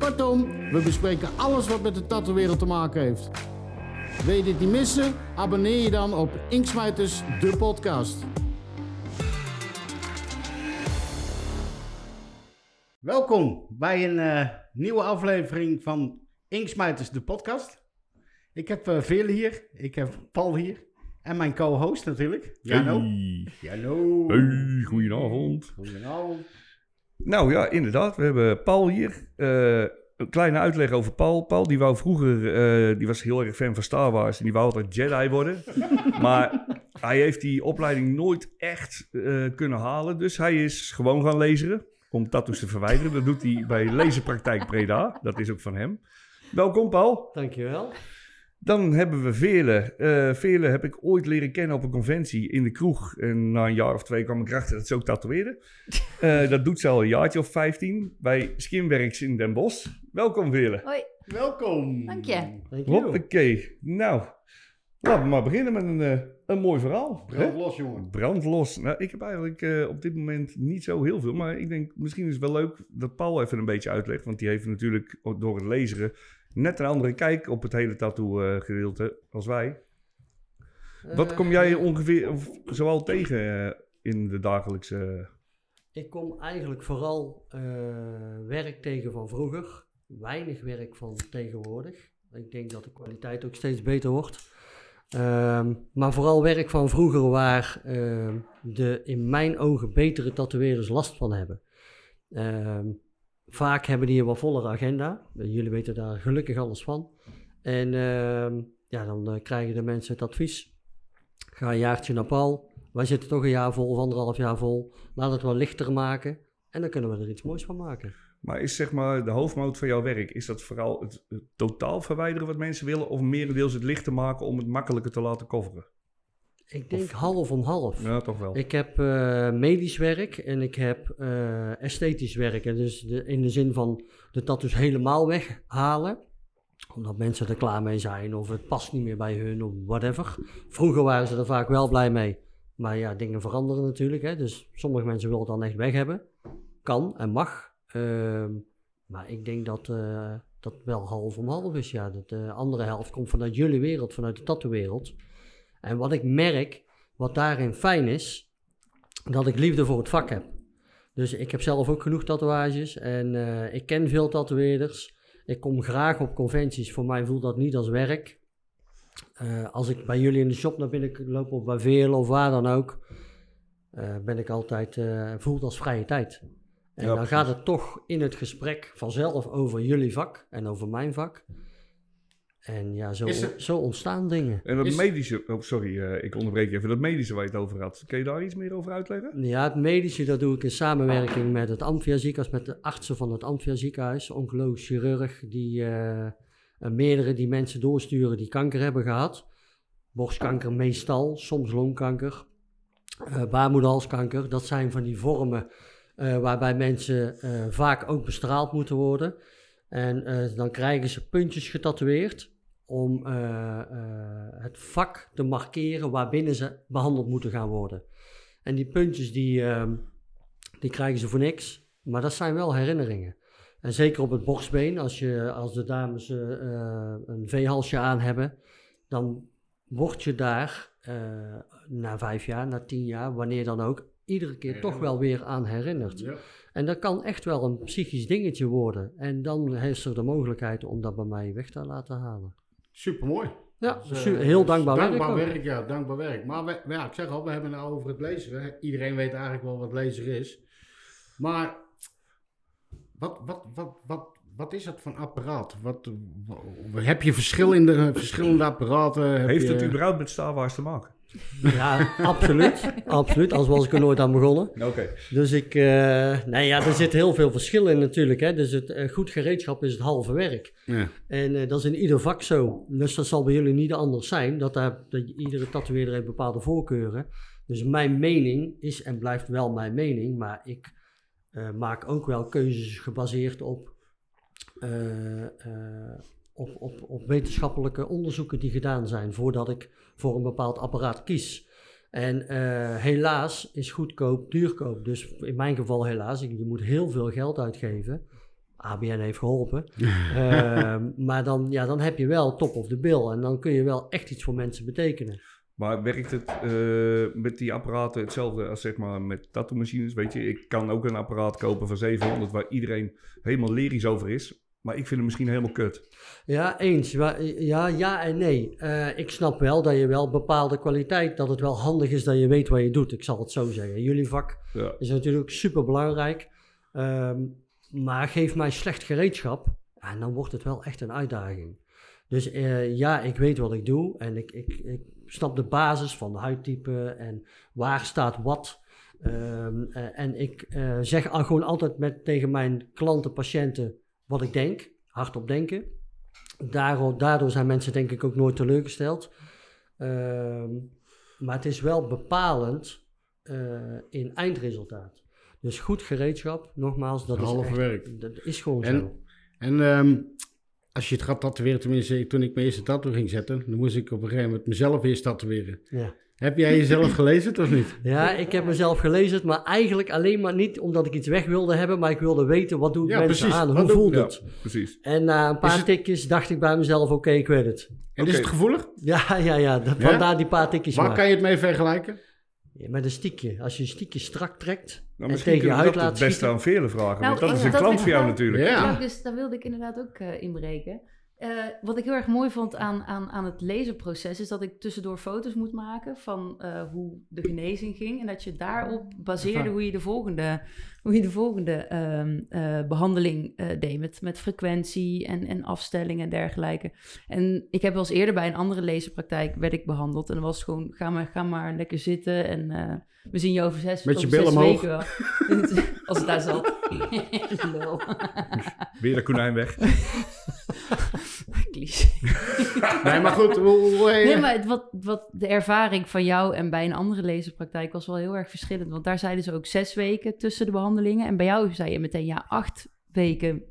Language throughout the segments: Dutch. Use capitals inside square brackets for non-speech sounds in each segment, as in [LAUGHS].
Kortom, we bespreken alles wat met de tattoo-wereld te maken heeft. Wil je dit niet missen? Abonneer je dan op Inksmijters, de podcast. Welkom bij een eh, nieuwe aflevering van Inksmijters, de podcast. Ik heb uh, hier, ik heb Paul hier en mijn co-host natuurlijk, Jano. Hey. Jano. Hey, goedenavond. Goedenavond. Nou ja, inderdaad. We hebben Paul hier. Eh, een kleine uitleg over Paul. Paul die wou vroeger, eh, die was heel erg fan van Star Wars en die wou altijd Jedi worden. [LAUGHS] maar hij heeft die opleiding nooit echt eh, kunnen halen. Dus hij is gewoon gaan laseren om tattoos te verwijderen. Dat doet hij bij Laserpraktijk Breda. Dat is ook van hem. Welkom Paul. Dankjewel. Dan hebben we Veerle. Eh Veerle heb ik ooit leren kennen op een conventie in de kroeg. En na een jaar of twee kwam ik erachter dat ze ook tatoeëerde. [LAUGHS] Eh, dat doet ze al een jaartje of 15 bij Skinwerks in Den Bosch. Welkom Veerle. Hoi, Welkom. dank je. Hoppakee. Nou, laten we maar beginnen met een, eh, een mooi verhaal. hè? Brand los, jongen. Brandlos. Nou, ik heb eigenlijk eh, op dit moment niet zo heel veel. Maar ik denk, misschien is het wel leuk dat Paul even een beetje uitlegt. Want die heeft natuurlijk door het lezen net een andere kijk op het hele tattoo-gedeelte als wij. Wat Eh, kom jij ongeveer of, zoal tegen eh, in de dagelijkse... Ik kom eigenlijk vooral eh, werk tegen van vroeger. Weinig werk van tegenwoordig. Ik denk dat de kwaliteit ook steeds beter wordt. Ehm, maar vooral werk van vroeger waar ehm, de in mijn ogen betere tatoeëerders last van hebben. Ehm, vaak hebben die een wat vollere agenda. Jullie weten daar gelukkig alles van. En ehm, ja, dan eh, krijgen de mensen het advies. Ga een jaartje naar Paul. Wij zitten toch een jaar vol of anderhalf jaar vol. Laat het wat lichter maken. En dan kunnen we er iets moois van maken. Maar is zeg maar de hoofdmoot van jouw werk, is dat vooral het, het totaal verwijderen wat mensen willen? Of merendeels het lichter maken om het makkelijker te laten coveren? Ik denk half om half. Ja, toch wel. Ik heb eh, medisch werk en ik heb eh, esthetisch werk. En dus de, in de zin van de tattoos helemaal weghalen. Omdat mensen er klaar mee zijn of het past niet meer bij hun of whatever. Vroeger waren ze er vaak wel blij mee. Maar ja, dingen veranderen natuurlijk. Hè? Dus sommige mensen willen het dan echt weg hebben. Kan en mag. Ehm, maar ik denk dat eh, dat wel half om half is. Ja. Dat de andere helft komt vanuit jullie wereld, vanuit de tattoo-wereld. En wat ik merk, wat daarin fijn is, dat ik liefde voor het vak heb. Dus ik heb zelf ook genoeg tatoeages en eh, ik ken veel tatoeëerders. Ik kom graag op conventies. Voor mij voelt dat niet als werk. Eh, als ik bij jullie in de shop naar binnen loop of bij Veerle of waar dan ook, eh, ben ik altijd uh, voelt als vrije tijd. En Ja, dan precies. gaat het toch in het gesprek vanzelf over jullie vak en over mijn vak. En ja, zo, zo ontstaan dingen. En dat Is- medische, oh sorry, eh, ik onderbreek je even, dat medische waar je het over had. Kun je daar iets meer over uitleggen? Ja, het medische dat doe ik in samenwerking met het Amphia ziekenhuis, met de artsen van het Amphia ziekenhuis, oncoloog, chirurg, die eh, eh, meerdere die mensen doorsturen die kanker hebben gehad. Borstkanker meestal, soms longkanker, eh baarmoederhalskanker. Dat zijn van die vormen eh, waarbij mensen eh, vaak ook bestraald moeten worden. En eh, dan krijgen ze puntjes getatoeëerd om eh, eh, het vak te markeren waarbinnen ze behandeld moeten gaan worden. En die puntjes die, ehm, die krijgen ze voor niks, maar dat zijn wel herinneringen. En zeker op het borstbeen, als, je, als de dames eh, een V-halsje aan hebben, dan word je daar na vijf jaar, na tien jaar, wanneer dan ook, iedere keer toch wel weer aan herinnerd. Ja. En dat kan echt wel een psychisch dingetje worden. En dan is er de mogelijkheid om dat bij mij weg te laten halen. Supermooi. Ja, Dus, eh, heel dankbaar, Dankbaar werk. ja, dankbaar werk. Maar we, ja, ik zeg al, we hebben het nou over het lezen. Iedereen weet eigenlijk wel wat lezer is. Maar wat, wat, wat, wat, wat is dat voor een apparaat? Wat, heb je verschil in de, verschillende apparaten? Heb Heeft je, het überhaupt met Star Wars te maken? Ja, absoluut. absoluut. Anders was ik er nooit aan begonnen. Oké. Dus ik, eh nee ja, er zit heel veel verschil in natuurlijk. Hè. Dus het eh, goed gereedschap is het halve werk. Ja. En eh, dat is in ieder vak zo. Dus dat zal bij jullie niet anders zijn. Dat, daar, dat iedere tatoeëerder heeft bepaalde voorkeuren. Dus mijn mening is en blijft wel mijn mening. Maar ik maak ook wel keuzes gebaseerd op, op, op, op wetenschappelijke onderzoeken die gedaan zijn. Voordat ik voor een bepaald apparaat kies. En eh, helaas is goedkoop duurkoop. Dus in mijn geval helaas. Je moet heel veel geld uitgeven. ABN heeft geholpen. [LAUGHS] Ehm, maar dan, ja, dan heb je wel top of the bill. En dan kun je wel echt iets voor mensen betekenen. Maar werkt het eh, met die apparaten hetzelfde als zeg maar met tattoo machines? Weet je, ik kan ook een apparaat kopen van 700 waar iedereen helemaal lyrisch over is. Maar ik vind hem misschien helemaal kut. Ja, eens. Ja, ja en nee. Eh, ik snap wel dat je wel bepaalde kwaliteit, dat het wel handig is dat je weet wat je doet. Ik zal het zo zeggen. Jullie vak Ja. is natuurlijk super belangrijk. maar geef mij slecht gereedschap en dan wordt het wel echt een uitdaging. Dus eh, ja, ik weet wat ik doe en ik, ik, ik snap de basis van de huidtype en waar staat wat. Ehm, eh, en ik zeg al gewoon altijd met, tegen mijn klanten, patiënten wat ik denk, hardop denken. Daardoor, daardoor zijn mensen denk ik ook nooit teleurgesteld. Ehm, maar het is wel bepalend eh, in eindresultaat. Dus goed gereedschap, nogmaals, dat Het is, echt- werk. dat is gewoon En- zo. En ehm, als je het gaat tatoeëren, tenminste toen ik mijn eerste tattoo ging zetten, dan moest ik op een gegeven moment mezelf eerst tatoeëren. Ja. Heb jij jezelf gelezen of niet? [LAUGHS] ja, ik heb mezelf gelezen, maar eigenlijk alleen maar niet omdat ik iets weg wilde hebben, maar ik wilde weten wat doen Ja, mensen precies. aan, hoe voelt Ja, het. precies. En na een paar het- tikjes dacht ik bij mezelf, oké, ik weet het. En is het gevoelig? Ja, ja, ja, dat, Ja? vandaar die paar tikjes Waar maar. kan je het mee vergelijken? Ja, met een stiekje. Als je een stiekje strak trekt Nou, en tegen je huid dat laat het beste schieten. aan Velen vragen. Nou, want dat ik- is een dat klant ik- voor jou dat- natuurlijk. Ja. Ja, dus daar wilde ik inderdaad ook eh, inbreken. Eh, wat ik heel erg mooi vond aan, aan, aan het lezenproces is dat ik tussendoor foto's moet maken van eh, hoe de genezing ging. En dat je daarop baseerde hoe je de volgende, hoe je de volgende ehm, eh, behandeling eh, deed. Met, met frequentie en, en afstelling en dergelijke. En ik heb wel eens eerder bij een andere lezenpraktijk werd ik behandeld. En dan was het gewoon, ga maar, ga maar lekker zitten en we zien je over zes, Met je over zes billen omhoog. weken wel. [LAUGHS] Als het daar zat. [LAUGHS] Lul. [LAUGHS] Weer de konijn weg. Cliché. Nee, maar goed. Hoe, hoe, Nee, maar het- wat, wat de ervaring van jou en bij een andere lezenpraktijk was wel heel erg verschillend. Want daar zeiden ze ook zes weken tussen de behandelingen. En bij jou zei je meteen ja, acht weken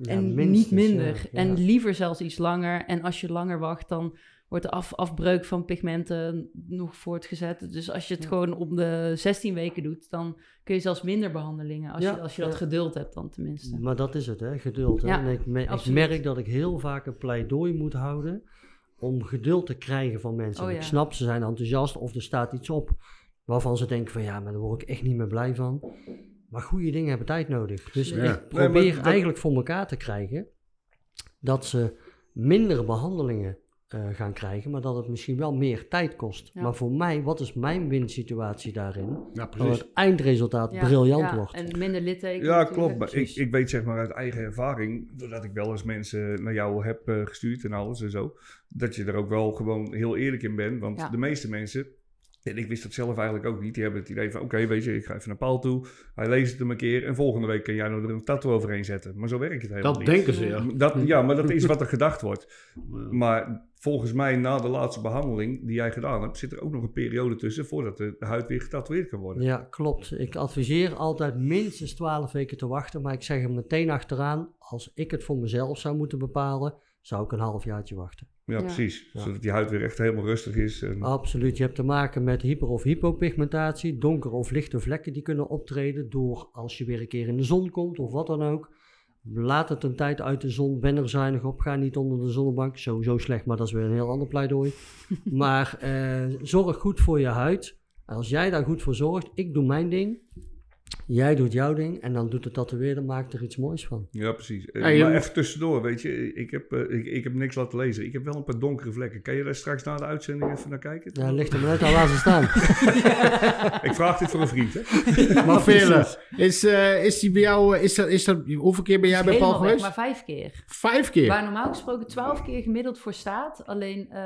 Ja, en minstens, niet minder. ja, ja. En liever zelfs iets langer. En als je langer wacht, dan wordt de af, afbreuk van pigmenten nog voortgezet. Dus als je het Ja. gewoon om de 16 weken doet, dan kun je zelfs minder behandelingen. Als, Ja, je, als je dat geduld hebt dan tenminste. Maar dat is het, hè? geduld. Hè? Ja, en ik, me- ik merk dat ik heel vaak een pleidooi moet houden om geduld te krijgen van mensen. Oh, Ik snap, ze zijn enthousiast of er staat iets op waarvan ze denken van ja, maar daar word ik echt niet meer blij van. Maar goede dingen hebben tijd nodig. Dus Ja. ik Nee, probeer dat- eigenlijk voor elkaar te krijgen dat ze minder behandelingen eh, gaan krijgen, maar dat het misschien wel meer tijd kost. Ja. Maar voor mij, wat is mijn winsituatie daarin? Ja, Dat precies. het eindresultaat Ja, briljant ja, wordt. En minder littekens. Ja, natuurlijk. klopt. Maar ik, ik weet zeg maar uit eigen ervaring, doordat ik wel eens mensen naar jou heb eh, gestuurd en alles en zo, dat je er ook wel gewoon heel eerlijk in bent. Want Ja. de meeste mensen, en ik wist dat zelf eigenlijk ook niet, die hebben het idee van, oké, weet je, ik ga even naar Paul toe, hij leest het hem een keer en volgende week kan jij nou er een tattoo overheen zetten. Maar zo werkt het helemaal Dat niet. denken ze, ja. Dat, ja, maar dat is [LAUGHS] wat er gedacht wordt. Ja. Maar volgens mij, na de laatste behandeling die jij gedaan hebt, zit er ook nog een periode tussen voordat de huid weer getatoeëerd kan worden. Ja, klopt. Ik adviseer altijd minstens 12 weken te wachten, maar ik zeg er meteen achteraan, als ik het voor mezelf zou moeten bepalen, zou ik een halfjaartje wachten. Ja, Ja. precies. Ja. Zodat die huid weer echt helemaal rustig is. En... Absoluut. Je hebt te maken met hyper- of hypopigmentatie, donkere of lichte vlekken die kunnen optreden door als je weer een keer in de zon komt of wat dan ook. Laat het een tijd uit de zon, ben er zuinig op, ga niet onder de zonnebank. Sowieso slecht, maar dat is weer een heel ander pleidooi. [LAUGHS] maar eh, zorg goed voor je huid. En als jij daar goed voor zorgt, ik doe mijn ding. Jij doet jouw ding en dan doet de tatoeëerder, maakt er iets moois van. Ja, precies. Eh, Hey, maar en- even tussendoor, weet je. Ik heb, eh, ik, ik heb niks laten lezen. Ik heb wel een paar donkere vlekken. Kan je daar straks na de uitzending even naar kijken? Ja, ligt er maar uit, al laat ze staan. [LAUGHS] Ik vraag dit voor een vriend, hè? Maar Veerle, is, eh, is die bij jou, is dat, is dat, hoeveel keer ben jij bij Paul geweest? maar vijf keer. Vijf keer? Waar normaal gesproken twaalf keer gemiddeld voor staat. Alleen eh,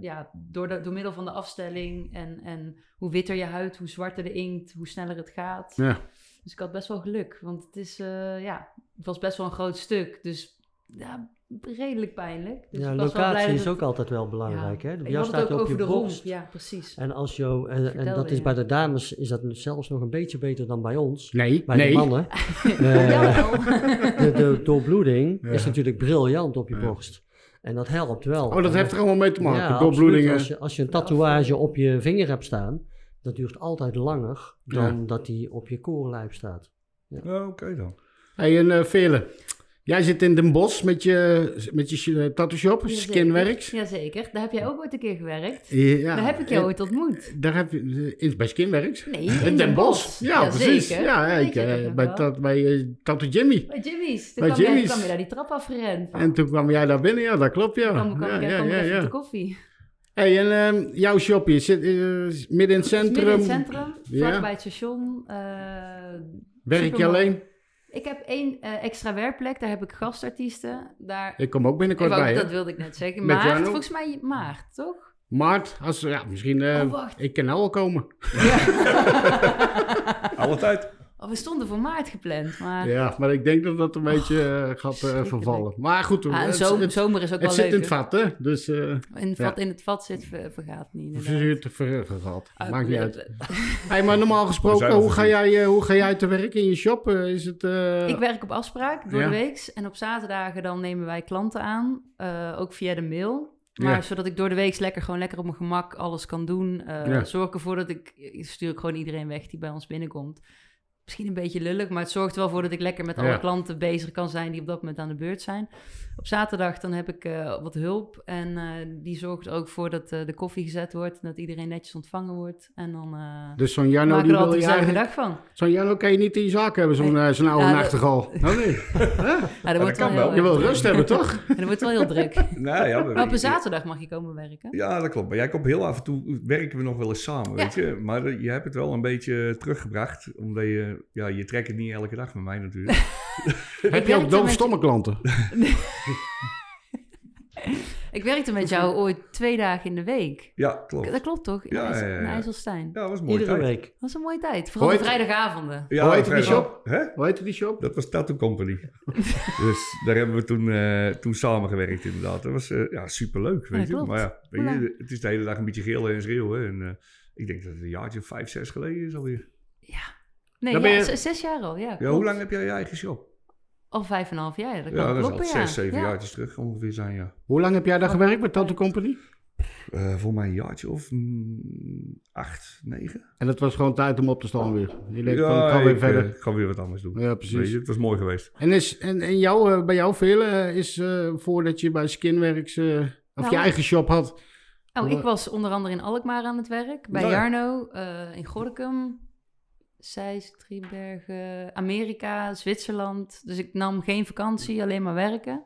ja, door, de, door middel van de afstelling en, en hoe witter je huid, hoe zwarter de inkt, hoe sneller het gaat. Ja. Dus ik had best wel geluk, want het, is, eh, ja, het was best wel een groot stuk. Dus ja, redelijk pijnlijk. Dus ja, locatie is het- ook altijd wel belangrijk. Ja, Hè? Jou staat ook je op over je de borst. romp. Ja, precies. En, als jou, en, en dat is je. bij de dames is dat zelfs nog een beetje beter dan bij ons. Nee, Bij nee. de mannen. [LAUGHS] Eh, Jawel. de, de doorbloeding Ja. is natuurlijk briljant op je Ja. borst. En dat helpt wel. Oh, dat heeft er allemaal mee te maken. ja. Doorbloedingen. Als je, als je een tatoeage op je vinger hebt staan, dat duurt altijd langer dan Ja. dat die op je koorlijf staat. Ja, oké dan. Hey, en eh Veerle, jij zit in Den Bosch met je, met je eh, tattoo shop, Jazeker. Skinworks. Jazeker. Daar heb jij ook ooit een keer gewerkt. Ja, Daar heb ik jou ooit ontmoet. Daar heb je, in, bij Skinworks? Nee, In Den Bosch. Ja, precies. Ja, ik, eh, nog bij, tat, bij eh, Tattoo Jimmy. Bij Jimmy's. Toen Bij kwam, Jij, Jimmy's. kwam je daar die trap afgerend. En toen kwam jij daar binnen, ja, dat klopt, ja. Toen kwam, kwam, ja, ik- ja, kwam ja, even ja. op de koffie. Hey, en ehm, jouw shopje zit eh, midden in het centrum. midden in het centrum, Ja. vlakbij het station. eh, Werk je supermarkt. alleen? Ik heb één eh, extra werkplek, daar heb ik gastartiesten. Daar, Ik kom ook binnenkort wou- bij, dat wilde ik net zeggen. Met Maart, volgens mij maart, toch? Maart, als, ja, misschien, eh, Oh, wacht. ik kan nou wel komen. [LAUGHS] [LAUGHS] Alle tijd. Oh, we stonden voor maart gepland, maar... Ja, maar ik denk dat dat een beetje eh, gaat eh, vervallen. Maar goed, Ah, en het, zomer, het, zomer is ook het wel zit leuk. in het vat, hè? Dus eh In, het Ja. vat, in het vat zit, ver- vergaat niet. inderdaad. verzuurd, ver, vergat. Ah, Maakt niet eh, uit. eh, [LAUGHS] Hey, maar normaal [LAUGHS] gesproken, hoe ga, jij, eh, hoe ga jij te werk in je shop? Eh, is het... eh, Ik werk op afspraak door Ja. de week. En op zaterdagen dan nemen wij klanten aan. eh, ook via de mail. Maar Ja. zodat ik door de week lekker, gewoon lekker op mijn gemak alles kan doen. eh, Ja. Zorg ervoor dat ik... Ik stuur ik gewoon iedereen weg die bij ons binnenkomt. Misschien een beetje lullig, maar het zorgt er wel voor dat ik lekker met alle Ja. klanten bezig kan zijn die op dat moment aan de beurt zijn. Op zaterdag dan heb ik eh, wat hulp en eh, die zorgt er ook voor dat eh, de koffie gezet wordt en dat iedereen netjes ontvangen wordt. En dan Dus zo'n Jarno, maak er wil altijd je een dag van. Zo'n kan je niet in je zaak hebben, zo'n zo'n oude Ja, dat- nachtegaal. [LAUGHS] Oh nee, Ja, dat wordt kan wel je wil rust hebben, [LAUGHS] toch? Ja, dat wordt wel heel druk. Nou [LAUGHS] ja, Maar op een zaterdag mag je komen werken. Ja, dat klopt. Maar jij komt heel af en toe, werken we nog wel eens samen, Ja. weet je. Maar je hebt het wel een beetje teruggebracht. Omdat je, ja, je trekt het niet elke dag met mij natuurlijk. Heb je ook met- doofstomme klanten? [LAUGHS] Ik werkte met jou ooit twee dagen in de week. Ja, klopt. Dat klopt toch? In Ja, IJssel- ja, ja, in ja. IJsselstein. Ja, dat was een mooie Iedere tijd. week. Dat was een mooie tijd. Vooral de vrijdagavonden. Ja, Hoe heette die shop? Hè? Hoe heette die shop? Dat was Tattoo Company. [LAUGHS] dus daar hebben we toen, eh toen samengewerkt inderdaad. Dat was eh, ja, superleuk, weet Ja, je. klopt. Maar ja, weet je, het is de hele dag een beetje gillen en schreeuwen. En eh, ik denk dat het een jaartje of vijf, zes geleden is alweer. Nee, Dan ja, je- zes jaar al. Ja, Ja, hoe lang heb jij je eigen shop? Al vijf en een half jaar. Ja, dat ja, dat is al ja. zes, zeven ja. jaartjes terug ongeveer zijn, ja. Hoe lang heb jij daar gewerkt bij Tattoo Company? Eh voor mij een jaartje of mm, acht, negen. En het was gewoon tijd om op te staan weer. Je denkt van, ik Ja, ga weer ik, verder. eh, ik ga weer wat anders doen. Ja, Weet precies. je, het was mooi geweest. En, is, en, en jou, eh, bij jou veel is voordat je bij Skinworks eh, of Nou, je eigen shop had. Oh, ik was onder andere in Alkmaar aan het werk. Bij Nou ja. Jarno, eh, in Gorinchem, Zeist, Driebergen, Amerika, Zwitserland. Dus ik nam geen vakantie, alleen maar werken.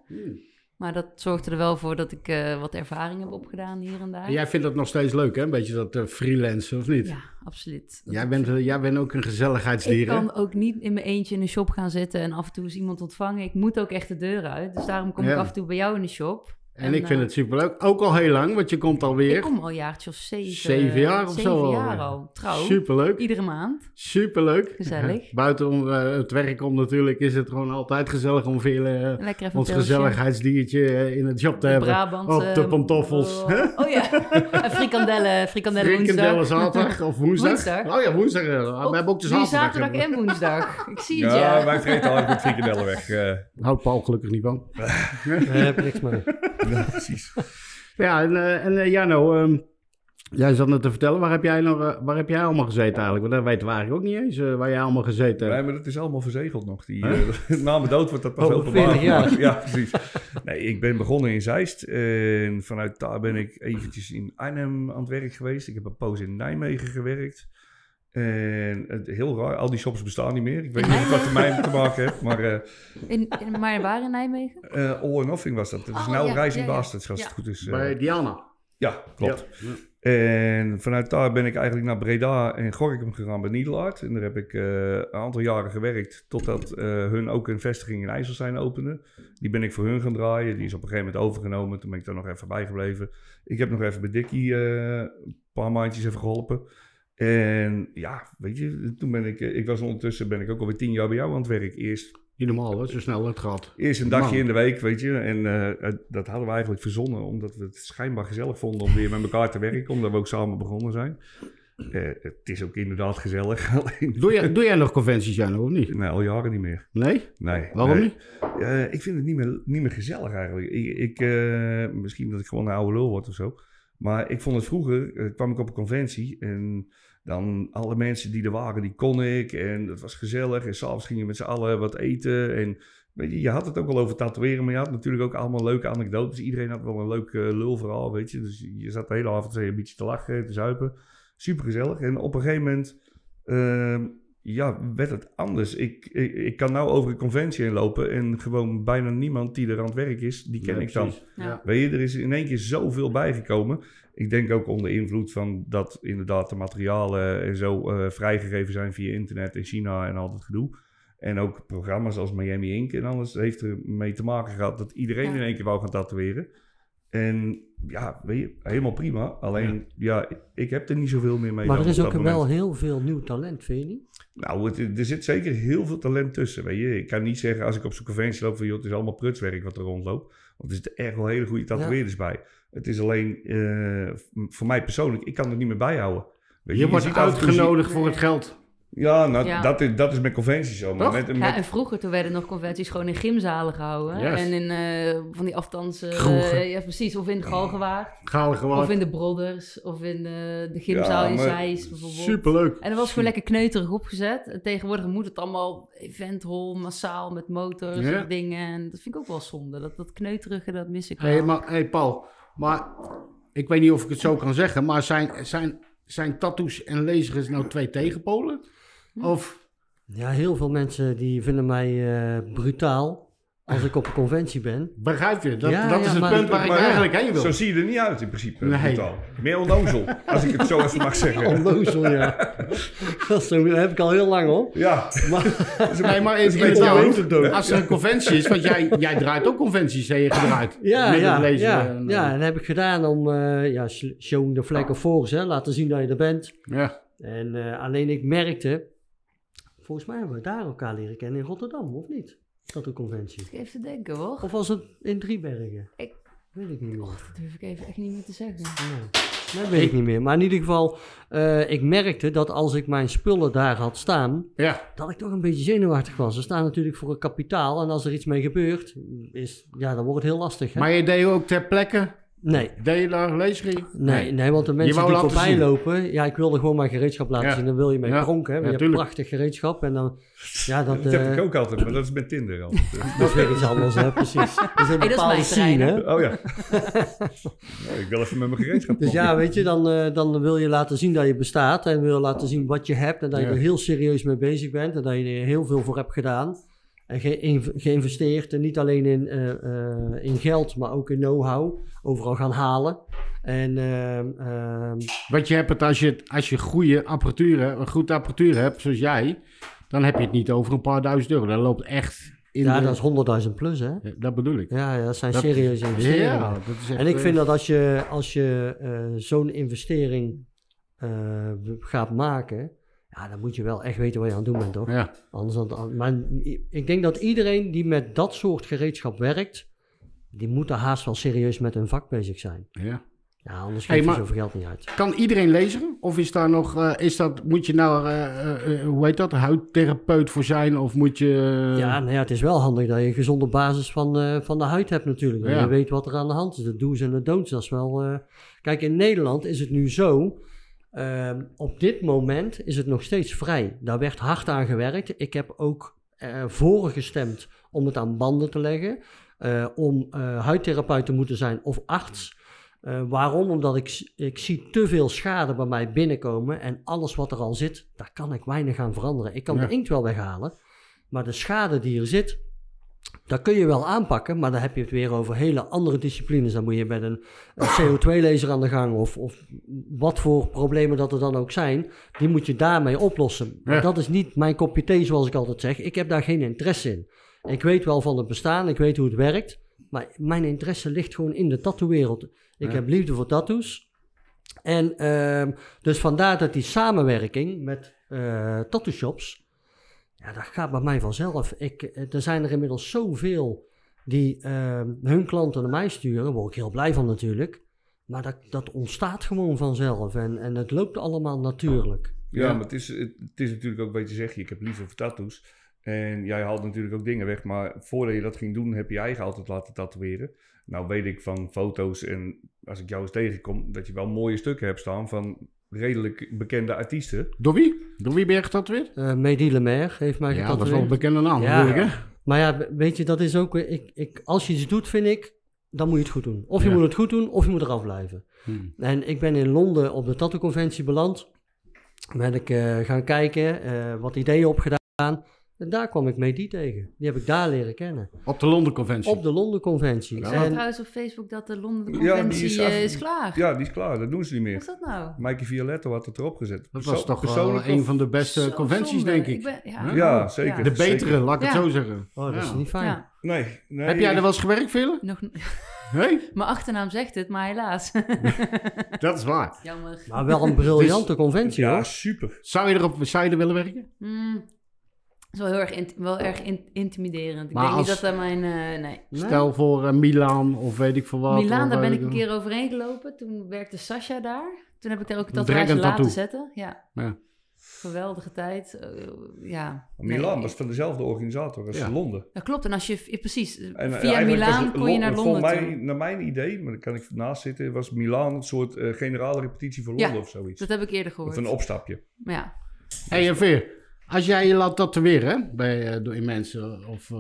Maar dat zorgde er wel voor dat ik eh, wat ervaring heb opgedaan hier en daar. En jij vindt dat nog steeds leuk, hè? Een beetje dat eh, freelancen, of niet? Ja, absoluut. Dat Jij, bent, eh, jij bent ook een gezelligheidsdier, Ik hè? kan ook niet in mijn eentje in een shop gaan zitten en af en toe eens iemand ontvangen. Ik moet ook echt de deur uit. Dus daarom kom ik af en toe bij jou in de shop. En ik vind eh, het superleuk. Ook al heel lang, want je komt alweer. Ik kom al een jaartje of zeven. Zeven jaar of zeven zo al. jaar al. Trouw. Superleuk. Iedere maand. Superleuk. Gezellig. [LAUGHS] Buiten om, eh, het werk om natuurlijk is het gewoon altijd gezellig om veel, eh, Lekker even ons gezelligheidsdiertje in het shop te De hebben. Brabant. Op de eh, pantoffels. Oh, oh ja. [LAUGHS] en frikandellen. Frikandellen Frikandellen woensdag. zaterdag of woensdag. Woensdag. Oh ja, woensdag. Ook- we hebben ook de zaterdag. en woensdag. Ik zie het, Ja, ja. wij vreten al goed frikandellen weg. Houdt Paul gelukkig niet van. [LAUGHS] Daar heb ik niks mee. [LAUGHS] ja, precies. Ja, en, eh, en eh, Jarno, ehm, jij zat net te vertellen, waar heb jij, nog, eh, waar heb jij allemaal gezeten eigenlijk? Want dat weten we eigenlijk ook niet eens, waar jij allemaal gezeten Nee, hebt. maar dat is allemaal verzegeld nog. Die, [LAUGHS] na mijn dood wordt dat pas 40 jaar. gemaakt. [LAUGHS] Ja, precies. Nee, ik ben begonnen in Zeist. En vanuit daar ben ik eventjes in Arnhem aan het werk geweest. Ik heb een poos in Nijmegen gewerkt. En het, heel raar, al die shops bestaan niet meer. Ik weet niet of wat ermee te maken heeft, maar eh In, in, maar waar in Nijmegen? eh, All or Nothing was dat. Het is Oh, nou ja, Rising ja, ja. Bastards, als Ja. het goed is. eh. Bij Diana. ja, klopt. Ja. En vanuit daar ben ik eigenlijk naar Breda en Gorkum gegaan bij Nederland. En daar heb ik eh, een aantal jaren gewerkt totdat eh, hun ook een vestiging in IJsselstein opende. Die ben ik voor hun gaan draaien. Die is op een gegeven moment overgenomen. Toen ben ik daar nog even bij gebleven. Ik heb nog even bij Dickie eh, een paar maandjes even geholpen. En ja, weet je, toen ben ik, eh, ik was ondertussen ben ik ook alweer tien jaar bij jou aan het werk. Eerst Niet normaal, hè? Zo snel het gaat. Eerst een dagje Man. in de week, weet je. En eh, dat hadden we eigenlijk verzonnen, omdat we het schijnbaar gezellig vonden om weer met elkaar te werken, omdat we ook samen begonnen zijn. Eh, het is ook inderdaad gezellig, [LAUGHS] Doe jij, doe jij nog conventies, Jan, of niet? nee, al jaren niet meer. Nee? Nee. Waarom nee. niet? Ik vind het niet meer, niet meer gezellig eigenlijk. Ik, ik, misschien dat ik gewoon een oude lul word of zo. Maar ik vond het vroeger, kwam ik op een conventie en dan alle mensen die er waren, die kon ik. En het was gezellig. En s'avonds gingen we met z'n allen wat eten. En weet je, je had het ook al over tatoeëren, maar je had natuurlijk ook allemaal leuke anekdotes. Iedereen had wel een leuk eh, lulverhaal, weet je. Dus je zat de hele avond een beetje te lachen, te zuipen. Super gezellig. En op een gegeven moment ehm, ja, werd het anders. Ik, ik, ik kan nou over een conventie heen lopen en gewoon bijna niemand die er aan het werk is, die ken Ja, ik dan. Ja. Weet je, er is in één keer zoveel bijgekomen. Ik denk ook onder invloed van dat inderdaad de materialen en zo eh, vrijgegeven zijn via internet in China en al dat gedoe. En ook programma's als Miami Ink en alles heeft er mee te maken gehad dat iedereen Ja. in één keer wou gaan tatoeëren. En ja, weet je, helemaal prima. Alleen, ja, ik, ik heb er niet zoveel meer mee. Maar dan er is ook wel heel veel nieuw talent, vind je niet? Nou, het- er zit zeker heel veel talent tussen. Weet je. Ik kan niet zeggen als ik op zo'n conventie loop van joh, het is allemaal prutswerk wat er rondloopt. Want er zitten echt wel hele goede tatoeëerders bij. Het is alleen eh, voor mij persoonlijk, ik kan het niet meer bijhouden. Weet Je wordt en toe- uitgenodigd voor het geld. Ja, nou, Ja. Dat, is, dat is met conventies zo. Maar Toch? met, met, Ja, en vroeger toen werden nog conventies gewoon in gymzalen gehouden. En in eh, van die aftansen. Kroegen. ja, precies. Of in de Galgenwaard. Ga gewoon. Of in de Brothers. Of in de, de gymzaal Ja, in maar- Zeist bijvoorbeeld. Superleuk. En dat was gewoon lekker kneuterig opgezet. En tegenwoordig moet het allemaal eventhol, massaal met motors Ja. en dingen. En dat vind ik ook wel zonde. Dat, dat kneuterige, dat mis ik Hé, wel. maar, hey Paul. Maar ik weet niet of ik het zo kan zeggen. Maar zijn, zijn, zijn tattoos en lasers nou twee tegenpolen? Of... Ja, heel veel mensen die vinden mij eh, brutaal als ik op een conventie ben. Begrijp je? Dat, Ja, dat ja, is het maar- punt waar ik maar eigenlijk heen wil. Zo zie je er niet uit in principe. Nee. brutaal. Meer onnozel, als ik het zo even mag zeggen. [LAUGHS] Onnozel, ja. dat is zo- dat heb ik al heel lang hoor. Ja, Nee, maar in, een beetje inderdaad, onwetend als er een conventie is, want jij, jij draait ook conventies, heb je gedraaid. [LAUGHS] Ja, ja, ja, en, ja, eh, en dat heb ik gedaan om, eh ja, sh- showing the flag of force, hè, laten zien dat je er bent. ja. En eh, alleen ik merkte, volgens mij hebben we daar elkaar leren kennen in Rotterdam, of niet? Dat een conventie. Ik even denken hoor. Of was het in Driebergen? Ik- Weet ik niet meer. Dat durf ik even echt niet meer te zeggen. Nee, dat weet ik niet meer. Maar in ieder geval, eh, ik merkte dat als ik mijn spullen daar had staan, ja. dat ik toch een beetje zenuwachtig was. Ze staan natuurlijk voor een kapitaal en als er iets mee gebeurt, is, ja, dan wordt het heel lastig. Hè? Maar je deed ook ter plekke, nee, deed je daar laserie? nee, nee, want de mensen die voorbij zien. lopen, ja, ik wilde gewoon mijn gereedschap laten Ja. zien. Dan wil je mee Ja. pronken. Hè? Ja, je hebt prachtig gereedschap en dan, ja, dat, [LAUGHS] dat heb eh, ik ook altijd, maar dat is met Tinder al. [LAUGHS] dat is weer iets anders, hè, precies. [LAUGHS] Dat is een Hey, dat is bepaalde mijn scene, hè. Oh ja. Ik wil even met mijn gereedschap Dus ja, weet je, dan, eh, dan wil je laten zien dat je bestaat en wil je laten zien wat je hebt en dat je er heel serieus mee bezig bent en dat je er heel veel voor hebt gedaan en ge- geïnvesteerd en niet alleen in, eh, eh, in geld, maar ook in know-how, overal gaan halen. En ehm, ehm, Want je hebt het als je, als je goede apparatuur, hebt, een goed apparatuur hebt, zoals jij, dan heb je het niet over een paar duizend euro. Dat loopt echt in ja, de- dat is 100.000 plus, hè? Ja, dat bedoel ik. Ja, ja, dat zijn Dat- serieuze investeringen. Ja, dat is echt, En ik eh, vind dat als je, als je eh, zo'n investering eh, gaat maken, ja, dan moet je wel echt weten wat je aan het doen bent, toch? Ja, Anders dan, maar ik denk dat iedereen die met dat soort gereedschap werkt, die moet er haast wel serieus met hun vak bezig zijn. ja. Ja, anders Hey, geef je zoveel geld niet uit. Kan iedereen lezen? Of is daar nog, eh, is dat, moet je nou, eh, hoe heet dat, huidtherapeut voor zijn? Of moet je... ja, nou ja, het is wel handig dat je een gezonde basis van, van de huid hebt natuurlijk. Dat Ja. je weet wat er aan de hand is. De do's en de don'ts, dat is wel... Kijk, in Nederland is het nu zo... ehm, op dit moment is het nog steeds vrij. Daar werd hard aan gewerkt. Ik heb ook eh voor gestemd om het aan banden te leggen. eh, om eh huidtherapeut te moeten zijn of arts. Waarom? Omdat ik, ik zie te veel schade bij mij binnenkomen. En alles wat er al zit, daar kan ik weinig aan veranderen. Ik kan Ja. de inkt wel weghalen. Maar de schade die er zit, dat kun je wel aanpakken. Maar dan heb je het weer over hele andere disciplines. Dan moet je met een, een CO2-laser aan de gang. Of, of wat voor problemen dat er dan ook zijn. Die moet je daarmee oplossen. Maar Ja. dat is niet mijn kopje thee, zoals ik altijd zeg. Ik heb daar geen interesse in. Ik weet wel van het bestaan. Ik weet hoe het werkt. Maar mijn interesse ligt gewoon in de tattoo-wereld. Ik Ja. heb liefde voor tattoos. En ehm, dus vandaar dat die samenwerking met eh tattoo shops, ja, dat gaat bij mij vanzelf. Ik, eh, er zijn er inmiddels zoveel die ehm, hun klanten naar mij sturen. Daar word ik heel blij van natuurlijk. Maar dat, dat ontstaat gewoon vanzelf en, en het loopt allemaal natuurlijk. Ja, Ja. maar het is, het, het is natuurlijk ook wat je zegt, ik heb liever voor tattoos. En jij haalt natuurlijk ook dingen weg, maar voordat je dat ging doen, heb je je eigen altijd laten tatoeëren. Nou weet ik van foto's en als ik jou eens tegenkom, dat je wel mooie stukken hebt staan van redelijk bekende artiesten. Door wie? Door wie ben je getatoeëerd? Eh Mehdi Lemaire heeft mij Ja, dat is wel een getatoeëerd. bekende naam Ja. natuurlijk, hè? Maar ja, weet je, dat is ook... weer- Ik, ik, als je iets doet, vind ik, dan moet je het goed doen. Of je Ja. moet het goed doen, of je moet eraf blijven. Hmm. En ik ben in Londen op de tattoo-conventie beland. Ben ik eh, gaan kijken, eh, wat ideeën opgedaan. En daar kwam ik Mehdi tegen. Die heb ik daar leren kennen. Op de Londen Conventie. Op de Londen-conventie. Ik Ja. zag En- trouwens op Facebook dat de Londen Ja, die conventie is eh, af- is, klaar. Ja, die is klaar, dat doen ze niet Wat meer. is dat nou? Mikey Violetto had het erop gezet. dat was toch wel persoonlijk een van de beste Zo conventies, zonde. denk ik. ben- ja, Ja, zeker. De betere, Zeker. laat ik het Ja. zo zeggen. Oh, dat is Ja. niet fijn. Ja. Nee, nee. Heb jij er wel eens gewerkt, Vele? Nog, [LAUGHS] Nee? [LAUGHS] mijn achternaam zegt het, maar helaas. [LAUGHS] Dat is waar. Jammer. Maar wel een briljante conventie Ja, hoor. super. Zou je, erop, zou je er willen werken? Hmm. Is wel heel erg, wel erg in- intimiderend. Ik Maar denk als- niet dat dat mijn... eh, nee. Stel voor eh, Milaan of weet ik veel wat. Milaan, of, daar ben eh, ik een keer overheen gelopen. Toen werkte Sasha daar. Toen heb ik daar ook een tatoeage laten tattoo. zetten. Ja. Ja. Geweldige tijd. eh, ja. Milaan Nee, was van dezelfde organisator als Ja. Londen. Dat klopt. En als je... ja, precies. En, Via Milaan kon je naar volgens Londen mij, toe. Naar mijn idee, maar daar kan ik naast zitten, was Milaan een soort eh, generale repetitie voor Ja, Londen of zoiets. Dat heb ik eerder Of gehoord. een opstapje. Maar ja. hey, en Veer, als jij je laat tatoeëren hè, bij, eh, door in mensen, of,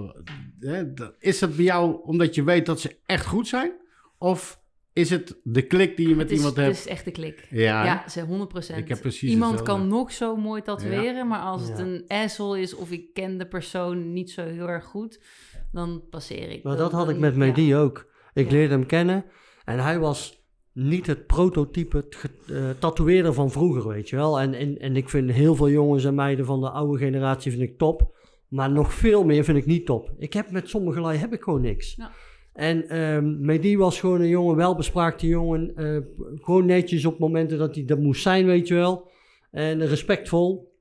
eh, is dat bij jou omdat je weet dat ze echt goed zijn? Of is het de klik die je met Het is, iemand het hebt? is echt een klik. Ja, hè? Ja, ze 100%. Ik heb precies Iemand hetzelfde. kan nog zo mooi tatoeëren, maar als het een asshole is of ik ken de persoon niet zo heel erg goed, dan passeer ik. Maar dat had dan- ik met ja. Mehdi ook. Ik Ja. leerde hem kennen en hij was niet het prototype het ge- eh, tatoeëerder van vroeger, weet je wel. En, en, en ik vind heel veel jongens en meiden van de oude generatie vind ik top. Maar nog veel meer vind ik niet top. Ik heb met sommige lui heb ik gewoon niks. Ja. En ehm Mehdi was gewoon een jongen, welbespraakte jongen. eh, gewoon netjes op momenten dat hij dat moest zijn, weet je wel. En respectvol.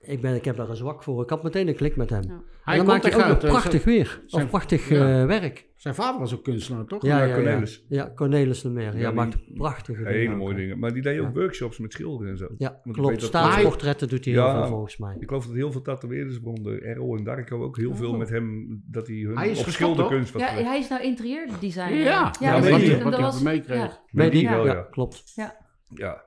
Ik, ben, ik heb daar een zwak voor. Ik had meteen een klik met hem. Ja. Hij en dan komt maakt hij ook nog prachtig weer. Of prachtig ja. eh, werk. Zijn vader was ook kunstenaar, toch? Ja, Ja, ja, ja. Cornelis. Ja, Cornelis Lemaire. Ja, Ja, maakt prachtige dingen. Hele mooie dingen. Maar die deed ook Ja. workshops met schilderen en zo. Ja, ik weet klopt. dat- Staatsportretten doet hij heel veel volgens mij. Ik geloof dat heel veel tatoeëerders, waaronder Errol en Darko, ook heel veel Oh. met hem, dat hij hun Hij is op schilderkunst wat Ja, hij is nou interieurdesigner. Ja, Ja, dat was- meekreeg. ja. Klopt. Ja.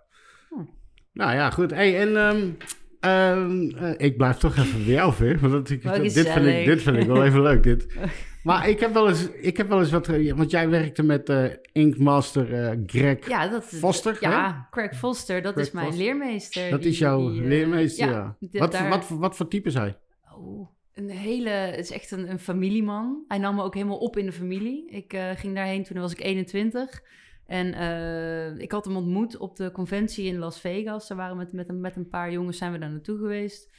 Nou ja, goed. Hey, en ehm, eh, ik blijf toch even bij jou, Veer. Want dat, ik, dit, vind ik, dit vind ik wel even leuk. Dit. [LAUGHS] Maar ik heb wel eens, ik heb wel eens wat... eh, Want jij werkte met eh Inkmaster Greg. Ja, dat, Foster, Ja, Craig Foster, dat is mijn Foster. leermeester. dat Die- is jouw die, leermeester, ja. Wat, daar- wat, wat voor type is hij? Oh, een hele, het is echt een, een familieman. Hij nam me ook helemaal op in de familie. Ik ging daarheen toen was ik 21. En eh, ik had hem ontmoet op de conventie in Las Vegas. Daar waren we met, met, een, met een paar jongens zijn we daar naartoe geweest.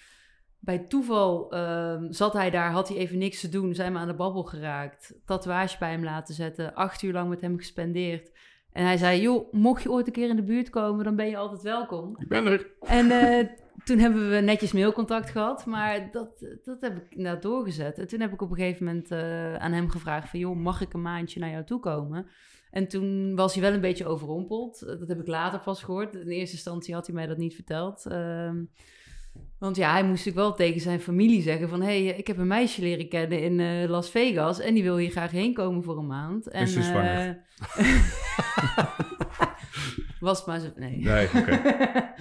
Bij toeval ehm, zat hij daar, had hij even niks te doen, zijn we aan de babbel geraakt. Tatoeage bij hem laten zetten, acht uur lang met hem gespendeerd. En hij zei, joh, mocht je ooit een keer in de buurt komen, dan ben je altijd welkom. Ik ben er. En eh, [LAUGHS] toen hebben we netjes mailcontact gehad, maar dat, dat heb ik inderdaad doorgezet. En toen heb ik op een gegeven moment eh, aan hem gevraagd van... joh, mag ik een maandje naar jou toe komen? En toen was hij wel een beetje overrompeld. Eh, Dat heb ik later pas gehoord. In eerste instantie had hij mij dat niet verteld. Ehm, want ja, hij moest natuurlijk wel tegen zijn familie zeggen van... hé, hey, ik heb een meisje leren kennen in eh, Las Vegas... en die wil hier graag heen komen voor een maand. En, Is ze eh, [LAUGHS] was maar zo... Nee. Nee, oké. [LAUGHS]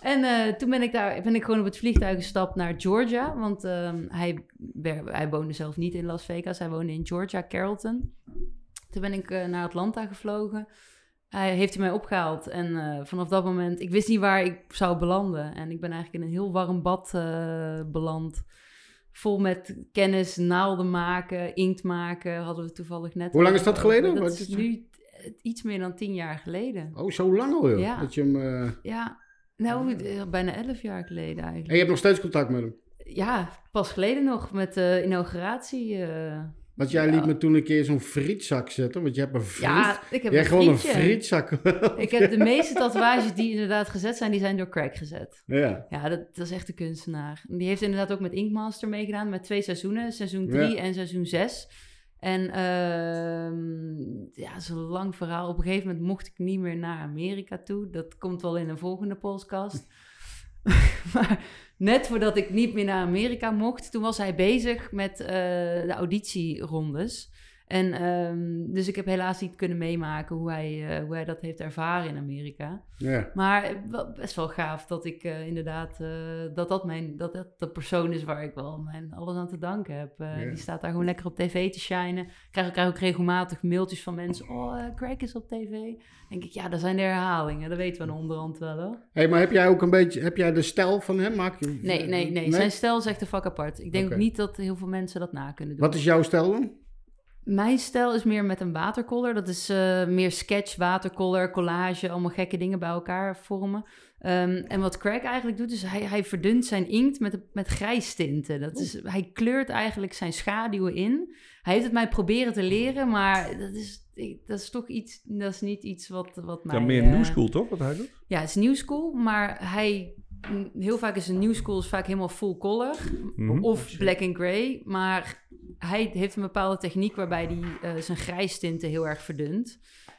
En eh, toen ben ik daar ben ik gewoon op het vliegtuig gestapt naar Georgia. Want ehm, hij, hij woonde zelf niet in Las Vegas. Hij woonde in Georgia, Carrollton. Toen ben ik eh, naar Atlanta gevlogen. hij heeft hij mij opgehaald. En eh, vanaf dat moment, ik wist niet waar ik zou belanden. En ik ben eigenlijk in een heel warm bad eh, beland. Vol met kennis, naalden maken, inkt maken, hadden we toevallig net. Hoe lang is dat geleden? Dat is nu iets meer dan tien jaar geleden. Oh, zo lang al, joh. Ja. Dat je hem... Ja, nou, bijna elf jaar geleden eigenlijk. En je hebt nog steeds contact met hem? Ja, pas geleden nog met de inauguratie. Want jij liet me toen een keer zo'n frietzak zetten, want je hebt een friet. ja, ik heb jij een gewoon een frietzak. Ik heb de meeste tatoeages die inderdaad gezet zijn, die zijn door Craig gezet. ja. Ja, dat, dat is echt een kunstenaar. Die heeft inderdaad ook met Inkmaster meegedaan, met twee seizoenen, seizoen 3 Ja. en seizoen 6. En ehm ja, dat is een lang verhaal. Op een gegeven moment mocht ik niet meer naar Amerika toe. Dat komt wel in een volgende podcast. [LAUGHS] maar net voordat ik niet meer naar Amerika mocht, toen was hij bezig met eh, de auditierondes. En ehm, dus ik heb helaas niet kunnen meemaken hoe hij, eh, hoe hij dat heeft ervaren in Amerika. Maar wel, best wel gaaf dat ik eh, inderdaad, eh, dat dat, mijn, dat dat de persoon is waar ik wel mijn alles aan te danken heb. Eh. Die staat daar gewoon lekker op tv te shinen. Ik krijg, krijg ook regelmatig mailtjes van mensen, oh, eh Craig is op tv. Dan denk ik, ja, dat zijn de herhalingen, dat weten we aan de onderhand wel hoor. hey, maar heb jij ook een beetje, heb jij de stijl van hem? Maak je, Nee, nee, nee, zijn stijl is echt een vak apart. Ik denk ook niet dat heel veel mensen dat na kunnen doen. Wat is jouw stijl dan? Mijn stijl is meer met een watercolor. Dat is eh, meer sketch, watercolor, collage, allemaal gekke dingen bij elkaar vormen. Ehm, en wat Craig eigenlijk doet, is hij, hij verdunt zijn inkt met, met grijstinten. Dat is, hij kleurt eigenlijk zijn schaduwen in. Hij heeft het mij proberen te leren, maar dat is, dat is toch iets, dat is niet iets wat, wat mij... Ja, meer eh, new school toch, wat hij doet? Ja, het is new school, maar hij... Heel vaak is een new school is vaak helemaal full color Mhm. of black and grey. Maar hij heeft een bepaalde techniek waarbij hij eh, zijn grijstinten heel erg verdunt.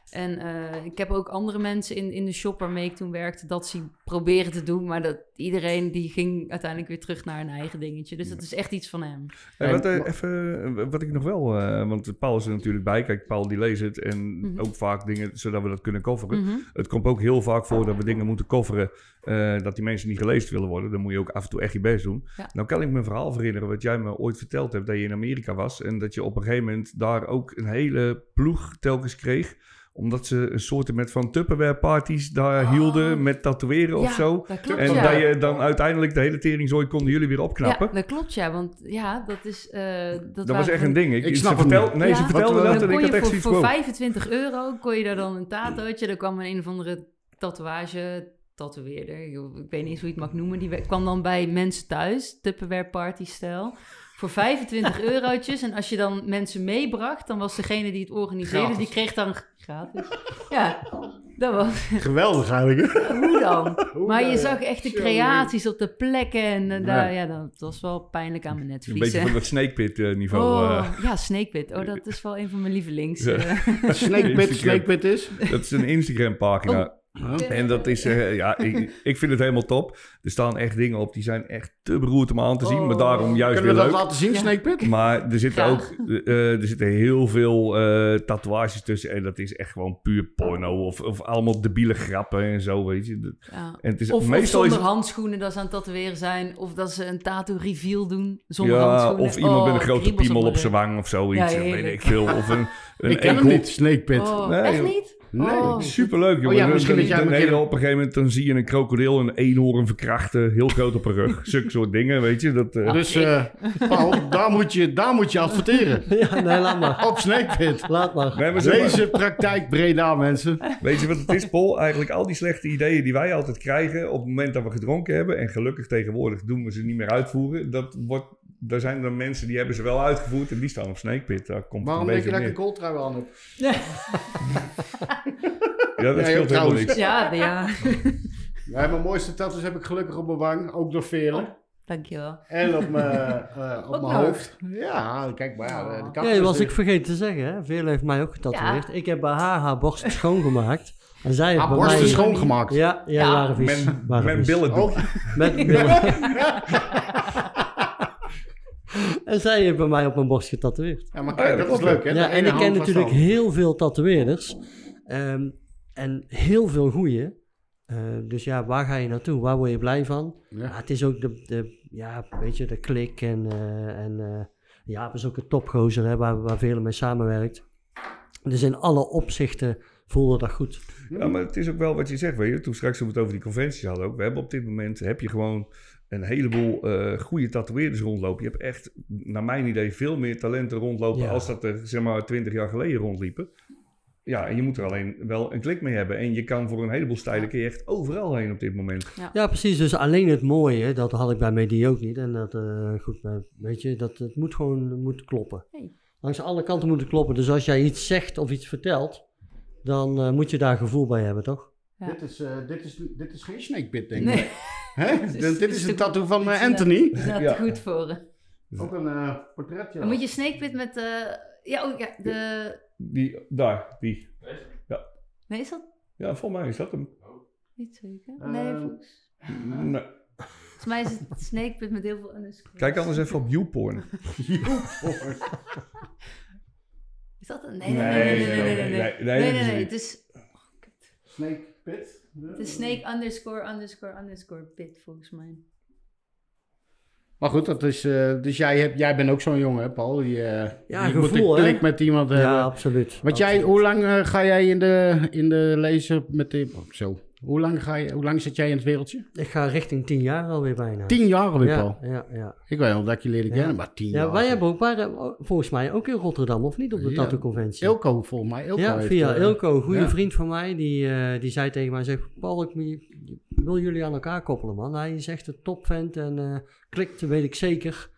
En eh, ik heb ook andere mensen in, in de shop waarmee ik toen werkte dat zien proberen te doen. Maar dat iedereen die ging uiteindelijk weer terug naar een eigen dingetje. Dus dat is echt iets van hem. Hey, wat, eh, even, eh, wat ik nog wel, eh, want Paul is er natuurlijk bij. Kijk, Paul die leest het en Mhm. ook vaak dingen zodat we dat kunnen coveren. Mhm. Het komt ook heel vaak voor dat we dingen moeten coveren, eh, dat die mensen niet gelezen willen worden. Dan moet je ook af en toe echt je best doen. Ja. Nou kan ik me een verhaal herinneren wat jij me ooit verteld hebt, dat je in Amerika was. En dat je op een gegeven moment daar ook een hele ploeg telkens kreeg. Omdat ze een soort met van Tupperware parties daar Oh. hielden met tatoeëren of Ja, zo. Dat klopt, En ja. dat je dan uiteindelijk de hele teringzooi konden jullie weer opknappen. Ja, dat klopt, ja. Want ja, dat is... eh, dat Dat was echt een ding. Ik ze snap het vertel- niet. Nee, ze Ja. vertelde Wat- dat en ik had echt voor, zoiets voor van... 25 euro kon je daar dan een tatootje. Dan kwam een, een of andere tatoeage tatoeëerder. Ik ik weet niet eens hoe je het mag noemen. Die kwam dan bij mensen thuis, Tupperware party stijl. Voor 25 eurotjes. En als je dan mensen meebracht, dan was degene die het organiseerde, Gratis. die kreeg dan gratis. Ja, dat was Geweldig eigenlijk. hè? [LAUGHS] hoe dan. Hoe Maar je ja. zag echt de creaties op de plekken. En eh, daar, Ja. ja, dat was wel pijnlijk aan mijn Een netvlies. beetje hè. van dat Snake Pit eh, niveau. Oh, ja, Snakepit. Oh, dat is wel een van mijn lievelings. Ja. eh. Snake Pit, Instagram. Snake Pit is. dat is een Instagram pagina. Oh. En dat is, eh, ja, ik, [LAUGHS] ik vind het helemaal top. Er staan echt dingen op die zijn echt te beroerd om aan te zien. Oh. Maar daarom juist Kunnen we weer dat leuk. laten zien, Ja. Snake Pit? Maar er zitten ook eh, er zitten heel veel eh, tatoeages tussen. En dat is echt gewoon puur porno. Of, of allemaal debiele grappen en zo, weet je. Ja. En het is, Of, of meestal zonder is het, handschoenen dat ze aan het tatoeëren zijn. Of dat ze een tattoo reveal doen zonder ja, handschoenen. of iemand Oh, met een grote kriebels piemel op zijn wang of zoiets. Ja, weet ik veel. Of een, een Ik ken hem niet, Snake Pit. Oh, Nee, echt joh. niet? Nee. Oh, Superleuk, joh. Oh ja, misschien dat jij nee, op een gegeven moment dan zie je een krokodil en een eenhoorn verkrachten. Heel groot op een rug. [LAUGHS] Zulke soort dingen, weet je. Dat, eh, Dus eh, [LAUGHS] Paul, daar moet, je, daar moet je adverteren. [LAUGHS] Ja, nee, laat maar. Op Snake Pit. Laat maar. nee, maar zeg maar- Deze praktijk Breda, mensen. Weet je wat het is, Paul? Eigenlijk al die slechte ideeën die wij altijd krijgen op het moment dat we gedronken hebben. En gelukkig tegenwoordig doen we ze niet meer uitvoeren. Dat wordt, daar zijn er mensen die hebben ze wel uitgevoerd en die staan op Snake Pit. Daar komt Waarom het denk je dat ik een kooltrui aan heb? op. [LAUGHS] Ja, dat Ja, scheelt helemaal niks. Ja, ja. [LAUGHS] Ja, mijn mooiste tattoos heb ik gelukkig op mijn wang, ook door velen. Dankjewel. En op mijn, [LAUGHS] eh, op mijn nou? hoofd. Ja, kijk maar. Ja, de- Oh. Ja, was ik vergeten te zeggen. Hè? Heeft mij ook getatoeëerd. Ja. Ik heb bij haar haar borsten schoongemaakt. En zij heeft Haar bij borsten mij... schoongemaakt. Ja, ja, Ja. waren vies. Men, waren men vies. billen Oh, Met billen. [LAUGHS] en zij heeft bij mij op mijn borst getatoeëerd. ja, maar Oh kijk, dat dat is leuk, hè? Ja, en ik ken natuurlijk heel veel tatoeëerders. Ehm, en heel veel goeie. Eh, dus ja, waar ga je naartoe? Waar word je blij van? Ja. Ja, het is ook de, de, ja, weet je, de klik en, eh en eh ja, is ook een topgozer hè, waar, waar velen mee samenwerkt. Dus in alle opzichten voelde dat goed. Ja, maar het is ook wel wat je zegt, weet je. Toen straks we het over die conventies hadden ook. We hebben op dit moment, heb je gewoon een heleboel eh goede tatoeëerders rondlopen. Je hebt echt, naar mijn idee, veel meer talenten rondlopen Ja. als dat er, zeg maar, twintig jaar geleden rondliepen. Ja, en je moet er alleen wel een klik mee hebben. En je kan voor een heleboel stijlen kun je echt overal heen op dit moment. Ja, precies. Dus alleen het mooie, dat had ik bij Medi ook niet. En dat, eh, goed, weet je, dat het moet gewoon moet kloppen. Hey. Langs alle kanten moet het kloppen. Dus als jij iets zegt of iets vertelt, dan eh, moet je daar gevoel bij hebben, toch? Ja. Dit, is, eh, dit, is, dit is geen snakebit, denk ik. Nee, Hè? Het is- dit, het dit is is een tattoo van Het eh, is Anthony. is Ja. goed voor. Ook een eh, portretje. Dan moet je snakepit met... eh ja, oh, ja, de... Die, daar, die. Nee, is dat Ja, volgens mij is dat hem. niet zeker? Eh, Nee, volgens, Nee. volgens mij is het snakepit met heel veel underscores. Kijk anders even op YouPorn. Is dat een... Nee, nee, nee, nee, nee, nee, nee, nee. nee, Nee, nee, dat is nee. niet. Het is, Het is snake underscore underscore underscore pit, volgens mij. Maar goed, dat is, eh, dus jij, hebt, jij bent ook zo'n jongen, hè, Paul? Die, eh Ja, die moet gevoel, een hè? klik met iemand hebben. Ja, absoluut. Want jij, hoe lang eh, ga jij in de, in de lezen met de... oh, zo. Hoe lang, ga je, hoe lang zit jij in het wereldje? Ik ga richting tien jaar alweer bijna. Tien jaar alweer, ja, Paul. ja, ja. Ik weet nog dat ik je leerde Ja. kennen, maar tien ja, jaar. wij hebben ook, waren oh, volgens mij ook in Rotterdam, of niet, op de Ja. tattoo-conventie? Ilko, volgens mij. Ilko ja, heeft, via eh, Ilko, een goede ja. vriend van mij, die, eh, die zei tegen mij, zegt, Paul, ik wil jullie aan elkaar koppelen, man. Hij is echt een topvent en eh, klikt, weet ik zeker.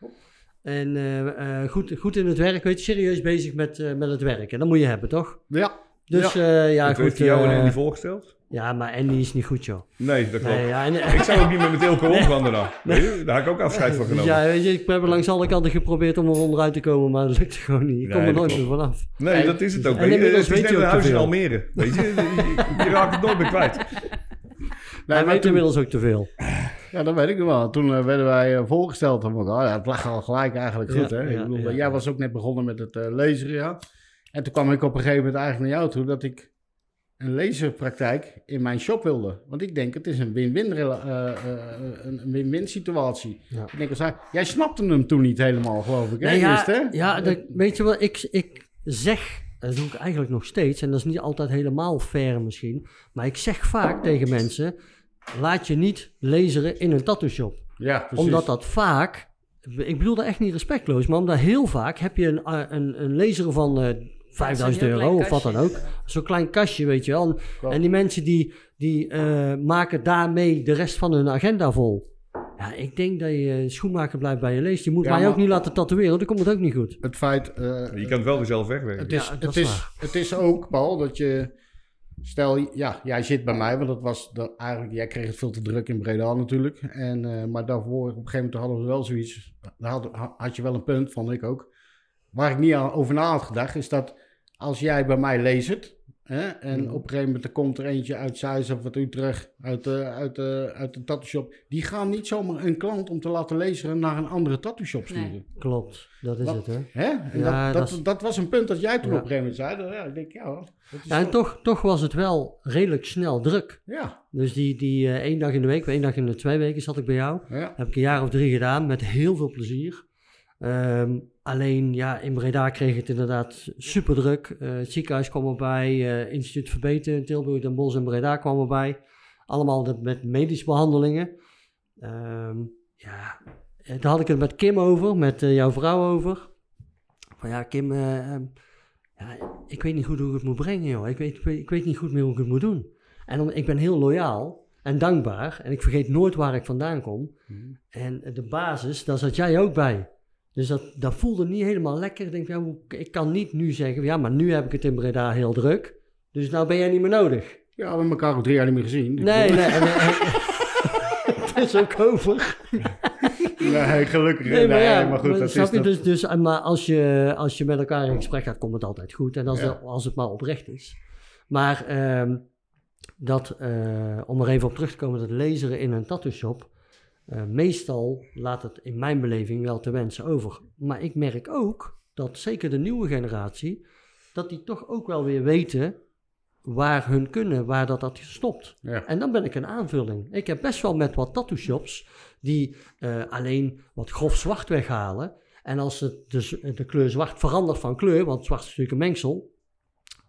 En eh, eh, goed, goed in het werk, weet je, serieus bezig met, eh, met het werk. En dat moet je hebben, toch? Ja. Dus ja, ja goed. heeft hij jou en eh, Andy voorgesteld? Ja, maar Andy is niet goed, joh. Nee, dat klopt. Nee, ja, en, Ik zou ook niet meer met Ilko [LAUGHS] omgaan dan. Weet je? Daar heb ik ook afscheid van Dus genomen. ja, weet je, ik heb langs alle kanten geprobeerd om er onderuit te komen, maar dat lukte gewoon niet. Ik kom Nee, er nooit meer vanaf. Nee, dat is het ook. En weet je. Het is net een huis in. Almere. Weet je, je, je raakt het nooit meer kwijt. [LAUGHS] Nee, Hij maar weet toen- inmiddels ook te veel. Ja, dat weet ik nog wel. Toen eh, werden wij eh, voorgesteld. Oh, ja, het lag al gelijk eigenlijk goed. Ja, hè? ja, ik bedoel, ja. Jij was ook net begonnen met het eh lezen, ja. En toen kwam ik op een gegeven moment eigenlijk naar jou toe dat ik een lezenpraktijk in mijn shop wilde. Want ik denk, het is een win-win eh, eh, een win-win situatie. Ja. Ik denk, als hij- jij snapte hem toen niet helemaal, geloof ik. Hè? Nee, ja, hè? ja dat, weet je wel, ik, ik zeg, dat doe ik eigenlijk nog steeds, en dat is niet altijd helemaal fair misschien, maar ik zeg vaak tegen mensen, laat je niet laseren in een tattoo shop. Ja, precies. Omdat dat vaak, ik bedoel dat echt niet respectloos, maar omdat heel vaak heb je een, eh, een, een laser van eh 5000 Zo'n heel euro of wat dan ook. Zo'n klein kastje, weet je wel. En, Klopt. en die mensen die, die eh, maken daarmee de rest van hun agenda vol. Ja, ik denk dat je schoenmaker blijft bij je leest. Je moet Ja, mij maar- ook niet laten tatoeëren, dan komt het ook niet goed. Het feit... eh, Je kan het wel weer zelf wegwerken. Het is, Ja, dat het, is waar. het is ook, Paul, dat je... Stel, ja, jij zit bij mij, want dat was dat eigenlijk... Jij kreeg het veel te druk in Breda natuurlijk. En, eh, maar daarvoor, op een gegeven moment hadden we wel zoiets... Daar had, had je wel een punt, vond ik ook. Waar ik niet aan, over na had gedacht, is dat als jij bij mij leest... Hè, en Mhm. op een gegeven moment er komt er eentje uit Zuid of uit Utrecht, uit de, uit de, uit de tattoo shop. Die gaan niet zomaar een klant om te laten lezen naar een andere tattoo shop sturen. Nee. Klopt, dat is Wat? het hè. Hè? En Ja, dat, dat dat, was een punt dat jij toen Ja. op een gegeven moment zei. Ja, ik denk, ja, hoor, dat is Ja, en wel- toch, toch was het wel redelijk snel druk. Ja, Dus die, die eh, één dag in de week, één dag in de twee weken zat ik bij jou. ja. Heb ik een jaar of drie gedaan met heel veel plezier. Ehm, alleen ja, in Breda kreeg het inderdaad super druk. Eh, het ziekenhuis kwam erbij, eh, Instituut Verbeten in Tilburg, Den Bosch en Breda kwam erbij. Allemaal met medische behandelingen. Ehm, ja, eh, daar had ik het met Kim over, met jouw vrouw over. Van ja, Kim, eh, ehm, ja, ik weet niet goed hoe ik het moet brengen, joh. Ik weet, ik weet, niet goed meer hoe ik het moet doen. En om, ik ben heel loyaal en dankbaar. En ik vergeet nooit waar ik vandaan kom. En de basis, daar zat jij ook bij. Dus dat, dat voelde niet helemaal lekker. Ik denk, ja, ik kan niet nu zeggen, ja, maar nu heb ik het in Breda heel druk. Dus nou ben jij niet meer nodig. Ja, we hebben elkaar ook drie jaar niet meer gezien. Nee, nee. en- [LAUGHS] en- Het is ook over. nee gelukkig. Nee, maar ja, maar goed, maar dat snap is je? dat. Dus, dus, eh, maar als je, als je met elkaar in gesprek gaat, komt het altijd goed. En als, Ja. als het maar oprecht is. Maar ehm, dat, eh, om er even op terug te komen, dat laseren in een tattoo shop. Eh, meestal laat het in mijn beleving wel te wensen over. Maar ik merk ook dat zeker de nieuwe generatie, dat die toch ook wel weer weten waar hun kunnen, waar dat, dat stopt. Ja. En dan ben ik een aanvulling. Ik heb best wel met wat tattoo shops die eh, alleen wat grof zwart weghalen. En als het de, de kleur zwart verandert van kleur, want zwart is natuurlijk een mengsel.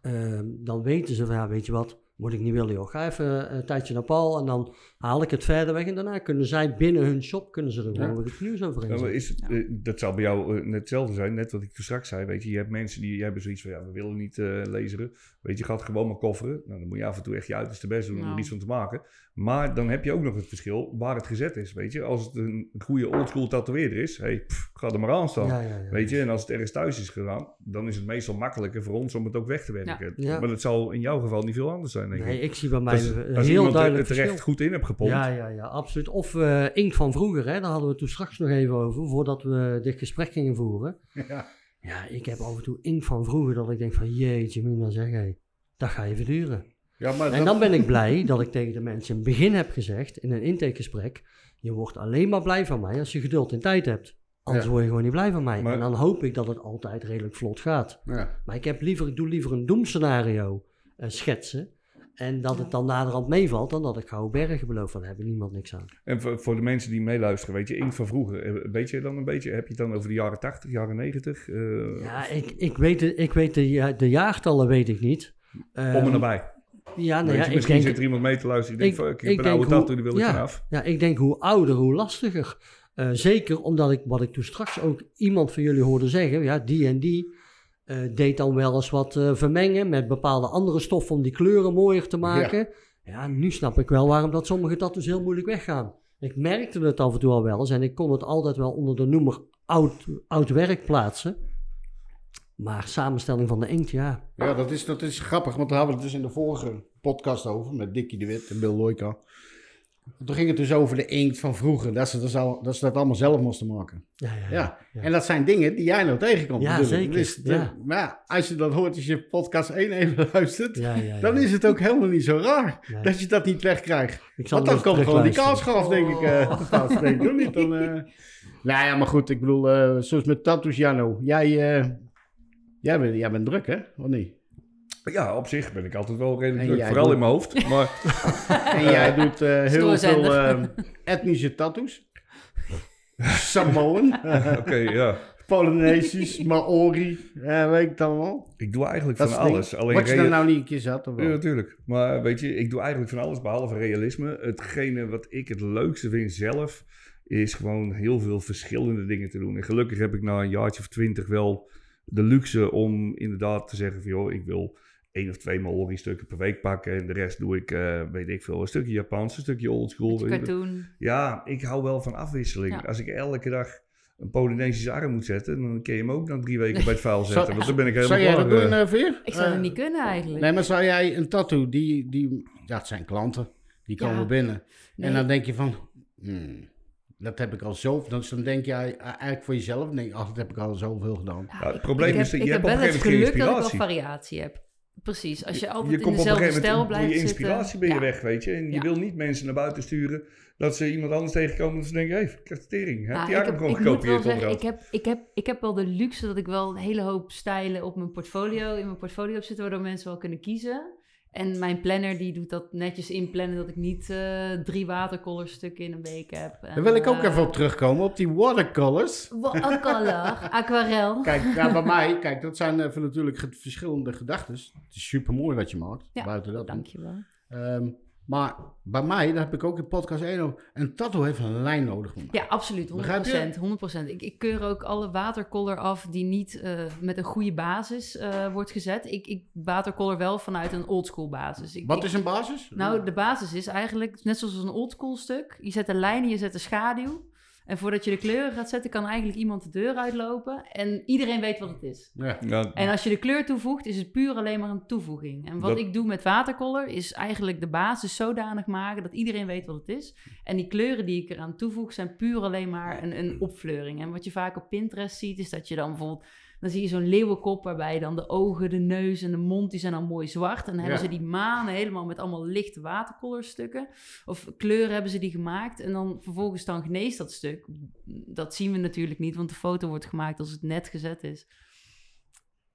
ehm, dan weten ze van, ja, weet je wat, moet ik niet willen joh. Ga even een tijdje naar Paul en dan haal ik het verder weg. En daarna kunnen zij binnen hun shop, kunnen ze er gewoon Ja. weer iets nieuws over Ja, inzetten. is het, eh, dat zal bij jou eh, net hetzelfde zijn, net wat ik toen straks zei. Weet je, je hebt mensen die hebben zoiets van, ja, we willen niet eh lezen. Weet je, gaat gewoon maar kofferen. Nou, dan moet je af en toe echt je uiterste best doen om Nou. er iets van te maken. Maar dan heb je ook nog het verschil waar het gezet is, weet je. Als het een goede oldschool tatoeëerder is, hey, pff, ga er maar aan staan. Ja, ja, ja. Weet je, en als het ergens thuis is gedaan, dan is het meestal makkelijker voor ons om het ook weg te werken. Ja. Maar dat zal in jouw geval niet veel anders zijn, denk Nee, ik. ik zie bij mij Als, een als heel iemand duidelijk het er echt verschil. goed in hebt gepompt. Ja, ja, ja, absoluut. Of eh, inkt van vroeger, hè? daar hadden we het toen straks nog even over, voordat we dit gesprek gingen voeren. [LAUGHS] Ja. Ja, ik heb af en toe inkt van vroeger dat ik denk van, jeetje mina zeg, hé, dat ga even duren. Ja, maar En dat- dan ben ik blij dat ik tegen de mensen in het begin heb gezegd, in een intakegesprek, je wordt alleen maar blij van mij als je geduld en tijd hebt. Anders Ja. word je gewoon niet blij van mij. Maar- En dan hoop ik dat het altijd redelijk vlot gaat. ja. Maar ik, heb liever, ik doe liever een doemscenario eh, schetsen. En dat het dan naderhand meevalt, dan dat ik gouden bergen beloof. Van, daar heb ik niemand niks aan. En voor, voor de mensen die meeluisteren, weet je, Inkt van vroeger, eh, weet je dan een beetje, heb je het dan over de jaren 80, jaren 90? eh Ja, ik, ik weet, de, ik weet de, ja- de jaartallen weet ik niet. Om Ehm, en nabij. Ja, nou ja, je, ik misschien denk, zit er iemand mee te luisteren die ik- denkt, fuck, ik, ik ben denk oude hoe- tattoo, die wil ik ja. vanaf. ja, ik denk hoe ouder, hoe lastiger. Eh, zeker omdat ik, wat ik toen straks ook iemand van jullie hoorde zeggen, ja, die en die eh, deed dan wel eens wat eh, vermengen met bepaalde andere stoffen om die kleuren mooier te maken. Ja. nu snap ik wel waarom dat sommige tattoos heel moeilijk weggaan. Ik merkte het af en toe al wel eens en ik kon het altijd wel onder de noemer oud, oud werk plaatsen. Maar samenstelling van de inkt, ja. Ja, dat is, dat is grappig, want daar hadden we het dus in de vorige podcast over met Dickie de Wit en Bill Loika. Toen ging het dus over de inkt van vroeger, dat ze dat, al- dat, ze dat allemaal zelf moesten maken. Ja, ja, Ja, ja. en dat zijn dingen die jij nog tegenkomt. Ja, natuurlijk. zeker, Dus ja. maar ja, als je dat hoort, als je podcast 1 even [LAUGHS] luistert, Ja, ja, ja. dan is het ook helemaal niet zo raar dat je dat niet wegkrijgt. Want dan komt gewoon die kaalschaf, denk ik. eh staan spreken, toch niet? Dan, eh. [LAUGHS] Nou ja, maar goed, ik bedoel, eh, zoals met tattoos, Jano. Jij, eh, jij, bent, jij bent druk, hè? Of niet? Ja, op zich ben ik altijd wel redelijk druk, vooral doet- in mijn hoofd. Maar [LAUGHS] En jij doet eh, heel veel eh, etnische tattoos. Samoan, [LAUGHS] oké, ja. Polynesisch, Maori, eh, weet ik het allemaal. Ik doe eigenlijk Dat van alles. Alleen Wat je dan nou niet een keer zat, of wel? Ja, natuurlijk. Maar weet je, ik doe eigenlijk van alles behalve realisme. Hetgene wat ik het leukste vind zelf, is gewoon heel veel verschillende dingen te doen. En gelukkig heb ik na een jaartje of twintig wel de luxe om inderdaad te zeggen van joh, ik wil één of twee Maori stukken per week pakken. En de rest doe ik, eh, weet ik veel, een stukje Japans, een stukje oldschool. Je. Ja, ik hou wel van afwisseling. Ja. Als ik elke dag een Polynesische arm moet zetten, dan kun je hem ook na drie weken bij het vuil [LAUGHS] zetten. Zou- want dan ben ik helemaal Zou jij dat doen, eh, Veer? Ik zou het niet kunnen eigenlijk. Nee, maar zou jij een tattoo, die, die ja, het zijn klanten, die komen Ja. binnen. Nee. En dan denk je van, hmm, dat heb ik al zo, dan, dan denk jij eigenlijk voor jezelf, dan je, ach, dat heb ik al zoveel gedaan. Ja, Ja, het ik- probleem ik heb, is dat je ik hebt heb op wel een het gegeven moment geluk geen dat ik wel variatie heb. Precies, als je Je altijd in komt op een dezelfde stijl blijft je zitten. inspiratie ben je Ja. weg, weet je. En je Ja. wil niet mensen naar buiten sturen dat ze iemand anders tegenkomen en ze denken, hé, hey, ik tering. Heb Nou, arm heb, gewoon gekopieerd zeggen, ik heb, ik, heb, ik heb wel de luxe dat ik wel een hele hoop stijlen op mijn portfolio, in mijn portfolio heb zitten, waardoor mensen wel kunnen kiezen. En mijn planner die doet dat netjes inplannen, dat ik niet eh, drie watercolor stukken in een week heb. En, Daar wil ik ook eh, even op terugkomen, op die watercolors. Watercolor, [LAUGHS] aquarel. Kijk, ja, bij [LAUGHS] mij, kijk, dat zijn even natuurlijk verschillende gedachten. Het is super mooi wat je maakt, Ja, buiten dat. Dankjewel. Ehm, maar bij mij, daar heb ik ook in podcast 1 over, een tattoo heeft een lijn nodig. Ja, absoluut. 100%. Begrijp je? 100%. Ik, ik keur ook alle watercolor af die niet eh, met een goede basis eh, wordt gezet. Ik, ik watercolor wel vanuit een oldschool basis. Ik, Wat ik- is een basis? Nou, de basis is eigenlijk net zoals een oldschool stuk. Je zet een lijn en je zet een schaduw. En voordat je de kleuren gaat zetten, kan eigenlijk iemand de deur uitlopen. En iedereen weet wat het is. Ja. Ja, En als je de kleur toevoegt, is het puur alleen maar een toevoeging. En wat Dat- ik doe met watercolor, is eigenlijk de basis zodanig maken dat iedereen weet wat het is. En die kleuren die ik eraan toevoeg, zijn puur alleen maar een, een opfleuring. En wat je vaak op Pinterest ziet, is dat je dan bijvoorbeeld... Dan zie je zo'n leeuwenkop waarbij dan de ogen, de neus en de mond, die zijn dan mooi zwart. En dan hebben ze die manen helemaal met allemaal lichte watercolorstukken. Of kleuren hebben ze die gemaakt. En dan vervolgens dan geneest dat stuk. Dat zien we natuurlijk niet, want de foto wordt gemaakt als het net gezet is.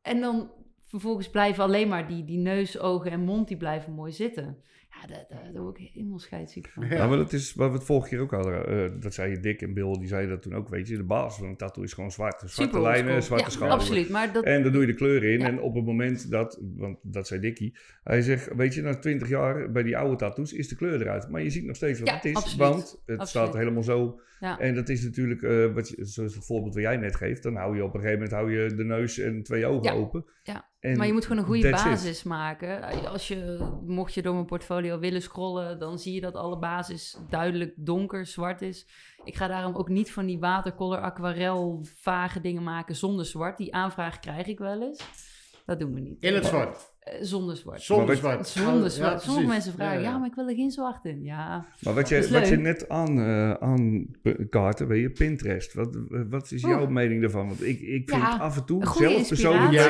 En dan vervolgens blijven alleen maar die, die neus, ogen en mond, die blijven mooi zitten. Ja, daar, daar, daar word ik helemaal scheidsziek van. Ja. Maar dat is wat we het vorige keer ook hadden. eh, dat zei je Dick en Bill, die zeiden dat toen ook. Weet je, de basis van een tattoo is gewoon zwart. Zwarte Super lijnen, zwarte ja, absoluut. Maar dat, En dan doe je de kleuren in. Ja. En op het moment dat, want dat zei Dickie, hij zegt, weet je, na 20 jaar bij die oude tattoos is de kleur eruit. Maar je ziet nog steeds wat Ja, het is, absoluut. want het Absoluut. staat helemaal zo. ja. En dat is natuurlijk, eh, wat je, zoals het voorbeeld wat jij net geeft, dan hou je op een gegeven moment hou je de neus en twee ogen Ja. open. Ja. En maar je moet gewoon een goede it. basis maken. Als je, mocht je door mijn portfolio willen scrollen, dan zie je dat alle basis duidelijk donker, zwart is. Ik ga daarom ook niet van die watercolor, aquarel, vage dingen maken zonder zwart. Die aanvraag krijg ik wel eens. Dat doen we niet. In het zwart. Eh, zonder zwart. Zonder zwart. Zonder zwart. precies. Sommige mensen vragen, ja, ja. maar ik wil er geen zwart in. Ja, Maar wat je, wat je net aan, eh aan kaarten, weet je, Pinterest. Wat, wat is jouw Oeh. mening daarvan? Want ik, ik vind Ja, af en toe, een goede zelf persoonlijk,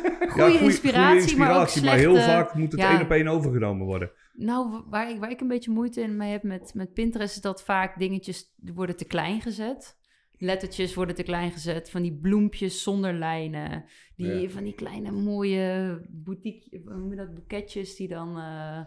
[LAUGHS] Goede inspiratie, maar ook maar heel vaak moet het ja. één op één overgenomen worden. Nou, wa- waar ik, waar ik een beetje moeite in mee heb met, met Pinterest is dat vaak dingetjes worden te klein gezet. Lettertjes worden te klein gezet, van die bloempjes zonder lijnen. Die, Ja. Van die kleine mooie boutique, hoe noem je dat, boeketjes die dan... eh,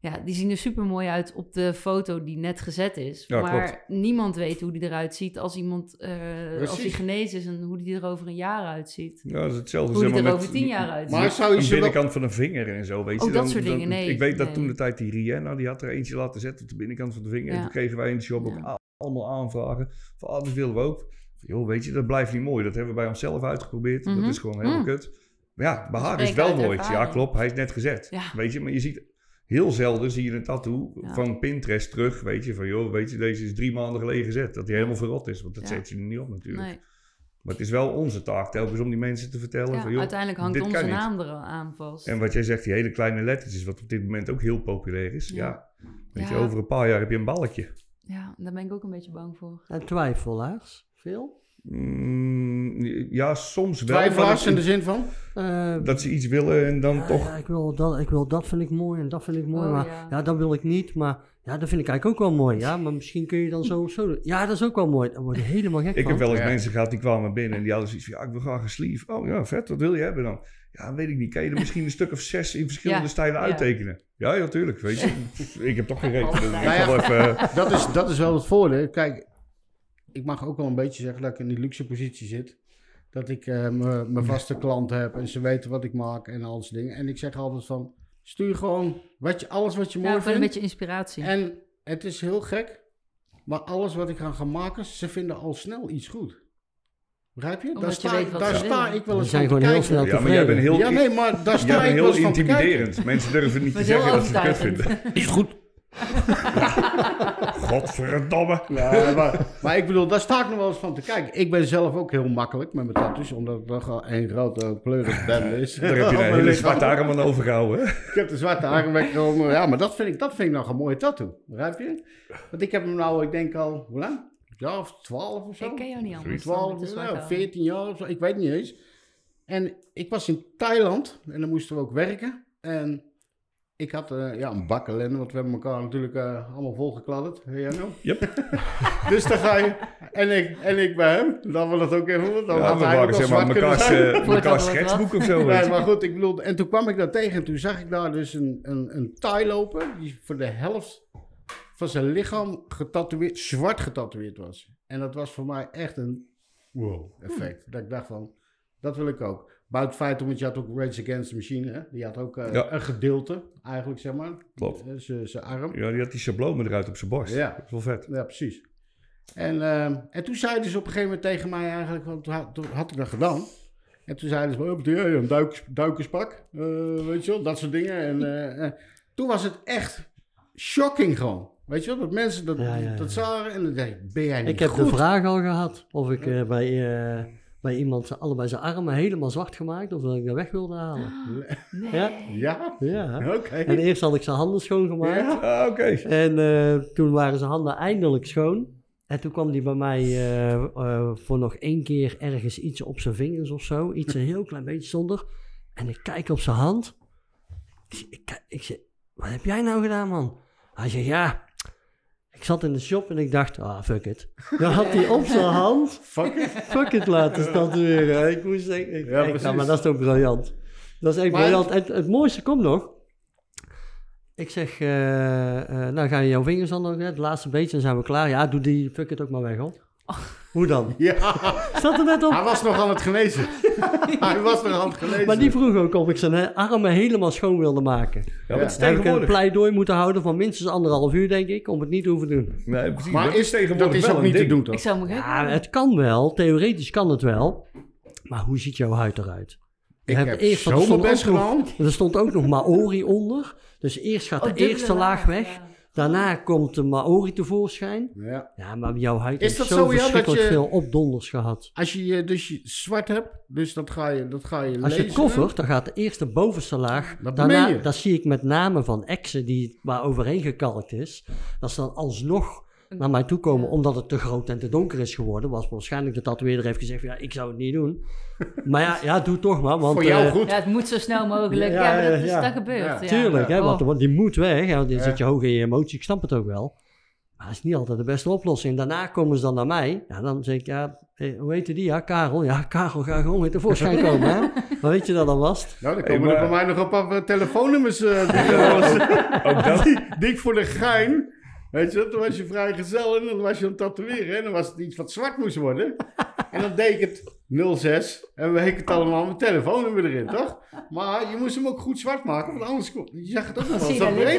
ja, die zien er super mooi uit op de foto die net gezet is. Ja, maar klopt. niemand weet hoe die eruit ziet als iemand, eh, als hij genezen is en hoe die er over een jaar uitziet. Ja, dat is hetzelfde Hoe die er maar, over tien jaar uitziet. Maar zou je wel... binnenkant van een vinger en zo, weet je. Oh, dat soort dingen, nee, Ik weet dat toen de tijd die Rihanna, die had er eentje laten zetten op de binnenkant van de vinger. En toen kregen wij in de shop ook allemaal aanvragen. Van, ah, dat willen we ook. Van, joh, weet je, dat blijft niet mooi. Dat hebben we bij onszelf uitgeprobeerd. Mhm. Dat is gewoon helemaal Mm. kut. Maar ja, bij haar is wel mooi. Ja, klopt. Hij is net gezet. Ja. Weet je, maar je ziet... Heel zelden zie je een tattoo Ja. van Pinterest terug, weet je, van joh, weet je, deze is drie maanden geleden gezet. Dat hij helemaal verrot is, want dat Ja. zet je er niet op natuurlijk. Nee. Maar het is wel onze taak telkens om die mensen te vertellen Ja, van joh, uiteindelijk hangt dit onze niet. naam er aan vast. En wat jij zegt, die hele kleine lettertjes, wat op dit moment ook heel populair is. Ja. Ja. Weet je, over een paar jaar heb je een balkje. Ja, daar ben ik ook een beetje bang voor. En twijfelaars, veel? Mm, ja, soms wel. Twijfelaars in de zin van? Eh, Dat ze iets willen en dan ja, toch... ja, ik, wil dat, ik wil dat vind ik mooi en dat vind ik mooi. Oh, maar ja. ja. dat wil ik niet. Maar ja, dat vind ik eigenlijk ook wel mooi. Ja, maar misschien kun je dan zo of zo doen. Ja, dat is ook wel mooi. Dan word je helemaal gek Ik van. heb wel eens Ja. mensen gehad die kwamen binnen en die hadden zoiets van... Ja, ik wil graag een sleeve. Oh ja, vet. Wat wil je hebben dan? Ja, weet ik niet. Kan je er [LAUGHS] misschien een stuk of zes in verschillende Ja, stijlen ja. uittekenen? Ja, ja, tuurlijk. Weet je. [LAUGHS] ik heb toch geen reden. Nou eh, Dat is, dat is wel het voordeel. Kijk, ik mag ook wel een beetje zeggen dat ik in die luxe positie zit. Dat ik eh, mijn mijn vaste klant heb en ze weten wat ik maak en al dingen. En ik zeg altijd van, stuur gewoon wat je, alles wat je mooi Ja, voor een beetje inspiratie. En het is heel gek, maar alles wat ik ga gaan maken, ze vinden al snel iets goed. Begrijp je? Omdat daar je sta, weet daar sta ik wel eens zijn van te gewoon heel snel ja, maar jij bent heel... Ja, nee, maar daar sta jij bent ik wel heel intimiderend. Mensen durven niet te zeggen dat ze het kut vinden. Is goed. [LAUGHS] Godverdomme. Ja, maar, maar ik bedoel, daar sta ik nog wel eens van te kijken. Ik ben zelf ook heel makkelijk met mijn tattoos, omdat het toch al een grote pleurisbende is. Daar heb je een hele zwarte arm aan overgehouden. Ik heb de zwarte haren weggenomen. Ja, maar dat vind ik, dat vind ik nog een mooie tattoo. Begrijp je? Want ik heb hem nou, ik denk al, hoe lang? Ja, of twaalf of zo? Ik ken jou niet anders. dan 12, met de zwarte ja, haren. 14 jaar of zo, ik weet niet eens. En ik was in Thailand en dan moesten we ook werken. En ik had eh, ja, een bak ellende, want we hebben elkaar natuurlijk eh, allemaal volgekladderd. Ja, nou. Yep. [LAUGHS] Dus dan ga je, en ik, en ik bij hem, dan wil het ook even goed. Dan Ja, had we hij ook zeg maar mekaars, zijn. eh, mekaars schetsboek of zo. Nee, maar goed, ik bedoel, en toen kwam ik daar tegen en toen zag ik daar dus een, een, een Thai lopen die voor de helft van zijn lichaam getatoeëerd, zwart getatoeëerd was. En dat was voor mij echt een wow effect. Dat ik dacht van, dat wil ik ook. Buiten het feit, omdat je had ook Rage Against the Machine, hè? die had ook eh, Ja. een gedeelte eigenlijk, zeg maar. Klopt. Eh, Zijn zijn arm. Ja, die had die schablonen eruit op zijn borst. Ja. Dat is wel vet. Ja, precies. En, ehm, en toen zeiden ze op een gegeven moment tegen mij eigenlijk, want toen had, toen had ik dat gedaan. En toen zeiden ze, oh, een duik, duikerspak, Eh, weet je wel, dat soort dingen. En toen was het echt shocking gewoon. Weet je wel, dat mensen dat, Ja, ja, ja. dat zagen en dan dacht ik, ben jij niet Ik heb goed? de vraag al gehad of ik bij, eh, bij iemand zijn- allebei zijn armen helemaal zwart gemaakt of dat ik dat weg wilde halen. Nee. Ja. Ja? Ja. Oké. En eerst had ik zijn handen schoongemaakt. Ja. Ah, oké. En eh, toen waren zijn handen eindelijk schoon. En toen kwam hij bij mij eh, eh, voor nog één keer ergens iets op zijn vingers of zo. Iets een heel klein beetje zonder. En ik kijk op zijn hand. Ik, zeg- ik, kijk- ik zeg, wat heb jij nou gedaan man? Hij zegt, ja, ik zat in de shop en ik dacht, ah, fuck it. Dan had hij op zijn hand, Fuck it. fuck it laten tatoeëren. Ik moest zeggen, ik, Ja, ik- maar dat is toch briljant. Dat is echt Maar- briljant. En het mooiste komt nog. Ik zeg, eh, eh, nou gaan je jouw vingers dan nog net, het laatste beetje, dan zijn we klaar. Ja, doe die fuck het ook maar weg, hoor. Hoe dan? [LAUGHS] Ja, Staat er net op? hij was nog aan het genezen. [LAUGHS] hij was nog aan het genezen. Maar die vroeg ook of ik zijn armen helemaal schoon wilde maken. Ja, is Dan heb ik een pleidooi moeten houden van minstens anderhalf uur, denk ik, om het niet te hoeven doen. Nee, precies. maar dat is, dat tegenwoordig is wel ook niet te doen, toch? Ik zou me Ja, het kan wel, theoretisch kan het wel. Maar hoe ziet jouw huid eruit? Ik heb eerst- zo er best ook nog- gedaan. Er stond ook nog Maori onder. Dus eerst gaat Oh, de dubbele eerste laag weg. ja. Daarna komt de Maori tevoorschijn. Ja. Ja, maar jouw huid Is heeft zo, zo, ja, dat verschrikkelijk je- veel opdonders gehad. Als je dus je zwart hebt, dus dat ga je, dat ga je Als je lezen. koffert, dan gaat de eerste bovenste laag. Dat daarna, dat zie ik met name van exen die, waar overheen gekalkt is. Dat ze dan alsnog naar mij toe komen Ja. omdat het te groot en te donker is geworden. Was waarschijnlijk de tatoeëerder heeft gezegd: van, ja, ik zou het niet doen. maar ja, ja doe het toch maar. Want, Voor jou eh, goed. Ja, het moet zo snel mogelijk. Ja, Ja, maar dat, is, ja. dat gebeurt. Ja. Ja. Tuurlijk, hè, want, Oh. want die moet weg. Want dan Ja. zit je hoog in je emotie. Ik snap het ook wel. Maar dat is niet altijd de beste oplossing. Daarna komen ze dan naar mij. Ja, dan zeg ik, ja, eh, hoe heette die? Ja, Karel. Ja, Karel, ga gewoon weer tevoorschijn komen. Hè? [LAUGHS] Maar weet je dat dan was? Nou, dan Hey, komen er bij mij nog een paar eh, telefoonnummers eh, die, [LAUGHS] [LAUGHS] Ook dat. die, die ik voor de gein... Weet je, toen was je vrijgezel en dan was je aan het tatoeëren. En dan was het iets wat zwart moest worden. [LAUGHS] En dan deed ik het 06 en we heken het allemaal mijn telefoonnummer erin, [LAUGHS] toch? Maar je moest hem ook goed zwart maken, want anders kon, je zag het ook nog wel eens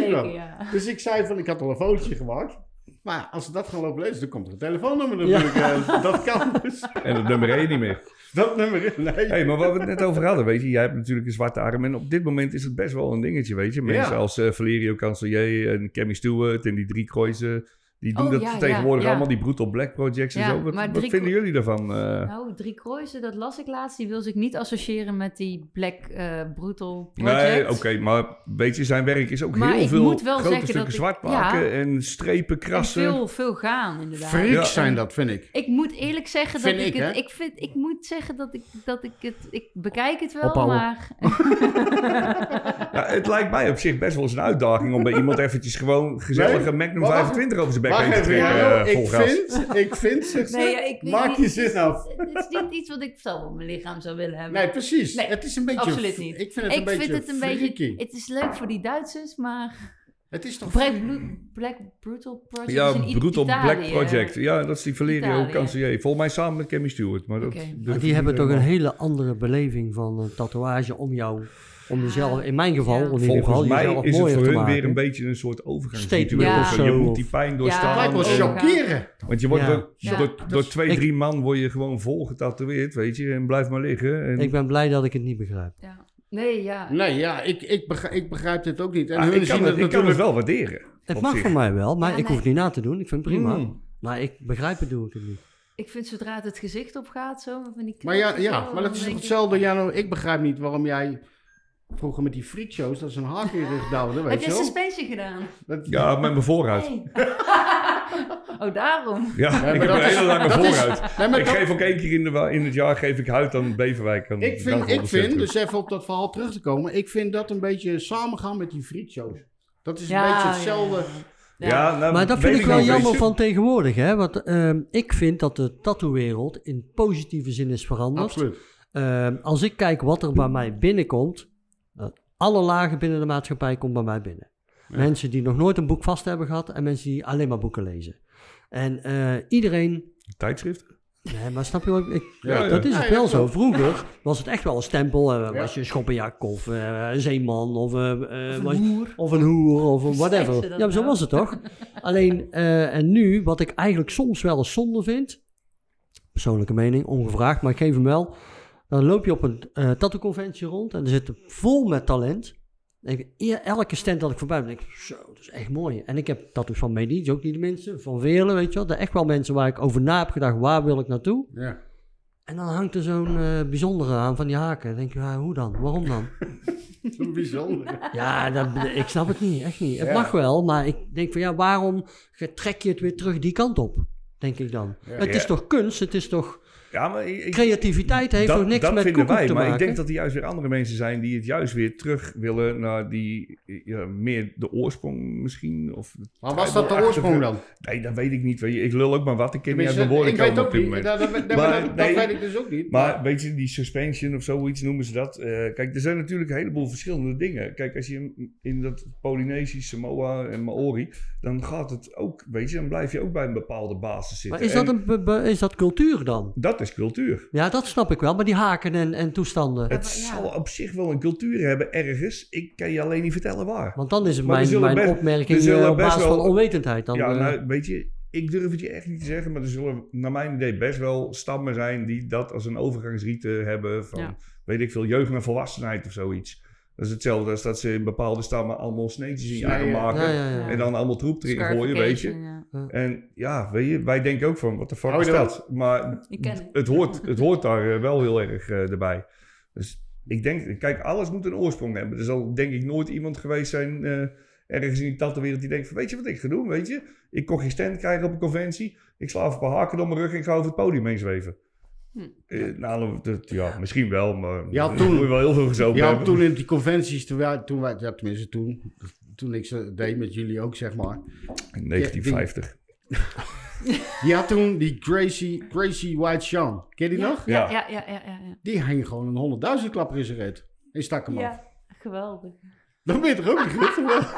kwam. ja. Dus ik zei van, ik had al een fotootje gemaakt. Maar als ze dat gaan lopen lezen, dan komt er een telefoonnummer natuurlijk. eh, dat kan dus. En dat nummer 1 niet meer. [LAUGHS] Dat nummer, nee. Hey, maar waar we het net over hadden, weet je, jij hebt natuurlijk een zwarte arm. En op dit moment is het best wel een dingetje, weet je. Mensen Ja. als eh, Valerio Cancelier en Cammy Stewart en die drie krooizen, die doen Oh, dat ja, tegenwoordig ja, ja. allemaal, die Brutal Black Projects en zo. Wat, maar wat drie vinden jullie daarvan? eh? Nou, Drie Kruisen, dat las ik laatst. Die wil zich niet associëren met die Black eh, Brutal nee, Project. oké, maar weet je, zijn werk is ook Maar heel ik veel moet wel grote zeggen stukken dat ik- zwart ja. maken en strepen, En krassen. veel, veel gaan, inderdaad. Freaks Ja. zijn dat, vind ik. Ik moet eerlijk zeggen Vind dat ik, ik, het... hè? Ik, vind, ik moet zeggen dat ik, dat ik het... Ik bekijk het wel, Ophouden. maar... [LAUGHS] Ja, het lijkt mij op zich best wel eens een uitdaging om bij iemand eventjes gewoon gezellige Nee, Magnum maar wacht- 25 over zijn bek Wacht even, eh, vol ik vind, ik vind, Nee, ja, ik maak je zin af. Het is niet iets wat ik zelf op mijn lichaam zou willen hebben. Nee, precies. Nee, het is een beetje... absoluut niet. Ik vind het een beetje het een freaky. beetje... Het is leuk voor die Duitsers, maar... Het is toch... Black, Black Brutal Project Ja, Brutal Italië. Black Project. Ja, dat is die Valerio. Cancelier. Volgens mij samen met Cammy Stewart. Maar dat Maar die hebben niet toch een hele andere beleving van een tatoeage om jou, om jezelf, in mijn geval, Ja. in ieder geval, Volgens mij jezelf is het voor hun maken. weer een beetje een soort overgangsritueel. Ja. of Zo, Je moet die pijn Het doorstaan. lijkt wel overgaan. chockeren. Want je wordt Ja. door, Ja. door, door twee, Ik- drie man word je gewoon vol getatoeëerd, weet je. En blijf maar liggen. En, Ik ben blij dat ik het niet begrijp. Ja. Nee, ja. Nee, ja, ik, ik, begrijp, ik begrijp dit ook niet. En Ah, hun ik, kan zien het, het ik kan het wel waarderen. Het mag zich. voor mij wel, maar Ja, ik nee. hoef het niet na te doen. Ik vind het prima. Mm. Maar ik begrijp het, doe ik het niet. Ik vind zodra het het gezicht op gaat, zo, van die Maar ja, ja, zo, maar dat is ik- hetzelfde, Jano. Ik begrijp niet waarom jij vroeger met die freakshows, dat is een haak in je rug Heb weet je je suspensie gedaan? Dat- Ja, met mijn vooruit. Nee. [LAUGHS] oh, daarom. Ja, ik heb dat een hele lange is- vooruit. Nee, ik dat- geef ook één keer in, de, wa- in het jaar geef ik huid aan Beverwijk. Aan Ik vind, ik vind, dus even op dat verhaal terug te komen, ik vind dat een beetje samengaan met die freakshows. Dat is een beetje hetzelfde. ja. Ja, nou, Maar dat weet vind ik wel jammer weet van tegenwoordig. Hè? Want ehm, ik vind dat de tattoo-wereld in positieve zin is veranderd. Absoluut. Ehm, als ik kijk wat er bij mij binnenkomt, alle lagen binnen de maatschappij komt bij mij binnen. Ja. Mensen die nog nooit een boek vast hebben gehad en mensen die alleen maar boeken lezen. En eh, iedereen, Tijdschrift? nee, maar snap je wat ik, Ja, dat ja. is Ja, het ja, wel zo. Vroeger was het echt wel een stempel. Ja. Was je een schoppenjak of eh, een zeeman of, een hoer. of een hoer of een whatever. Ja, maar zo nou? was het toch? [LAUGHS] Alleen, eh, en nu, wat ik eigenlijk soms wel eens zonde vind, persoonlijke mening, ongevraagd, maar ik geef hem wel. Dan loop je op een eh tattoo-conventie rond en er zit vol met talent. En ik- elke stand dat ik voorbij ben, denk ik, zo, dat is echt mooi. En ik heb tattoos van Medici, ook niet de minste, van Velen, weet je wel. Dat echt wel mensen waar ik over na heb gedacht, waar wil ik naartoe? Ja. En dan hangt er zo'n eh, bijzondere aan van die haken. Dan denk je, ja, hoe dan? Waarom dan? [LAUGHS] Een bijzondere. Ja, dat, ik snap het niet, echt niet. Het Ja. mag wel, maar ik denk van ja, waarom trek je het weer terug die kant op? Denk ik dan. Ja. het is toch kunst, het is toch Ja, maar ik, Creativiteit heeft dat, ook niks dat met vinden wij. te Maar maken. ik denk dat er juist weer andere mensen zijn die het juist weer terug willen naar die ja, meer de oorsprong misschien. Of Maar was dat de oorsprong dan? Nee, dat weet ik niet. Ik lul ook maar wat. Ik ken niet uit mijn woorden ik weet komen ook op dit niet. moment. Dat, dat, dat- Maar dat- nee. dat weet ik dus ook niet. Maar weet je, die suspension of zoiets noemen ze dat. Eh, kijk, er zijn natuurlijk een heleboel verschillende dingen. Kijk, als je in- dat Polynesische Samoa en Maori, dan gaat het ook, weet je, dan blijf je ook bij een bepaalde basis zitten. Maar is dat, En een, is dat cultuur dan? dat is cultuur. Ja, dat snap ik wel, maar die haken en, en toestanden. Het maar ja. zal op zich wel een cultuur hebben ergens. Ik kan je alleen niet vertellen waar. Want dan is het Maar mijn, mijn best- opmerking er eh, op basis wel- van onwetendheid. Dan, ja, eh, nou, weet je, ik durf het je echt niet te zeggen, maar er zullen naar mijn idee best wel stammen zijn die dat als een overgangsriete hebben van, Ja. weet ik veel, jeugd naar volwassenheid of zoiets. Dat is hetzelfde als dat ze in bepaalde stammen allemaal sneetjes in je arm Snijden. maken ja, ja, ja. en dan allemaal troep erin gooien, weet je. En ja, weet je, wij denken ook van, wat de fuck is dat? Maar het. hoort, het hoort daar eh, wel heel erg eh, erbij. Dus ik denk, kijk, alles moet een oorsprong hebben. Er zal denk ik nooit iemand geweest zijn, eh, ergens in die tattenwereld, die denkt van, weet je wat ik ga doen, weet je? Ik kon geen stand krijgen op een conventie. Ik sla even een paar haken door mijn rug en ik ga over het podium heen zweven. Hm. Eh, nou, dat, ja, misschien wel, maar toen- moet je wel heel veel gezopen Ja, hebben. toen in die conventies, toen wij, toen wij ja, tenminste toen, toen ik ze deed met jullie ook, zeg maar. In 1950. Die had toen die Gracie, Gracie White Sean. Ken je die Ja, nog? Ja, Ja. ja, ja, ja. Die hing gewoon een 100.000 klapper in zijn reet. En stak hem af. Ja, geweldig. Dan ben je toch ook niet goed?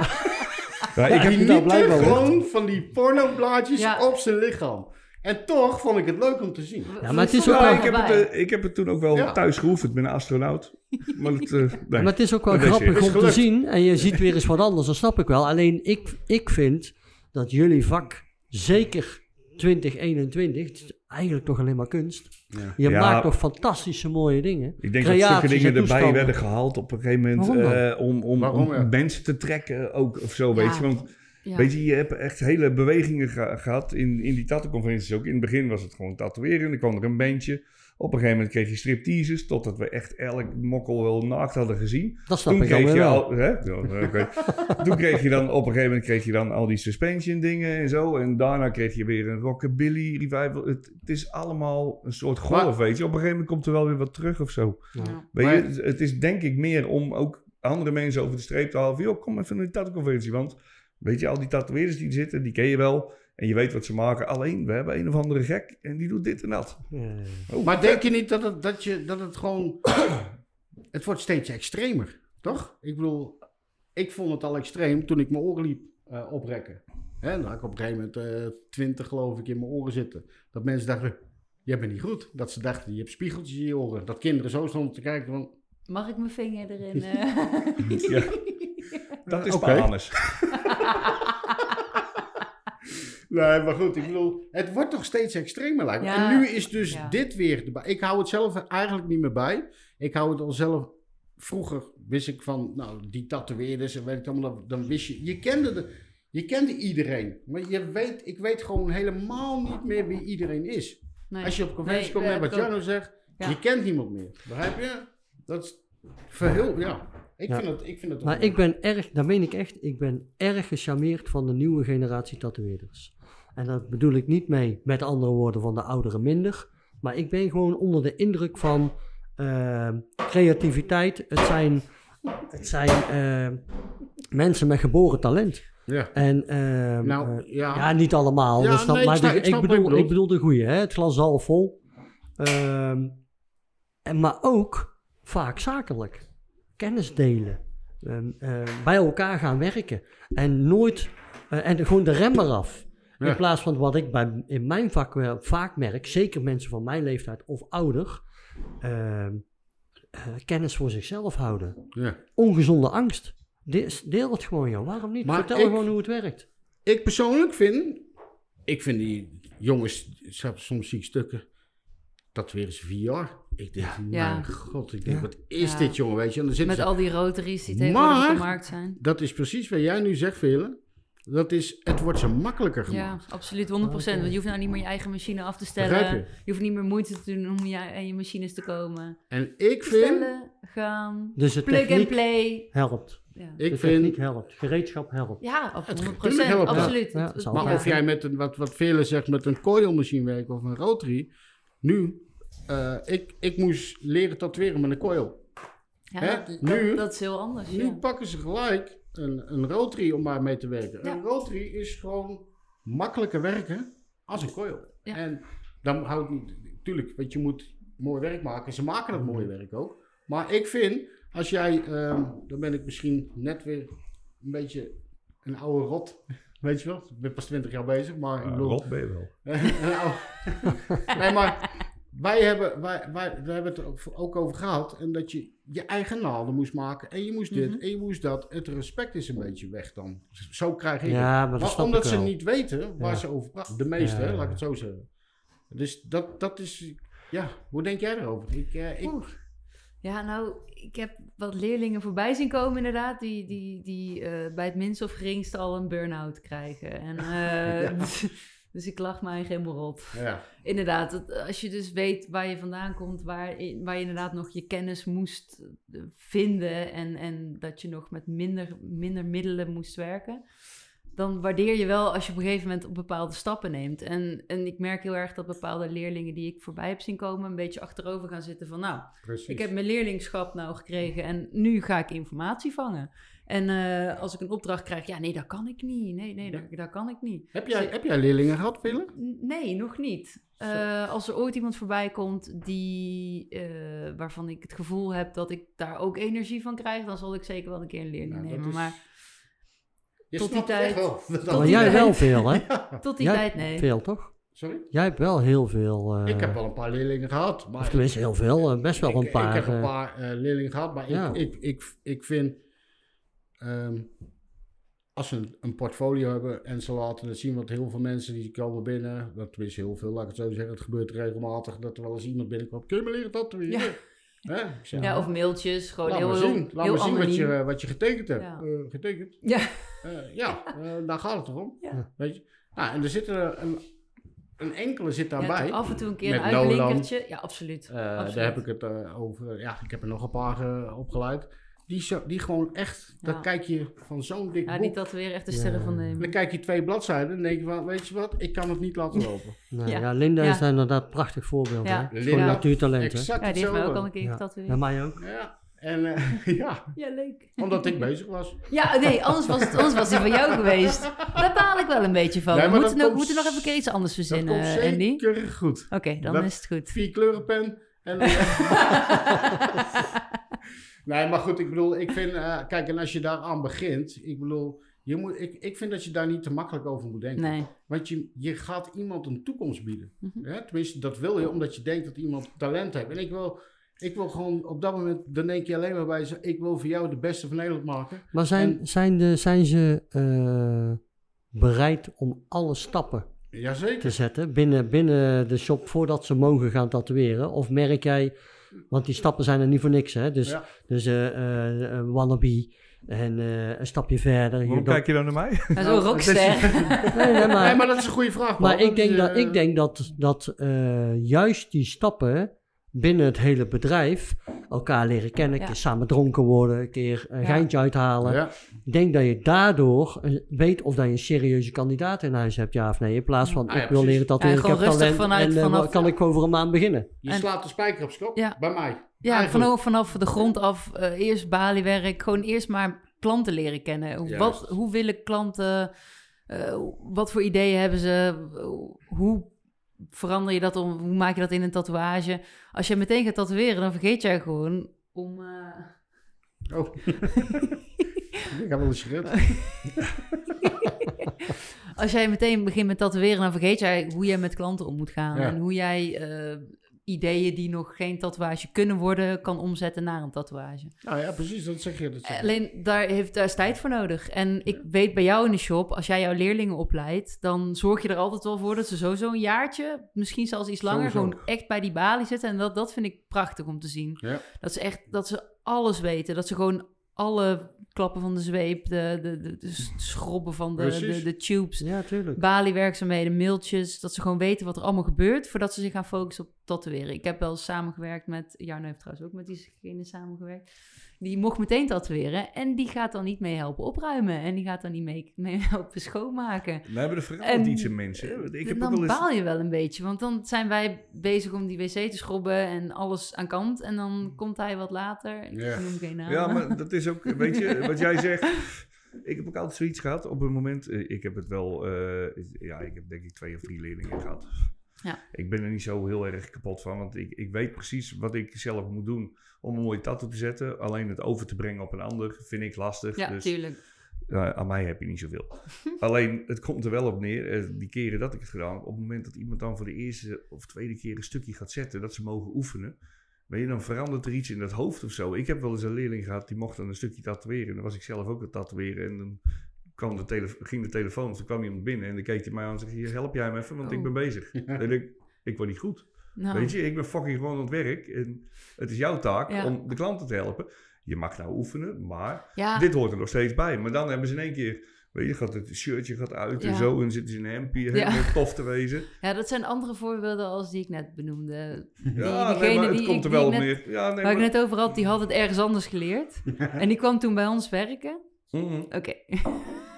Ja, ik heb die nou niet blijkbaar gewoon van die pornoblaadjes Ja. op zijn lichaam. En toch vond ik het leuk om te zien. Ja, maar het is ook Ja, wel- ik, heb het, eh, ik heb het toen ook wel Ja. thuis geoefend met een astronaut. Maar het, eh, [LAUGHS] nee. Maar het is ook wel Dat grappig om te zien. En je ziet weer eens wat anders, dat snap ik wel. Alleen ik, ik vind dat jullie vak, zeker 2021, het is eigenlijk toch alleen maar kunst. Ja. Je Ja. maakt toch fantastische mooie dingen. Ik denk dat zulke dingen en erbij toestanden. werden gehaald op een gegeven moment eh, om, om, Waarom, om ja? mensen te trekken ook of zo, Ja. weet je. Want Ja. weet je, je hebt echt hele bewegingen ge- gehad in, in die tattoo-conventies ook. In het begin was het gewoon tatoeëren, dan kwam er een bandje. Op een gegeven moment kreeg je stripteases, totdat we echt elk mokkel wel naakt hadden gezien. Dat snap Toen ik kreeg, je al, hè? Oké. [LAUGHS] Toen kreeg je dan op een gegeven moment kreeg je dan al die suspension dingen en zo. En daarna kreeg je weer een rockabilly revival. Het, het is allemaal een soort golf, Maar- weet je. Op een gegeven moment komt er wel weer wat terug of zo. Ja. Weet je, het- is denk ik meer om ook andere mensen over de streep te halen. Van, joh, kom even naar die tattoo-conventie. Want weet je, al die tatoeëerders die er zitten, die ken je wel. En je weet wat ze maken. Alleen, we hebben een of andere gek en die doet dit en dat. Ja. Oh, Maar denk je niet dat het, dat je, dat het gewoon... [CLEARS THROAT] het wordt steeds extremer, toch? Ik bedoel, ik vond het al extreem toen ik mijn oren liep eh, oprekken. Hè, dan had ik op een gegeven moment eh 20 geloof ik in mijn oren zitten. Dat mensen dachten, jij bent niet goed. Dat ze dachten, je hebt spiegeltjes in je oren. Dat kinderen zo stonden te kijken van... Mag ik mijn vinger erin? [LAUGHS] eh? Ja. [LAUGHS] Dat is Oké. [LAUGHS] [LAUGHS] Nee, maar goed, ik bedoel, het wordt toch steeds extremer lijkt me. Ja. En nu is dus Ja. dit weer. Ik hou het zelf eigenlijk niet meer bij. Ik hou het al zelf... Vroeger wist ik van, nou, die tatoeëerders en weet ik allemaal, dan- wist je... Je kende, de, je kende iedereen, maar je weet, ik weet gewoon helemaal niet meer wie iedereen is. Nee. Als je op conventie Nee, komt, dat net wat Jarno zegt, Ja. je kent niemand meer. Begrijp je? Dat is verhul, ja. Ik Ja. vind het, ik vind het Maar ik ben erg, dat meen ik echt, ik ben erg gecharmeerd van de nieuwe generatie tatoeëerders. En dat bedoel ik niet mee, met andere woorden, van de ouderen minder. Maar ik ben gewoon onder de indruk van ehm, creativiteit. Het zijn, het zijn ehm, mensen met geboren talent. Ja. En ehm, Nou, eh, ja. ja, niet allemaal. Ja, dat ik maar snap- de- ik snap bedoel, ik bedoel de goede, hè? het glas half vol. En, maar ook vaak zakelijk. Kennis delen. Ehm, eh, bij elkaar gaan werken. En nooit, eh, en gewoon de rem eraf. Ja. In plaats van wat ik bij, in mijn vak wel vaak merk, zeker mensen van mijn leeftijd of ouder, ehm, eh, kennis voor zichzelf houden. Ja. Ongezonde angst. De- Deel het gewoon, joh. Waarom niet? Maar Vertel ik- gewoon hoe het werkt. Ik persoonlijk vind, ik vind die jongens, soms zie ik stukken, dat weer eens VR. Ik denk, Ja. mijn god, ik denk, Ja. wat is Ja. dit jongen, weet je? En dan zitten Met ze, al die rotaries die tegenwoordig op de markt zijn. dat is precies wat jij nu zegt, Velen. Dat is, het wordt zo makkelijker Ja, gemaakt. absoluut, 100%. Want je hoeft nou niet meer je eigen machine af te stellen. Je? je? hoeft niet meer moeite te doen om je, aan je machines te komen. En ik vind, gaan, Dus de plug and techniek play. helpt. Ja, ik de vind, techniek helpt. Gereedschap helpt. ja op Het- 100%. tuurlijk helpt het. absoluut. Ja, Het- maar Ja. of jij met een, wat, wat Velen zegt, met een coilmachine werkt of een rotary, nu, eh, ik, ik moest leren tatoeëren met een coil. Ja, Hè? dat, Nu- dat, is heel anders. Nu ja. pakken ze gelijk een, een rotary om maar mee te werken. Ja. Een rotary is gewoon makkelijker werken als een coil. Ja. En dan houdt niet... Tuurlijk, want je moet mooi werk maken. Ze maken dat mooie werk ook. Maar ik vind, als jij... ehm, dan ben ik misschien net weer een beetje een oude rot. [LAUGHS] Weet je wel? Ik ben pas 20 jaar bezig, maar ik bedoel... rot ben je wel. [LAUGHS] Een oude- [LAUGHS] nee, maar wij hebben, wij, wij, we hebben het er ook, over gehad. En dat je je eigen naalden moest maken. En je moest dit Mhm. en je moest dat. Het respect is een beetje weg dan. Zo krijg ik het. Ja, maar omdat ze wel. niet weten waar Ja. ze over praten. De meeste, Ja, laat ik het zo zeggen. Dus dat, dat is... Ja, hoe denk jij erover? Ik, ik, Oeh. Ja, nou, ik heb wat leerlingen voorbij zien komen inderdaad, die, die, die eh, bij het minst of geringste al een burn-out krijgen. En, [LAUGHS] eh, Ja. Dus ik lach mij helemaal rot. ja. Inderdaad, het- als je dus weet waar je vandaan komt, waar, waar je inderdaad nog je kennis moest eh, vinden en, en dat je nog met minder, minder middelen moest werken, dan waardeer je wel als je op een gegeven moment op bepaalde stappen neemt. En, en ik merk heel erg dat bepaalde leerlingen die ik voorbij heb zien komen, een beetje achterover gaan zitten van nou, Precies. ik heb mijn leerlingschap nou gekregen en nu ga ik informatie vangen. En eh, als ik een opdracht krijg, ja nee, dat kan ik niet. Nee, nee, dat, dat kan ik niet. heb, jij, heb jij leerlingen gehad, Willem? Nee, nog niet. Eh, als er ooit iemand voorbij komt die, eh, waarvan ik het gevoel heb dat ik daar ook energie van krijg, dan zal ik zeker wel een keer een leerling Nou, nemen. is- Maar Je Tot die tijd- wel. Dat- tot Maar die jij tijd. wel veel, hè? [LAUGHS] tot die Jij- tijd, nee. Veel, toch? Sorry? Jij hebt wel heel veel... eh, ik heb wel een paar leerlingen gehad. Maar Of tenminste heel veel, best wel ik, een paar. Ik heb een paar eh, leerlingen gehad, maar ja. ik, ik, ik, ik vind... ehm, als ze een, een portfolio hebben en ze laten het zien, want heel veel mensen die komen binnen, dat is heel veel, laat ik het zo zeggen, het gebeurt regelmatig dat er wel eens iemand binnenkomt, kun je me leren dat weer? Ja. Zeg, Ja, of mailtjes, gewoon laat heel, zien, laat heel zien wat je, wat je getekend hebt. Ja. Eh, getekend? Ja. Eh, ja, eh, daar gaat het toch om? Ja. Weet je? Nou, en er zit er een, een enkele zit Ja, daarbij. toch af en toe een keer een Nolan. uitblinkertje. Ja, absoluut. Eh, absoluut. daar heb ik het eh, over. Ja, ik heb er nog een paar eh, opgeleid. Die, zo, die gewoon echt, Ja. dan kijk je van zo'n dik Ja, boek. die tatoeëren echt de sterren Ja. van Dan nemen. kijk je twee bladzijden en denk je van, weet je wat, ik kan het niet laten lopen. nou, Ja. ja. Linda Ja. is daar inderdaad een prachtig voorbeeld. Ja. hè? Linda, Gewoon natuurtalent, hè? exact Ja, die heeft mij ook al een keer getatoeëerd. Ja, mij ook. Ja, en eh, [LAUGHS] ja, Ja, leuk. omdat ik bezig was. Ja, nee, anders was, het, anders was die van jou geweest. Daar baal ik wel een beetje van. Nee, we moeten dat nog, komt moeten nog even een keer iets anders Dat verzinnen, komt eh, Andy. Oké, zeker goed. dan Dat- is het goed. Vier kleurenpen. En, [LAUGHS] [LAUGHS] nee, maar goed, ik bedoel, ik vind, eh, kijk, en als je daaraan begint, ik bedoel, je moet, ik, ik vind dat je daar niet te makkelijk over moet denken. Nee. Want je, je gaat iemand een toekomst bieden. Mhm. Hè? Tenminste, dat wil je omdat je denkt dat iemand talent heeft. En ik wil, ik wil gewoon op dat moment, dan denk je alleen maar bij ze, ik wil voor jou de beste van Nederland maken. Maar zijn, zijn, de, zijn ze eh, bereid om alle stappen Jazeker. te zetten binnen, binnen de shop voordat ze mogen gaan tatoeëren? Of merk jij, want die stappen zijn er niet voor niks, hè? Dus, Ja. dus eh, eh, wannabe en eh, een stapje verder. Waarom Je- dat- kijk je dan naar mij? [LAUGHS] Zo'n Nou, rockster. [LAUGHS] Nee, nee, maar, Nee, maar dat is een goede vraag. maar ik denk is, dat, ik denk dat, dat eh, juist die stappen binnen het hele bedrijf elkaar leren kennen, Ja. een keer samen dronken worden, een keer een Ja. geintje uithalen. Ja, Ik denk dat je daardoor weet of dat je een serieuze kandidaat in huis hebt, ja of nee. In plaats van, Ah, ja, ik wil leren Ja, ik heb talent vanuit- en eh, vanaf- kan ik over een maand beginnen. je En- slaat de spijker op schop Ja. bij mij. Ja, Eigenlijk. vanaf, vanaf de grond af, eh, eerst baliewerk, gewoon eerst maar klanten leren kennen. Hoe- Wat, hoe willen klanten, eh, wat voor ideeën hebben ze, hoe verander je dat om, hoe maak je dat in een tatoeage? Als je meteen gaat tatoeëren, dan vergeet jij gewoon om... eh, Oh. ik heb wel een sigaret. [LAUGHS] Als jij meteen begint met tatoeëren, dan vergeet jij hoe jij met klanten om moet gaan. Ja. En hoe jij eh, ideeën die nog geen tatoeage kunnen worden, kan omzetten naar een tatoeage. Nou ja, precies, dat zeg je. Dat zeg je. Alleen daar, heeft, daar is tijd voor nodig. En ik weet bij jou in de shop, als jij jouw leerlingen opleidt, dan zorg je er altijd wel voor dat ze sowieso een jaartje, misschien zelfs iets langer, Sowieso. gewoon echt bij die balie zitten. En dat, dat vind ik prachtig om te zien. Ja. Dat ze echt, dat ze alles weten. Dat ze gewoon alle klappen van de zweep, de, de, de, de schrobben van de, de, de tubes, Ja, baliewerkzaamheden, mailtjes, dat ze gewoon weten wat er allemaal gebeurt voordat ze zich gaan focussen op tatoeëren. Ik heb wel samengewerkt met, Jarno heeft trouwens ook met diegene samengewerkt. Die mocht meteen tatoeëren en die gaat dan niet mee helpen opruimen. En die gaat dan niet mee, mee [LAUGHS] helpen schoonmaken. We hebben er En, iets in mensen. Ik heb ook dan wel eens... baal je wel een beetje, want dan zijn wij bezig om die wc te schrobben en alles aan kant. En dan komt hij wat later. Ja. Noem geen naam. Ja, maar dat is ook, weet je, wat jij [LAUGHS] zegt. Ik heb ook altijd zoiets gehad op een moment. eh, Ik heb het wel, eh, ja, ik heb denk ik twee of drie leerlingen gehad. Ja. Ik ben er niet zo heel erg kapot van, want ik, ik weet precies wat ik zelf moet doen om een mooie tattoo te zetten. Alleen het over te brengen op een ander vind ik lastig. Ja, dus tuurlijk. aan mij heb je niet zoveel. [LAUGHS] Alleen, het komt er wel op neer, eh, die keren dat ik het gedaan heb, op het moment dat iemand dan voor de eerste of tweede keer een stukje gaat zetten, dat ze mogen oefenen, weet je, dan verandert er iets in het hoofd of zo. Ik heb wel eens een leerling gehad, die mocht dan een stukje tatoeëren. En dan was ik zelf ook aan het tatoeëren en dan kwam de tele- ging de telefoon, dus toen kwam iemand binnen en dan keek hij mij aan en zei, hier, help jij me even, want ik Oh. ben bezig. [LAUGHS] Denk ik, ik word niet goed. Nou, Weet je, ik ben fucking gewoon aan het werk en het is jouw taak Ja. om de klanten te helpen. Je mag nou oefenen, maar ja, dit hoort er nog steeds bij. Maar dan hebben ze in één keer, weet je, gaat het shirtje gaat uit en zo. En zitten ze in een hempie, Ja. helemaal tof te wezen. ja, dat zijn andere voorbeelden als die ik net benoemde. Die, Ja, nee, maar het die, komt ik, er wel ik neer. Ja, nee, waar ik maar... net over had, die had het ergens anders geleerd. [LAUGHS] en die kwam toen bij ons werken. Oké. [LAUGHS]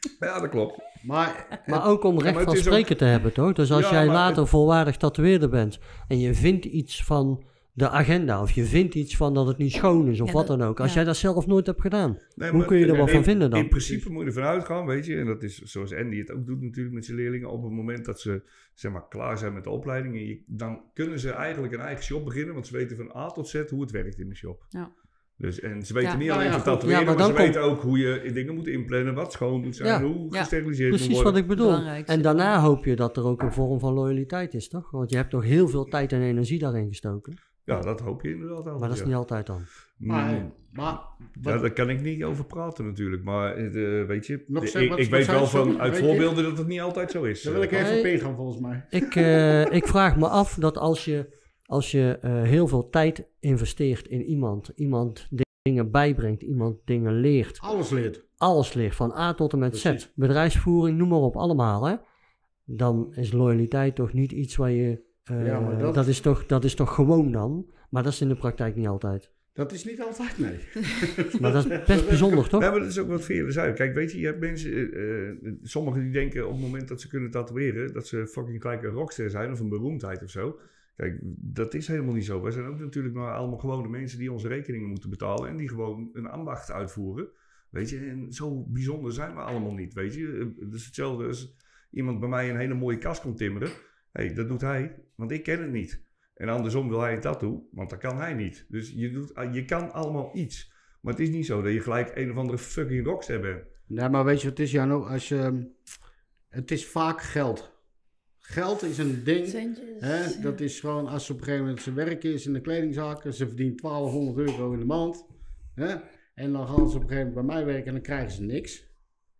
[LAUGHS] Ja, dat klopt. Maar, Maar ook om recht van ook- spreken te hebben, toch? Dus als Ja, jij later het- volwaardig tatoeëerder bent en je vindt iets van de agenda of je vindt iets van dat het niet schoon is of Ja, wat dan ook. Als ja. jij dat zelf nooit hebt gedaan. Nee, Hoe maar kun je er wat van in- vinden dan? In principe moet je ervan uitgaan, weet je. En dat is zoals Andy het ook doet natuurlijk met zijn leerlingen. Op het moment dat ze zeg maar, klaar zijn met de opleiding. En je- dan kunnen ze eigenlijk een eigen shop beginnen. Want ze weten van A tot Z hoe het werkt in de shop. Ja. Dus, en ze weten Ja. niet alleen ja, van tatoeëren, Ja, maar maar, ze weten ook hoe je dingen moet inplannen. Wat schoon moet zijn, Ja. hoe Ja. gesteriliseerd moet Precies worden. wat ik bedoel. En daarna hoop je dat er ook een vorm van loyaliteit is, toch? Want je hebt toch heel veel tijd en energie daarin gestoken. Ja, dat hoop je inderdaad wel. Maar dat is ja. niet altijd dan. maar, Mm. maar Ja, daar kan ik niet over praten natuurlijk. Maar eh, weet je, Nog ik, ik weet wel van uit Weet je? voorbeelden dat het niet altijd zo is. daar wil ik even op ingaan volgens mij. Ik, eh, ik vraag me af dat als je, als je eh, heel veel tijd investeert in iemand, iemand dingen bijbrengt, iemand dingen leert, Alles leert. alles leert, van A tot en met Precies. Z, bedrijfsvoering, noem maar op, allemaal, hè, dan is loyaliteit toch niet iets waar je, eh, Ja, maar dat- dat... is toch, dat is toch gewoon dan, maar dat is in de praktijk niet altijd. Dat is niet altijd, nee. [LAUGHS] Maar dat is best [LAUGHS] bijzonder, toch? Ja, maar dat is ook wat vele zijn. Kijk, weet je, je hebt mensen, eh, sommigen die denken op het moment dat ze kunnen tatoeëren, dat ze fucking gelijk een rockster zijn of een beroemdheid of zo. Kijk, dat is helemaal niet zo. Wij zijn ook natuurlijk maar allemaal gewone mensen die onze rekeningen moeten betalen en die gewoon een ambacht uitvoeren. Weet je, en zo bijzonder zijn we allemaal niet, weet je. Het is hetzelfde als iemand bij mij een hele mooie kast komt timmeren. Hey, dat doet hij, want ik ken het niet. En andersom wil hij een tattoo, want dat kan hij niet. Dus je, doet, je kan allemaal iets. Maar het is niet zo dat je gelijk een of andere fucking rockster bent. Nee, maar weet je het is, Jano? Als je, het is vaak geld. Geld is een ding. Centjes. Hè? Dat is gewoon als ze op een gegeven moment zijn werk is in de kledingzaken. Ze verdient 1200 euro in de maand. Hè? En dan gaan ze op een gegeven moment bij mij werken en dan krijgen ze niks.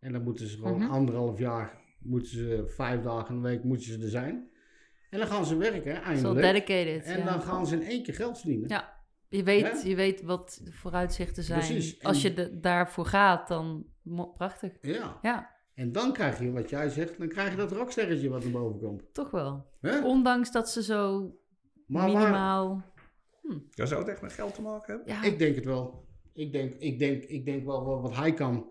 En dan moeten ze gewoon Mhm. anderhalf jaar, moeten ze vijf dagen in de week moeten ze er zijn. En dan gaan ze werken, Zo eindelijk. dedicated. En ja. dan gaan ze in één keer geld verdienen. Ja. Je weet, je weet wat de vooruitzichten zijn. Precies. Als En- je de- daarvoor gaat, dan prachtig. Ja. Ja, En dan krijg je wat jij zegt, dan krijg je dat rocksterretje wat naar boven komt. toch wel. Hè? Ondanks dat ze zo Maar waar- minimaal... Ja, zou het echt met geld te maken hebben? Ja, Ik denk het wel. Ik denk, ik denk, ik denk wel wat, wat hij kan.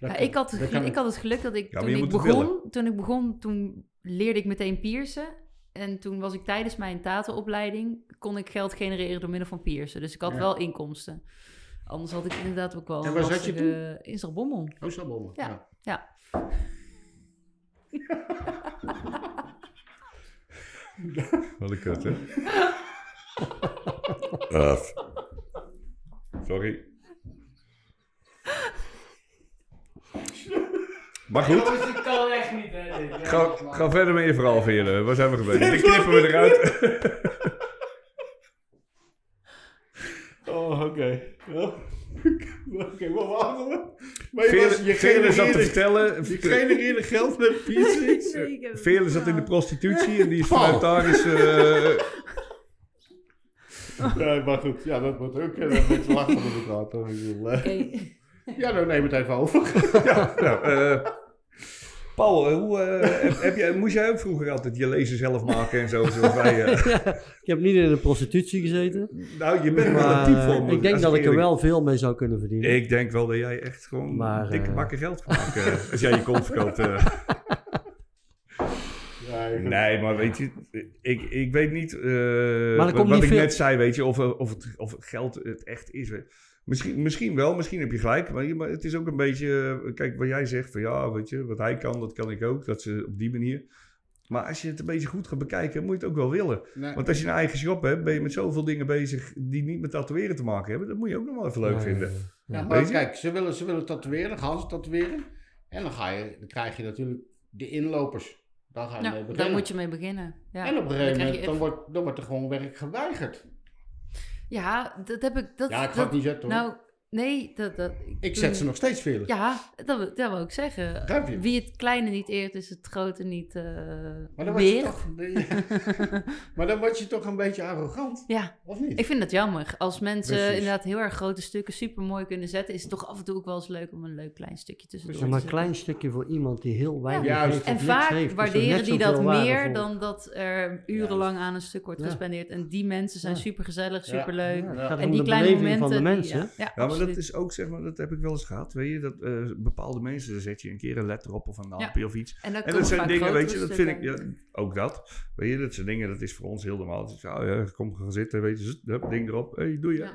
Ja, kan- ik, had het, kan ik had het geluk dat ik toen ik, begon, toen ik begon, toen leerde ik meteen piercen. En toen was ik tijdens mijn tatenopleiding, kon ik geld genereren door middel van piercen. Dus ik had Ja. wel inkomsten. Anders had ik inderdaad ook wel En een waar zat je lastige- In Zalbommel. Oh, Sabommen. Ja. Ja. Wat een kut, hè? Af. Sorry. Maar goed, ik kan echt niet, hè. dit. ga, ga verder met je verhaal, Veerle. Waar zijn we gebleven? Dit knippen we eruit. [LAUGHS] Oh, oké. Ja. [LAUGHS] Oké, wat waren we? Maar je, Veerle was, je, Veerle zat te genereerde, vertellen... je genereerde geld met piercings. [LAUGHS] Veerle zat in de prostitutie en die is [LAUGHS] vanuit daar is... eh, Ja, maar goed, ja, dat wordt ook een beetje lachen bedoel, eh. Oké. Ja, dan neem het even over. ja, nou, eh, Paul, eh, hoe, eh, heb, heb jij, moest jij ook vroeger altijd je lezen zelf maken en zo, zoals wij? eh? [LAUGHS] ik heb niet in de prostitutie gezeten. nou, je bent wel een Maar type eh, voor. moet- ik denk dat ik er wel veel mee zou kunnen verdienen. Ik denk wel dat jij echt gewoon Maar, dikke eh, bakken geld [LAUGHS] kan maken. als jij je kont verkoopt. eh. Nee, maar weet je, ik, ik weet niet, eh, er wat, komt wat niet ik veel- net zei, weet je, of, of, het, of het geld het echt is. Misschien, misschien wel, misschien heb je gelijk, maar, je- maar het is ook een beetje, eh, kijk, wat jij zegt van ja, weet je, wat hij kan, dat kan ik ook, dat ze op die manier. Maar als je het een beetje goed gaat bekijken, moet je het ook wel willen. Nee. Want als je een eigen shop hebt, ben je met zoveel dingen bezig die niet met tatoeëren te maken hebben. Dat moet je ook nog wel even leuk Nee, vinden. Ja, maar kijk, ze willen, ze willen tatoeëren, dan gaan ze tatoeëren. En dan, ga je, dan krijg je natuurlijk de inlopers. Daar ga je mee Nou, beginnen. daar moet je mee beginnen. Ja. en op een gegeven moment, dan wordt, dan wordt er gewoon werk geweigerd. Ja, dat heb ik. Dat, Ja, ik ga dat- het niet zetten hoor. Nou, nee, dat. dat ik zet ze nog steeds veel. Ja, dat, wil- dat wil ik zeggen. Wie het kleine niet eert, is het grote niet eh Maar dan, word je weer. toch, [LAUGHS] maar dan word je toch een beetje arrogant, ja, of niet? ik vind dat jammer. Als mensen Precies. inderdaad heel erg grote stukken super mooi kunnen zetten, is het toch af en toe ook wel eens leuk om een leuk klein stukje tussendoor Ja, te maar een zetten. klein stukje voor iemand die heel weinig Juist. heeft En vaak heeft, waarderen die dat meer dan dat er urenlang aan een stuk wordt Ja. gespendeerd. En die mensen zijn Ja. super gezellig, Ja. super leuk. Ja, Ja. En die kleine beleving momenten. van de die- mensen. ja, dat is ook, zeg maar, dat heb ik wel eens gehad. Weet je, dat eh, bepaalde mensen, daar zet je een keer een letter op of een lampje of iets. En, dat zijn dingen, weet je, dat vind ik, ja, ook dat. Weet je, dat zijn dingen, dat is voor ons heel normaal. Is, oh ja, kom gaan zitten, weet je, hup, ding erop, hey, doe je. Ja.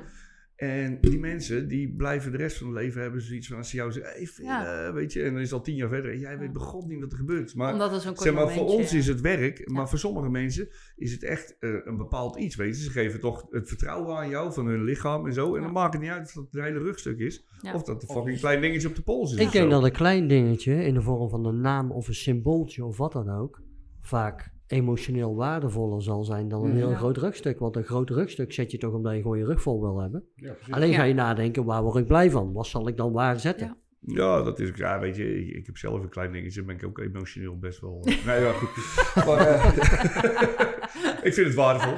En die mensen, die blijven de rest van hun leven hebben zoiets van, als ze jou zeggen, hey, Phil, Ja. eh, weet je, en dan is het al tien jaar verder. En jij Ja. weet begot niet wat er gebeurt. Maar, Omdat zeg maar, voor ons ja. is het werk, maar Ja. voor sommige mensen is het echt eh, een bepaald iets, weet je. Ze geven toch het vertrouwen aan jou, van hun lichaam en zo. En Ja. dan maakt het niet uit of dat het een hele rugstuk is, Ja. of dat een fucking klein dingetje op de pols is. Ik of denk zo. dat een klein dingetje in de vorm van een naam of een symbooltje of wat dan ook, vaak emotioneel waardevoller zal zijn dan een Mhm. heel Ja. groot rugstuk. Want een groot rugstuk zet je toch omdat je gewoon je rug vol wil hebben. Ja. Alleen ga je nadenken, waar word ik blij van? Wat zal ik dan waar zetten? Ja. Ja, dat is, ja, weet je, ik, ik heb zelf een klein dingetje, ben ik ook emotioneel best wel. nee, ja, goed. [LAUGHS] Maar, eh, [LAUGHS] ik vind het waardevol.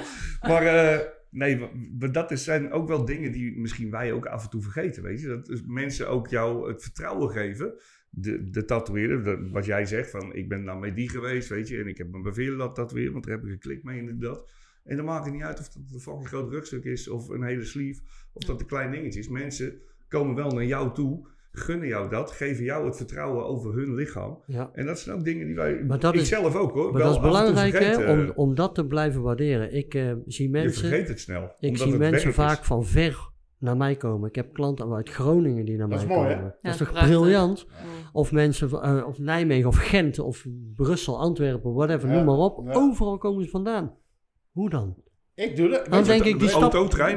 Maar eh, nee, maar- dat is, zijn ook wel dingen die misschien wij ook af en toe vergeten, weet je. Dat is mensen ook jou het vertrouwen geven. De, de tatoeëerder, de- wat jij zegt, van ik ben nou met die geweest, weet je, en ik heb me bevelen dat tatoeëren, want daar heb ik een klik mee en dat. En dan maakt het niet uit of dat een fucking groot rugstuk is, of een hele sleeve, of dat een klein dingetje is. Mensen komen wel naar jou toe, gunnen jou dat, geven jou het vertrouwen over hun lichaam. Ja. En dat zijn ook dingen die wij, Maar dat ik is- zelf ook hoor, Maar wel dat is belangrijk hè, om, om dat te blijven waarderen. Ik eh, zie je mensen, vergeet het snel. ik zie mensen is. vaak van ver naar mij komen. Ik heb klanten uit Groningen die naar Dat mij is mooi, hè? komen. Ja, dat is toch prachtig. briljant? Of mensen van, eh, of Nijmegen of Gent of Brussel, Antwerpen, whatever, Ja, noem maar op. ja. Overal komen ze vandaan. Hoe dan? Ik doe dat. Dan denk ik, die stap,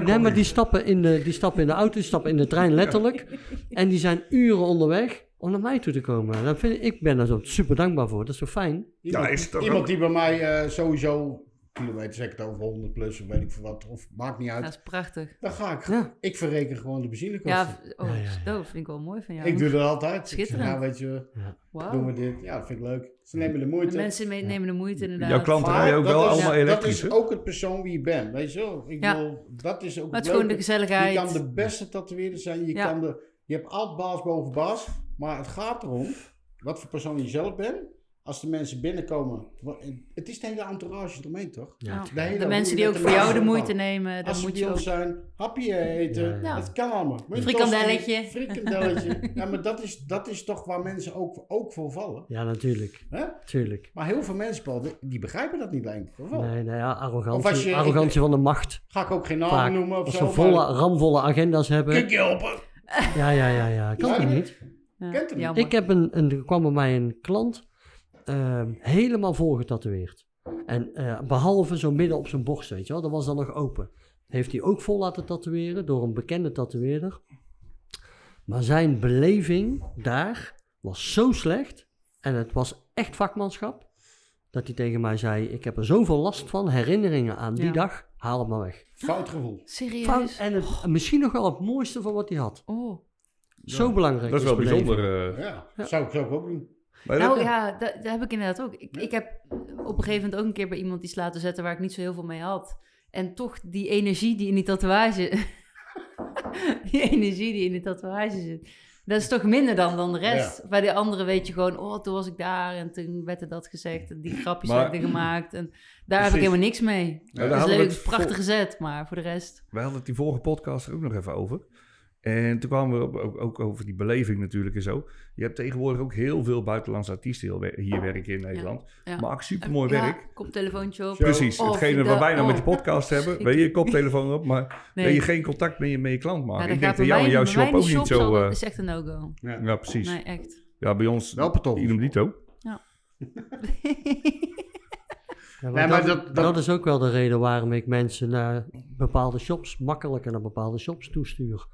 nee, maar die stappen, in de, die stappen in de auto, die stappen in de trein letterlijk. [LAUGHS] En die zijn uren onderweg om naar mij toe te komen. Dan vind ik, ik ben daar zo super dankbaar voor. Dat is zo fijn. Iemand, Ja, is het toch iemand ook- die bij mij eh, sowieso kilometers, zeg ik het over 100 plus of weet ik veel wat, of maakt niet uit. Dat is prachtig. Dan ga ik, Ja. ik verreken gewoon de benzinekosten. Ja, oh, Ja, ja, ja. dat vind ik wel mooi van jou. ik doe dat altijd. Ik zeg, Schitterend. ja, weet je, Wauw. doen we dit. Ja, dat vind ik leuk. Ze nemen de moeite. De mensen me- nemen de moeite inderdaad. Jouw klanten rijden ook dat wel is- allemaal Dat elektrisch. is hè? ook het persoon wie je bent, weet je wel. Ik Ja. bedoel, dat is ook Maar het is gewoon de gezelligheid. Je kan de beste tatoeëerder zijn. Je, Ja. kan de, je hebt altijd baas boven baas. Maar het gaat erom wat voor persoon je zelf bent. Als de mensen binnenkomen. Het is de hele entourage eromheen, toch? Ja, Ja. De, hele De mensen die ook voor jou de moeite nemen, dan Als ze moet bij je ook... ons zijn, hapje eten. Ja. Het kan allemaal. Moet je Frikandelletje. tosti, Frikandelletje. ja, maar dat is, dat is toch waar mensen ook, ook voor vallen. Ja, natuurlijk. Hè? Tuurlijk. Maar heel veel mensen, Paul, die, begrijpen dat niet, denk ik. Nee, nee, ja, arrogantie, je- arrogantie van de macht. Ga ik ook geen naam Vaak. noemen of Als zo. ze volle, ramvolle agenda's hebben. Kun ik je helpen? Ja, ja, ja, ja. Kan Ja, niet? Ja, Kent hem. jammer. Ik heb een, een, er kwam bij mij een klant ehm, helemaal vol getatoeëerd. En eh, behalve zo midden op zijn borst, weet je wel, dat was dan nog open. Heeft hij ook vol laten tatoeëren door een bekende tatoeëerder. Maar zijn beleving daar was zo slecht. En het was echt vakmanschap. Dat hij tegen mij zei: Ik heb er zoveel last van, herinneringen aan die Ja. dag, haal het maar weg. Fout gevoel. Serieus? Fout, en het, misschien nog wel het mooiste van wat hij had. Oh. Zo belangrijk. Dat is wel bijzonder. eh. Ja, Ja. Zou, ik, zou ik ook doen. Nou dat- ja, dat, dat heb ik inderdaad ook. Ik, ik heb op een gegeven moment ook een keer bij iemand iets laten zetten waar ik niet zo heel veel mee had. En toch die energie die in die tatoeage... [LAUGHS] die energie die in die tatoeage zit. Dat is toch minder dan, dan de rest. Bij de anderen weet je gewoon, oh, toen was ik daar en toen werd er dat gezegd en die grapjes Maar- werden gemaakt. En daar heb ik helemaal niks mee. dat is leuk, het is een prachtige vol- zet, maar voor de rest... We hadden het die vorige podcast er ook nog even over. En toen kwamen we op- ook, ook over die beleving natuurlijk en zo. Je hebt tegenwoordig ook heel veel buitenlandse artiesten hier werken in Nederland. Ja. Maak supermooi Ja, werk. koptelefoontje op. Precies, Oh, hetgene wat ik wij dat- nou met oh. die podcast hebben. [LAUGHS] Weet je, je koptelefoon op, maar [LAUGHS] Nee. wil je geen contact met je, met je klant maken. Ja, ik dat denk gaat dat bij jou en mij- jouw shop ook niet shop zo... zal- eh, is echt een no-go. Ja. ja, precies. Nee, echt. Ja, bij ons Wel idem dito. [LAUGHS] Ja, Nee, maar maar dat, dat- dat, dat- is ook wel de reden waarom ik mensen naar bepaalde shops, makkelijker naar bepaalde shops toestuur.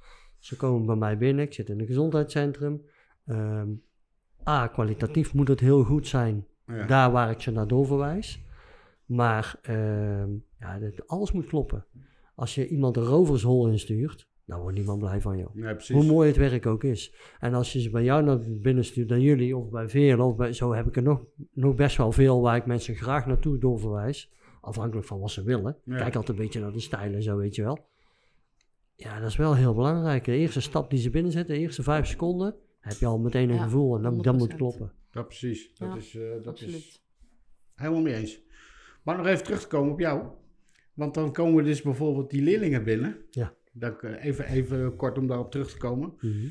Ze komen bij mij binnen, ik zit in een gezondheidscentrum. Ehm, A, kwalitatief moet het heel goed zijn, Ja. daar waar ik ze naar doorverwijs. Maar ehm, ja, alles moet kloppen. Als je iemand een rovershol instuurt, dan wordt niemand blij van jou. Hoe mooi het werk ook is. En als je ze bij jou naar binnen stuurt, naar jullie of bij Veren, of bij, zo heb ik er nog, nog best wel veel waar ik mensen graag naartoe doorverwijs. Afhankelijk van wat ze willen. Ja. Kijk altijd een beetje naar de stijl en zo, weet je wel. Ja, dat is wel heel belangrijk. De eerste stap die ze binnenzetten, de eerste vijf seconden, heb je al meteen een Ja, gevoel en dan, dat moet 100%. kloppen. Ja, precies. Dat Ja, is, eh, dat is Absoluut. helemaal mee eens. Maar nog even terug te komen op jou. Want dan komen dus bijvoorbeeld die leerlingen binnen. Ja. Dat, ik, eh, even, even kort om daarop terug te komen. Mhm.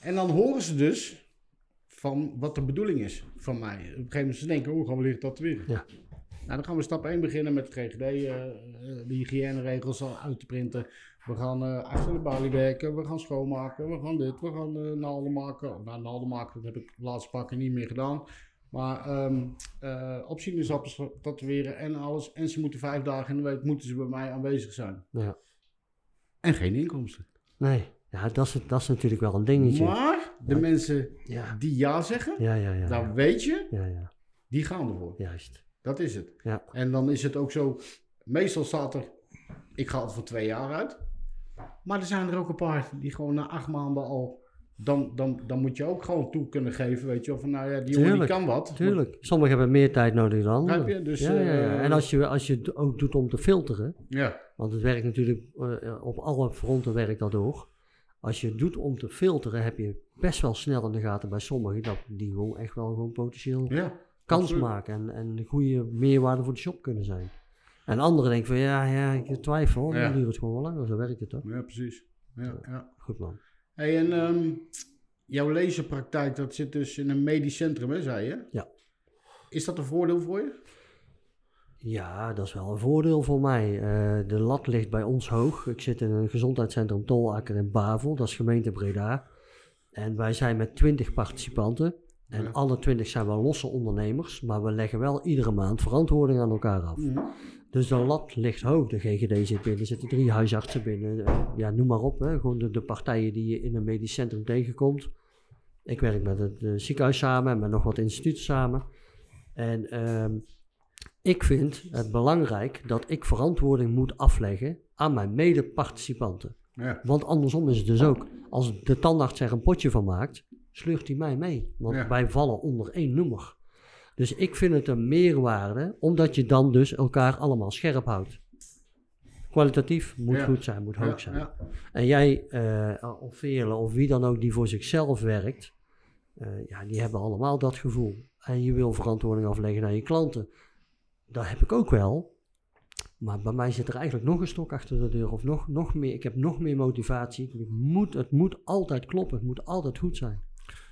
En dan horen ze dus van wat de bedoeling is van mij. Op een gegeven moment ze denken, oh, gaan we leren tatoeëren. Ja. Nou, dan gaan we stap 1 beginnen met het GGD, eh, eh, de hygiëneregels al uit te printen. We gaan eh, achter de balie werken, we gaan schoonmaken, we gaan dit, we gaan eh naalden maken. Nou, naalden maken, dat heb ik de laatste pakken niet meer gedaan. Maar ehm eh op sinaasappels tatoeëren en alles. En ze moeten vijf dagen in de week moeten ze bij mij aanwezig zijn. Ja. En geen inkomsten. Nee, ja, dat, is, dat is natuurlijk wel een dingetje. Maar de Ja. mensen Ja, die ja zeggen, ja, ja, ja. dan weet je, ja, ja. die gaan ervoor. Juist. Dat is het. Ja. En dan is het ook zo, meestal staat er, ik ga het voor twee jaar uit. Maar er zijn er ook een paar die gewoon na acht maanden al, dan, dan, dan moet je ook gewoon toe kunnen geven, weet je wel. Van nou ja, die jongen die kan wat. Tuurlijk. Sommigen hebben meer tijd nodig dan anderen. Begrijp je? Dus, ja, ja, ja. eh, En als je, als je het ook doet om te filteren, Ja, Want het werkt natuurlijk eh, op alle fronten werkt dat door. Als je het doet om te filteren, heb je best wel snel in de gaten bij sommigen dat die gewoon echt wel gewoon potentieel kans absoluut. maken en, en een goede meerwaarde voor de shop kunnen zijn. En anderen denken van ja, ja, ik twijfel, dan duurt het gewoon wel langer, zo werkt het toch? Ja, precies. Ja, ja. Goed man. Hey, en ehm, jouw laserpraktijk, dat zit dus in een medisch centrum, hè, zei je? Ja. Is dat een voordeel voor je? Ja, dat is wel een voordeel voor mij. Eh, de lat ligt bij ons hoog. Ik zit in een gezondheidscentrum Tolakker in Bavel, dat is gemeente Breda. En wij zijn met 20 participanten. En Ja. alle 20 zijn wel losse ondernemers, maar we leggen wel iedere maand verantwoording aan elkaar af. Mhm. Dus de lat ligt hoog. De GGD zit binnen, er zitten drie huisartsen binnen. Eh, ja, noem maar op. Hè. Gewoon de, de partijen die je in een medisch centrum tegenkomt. Ik werk met het eh, ziekenhuis samen en met nog wat instituten samen. En ehm, ik vind het belangrijk dat ik verantwoording moet afleggen aan mijn mede-participanten. Ja. Want andersom is het dus ook. Als de tandarts er een potje van maakt, sleurt hij mij mee. Want Ja. wij vallen onder één noemer. Dus ik vind het een meerwaarde, omdat je dan dus elkaar allemaal scherp houdt. Kwalitatief moet Ja. goed zijn, moet hoog Ja, zijn. ja. En jij, eh, of Veerle, of wie dan ook die voor zichzelf werkt, eh, ja, die hebben allemaal dat gevoel. En je wil verantwoording afleggen naar je klanten. Dat heb ik ook wel. Maar bij mij zit er eigenlijk nog een stok achter de deur. Of nog, nog meer. Ik heb nog meer motivatie. Ik moet, het moet altijd kloppen. Het moet altijd goed zijn.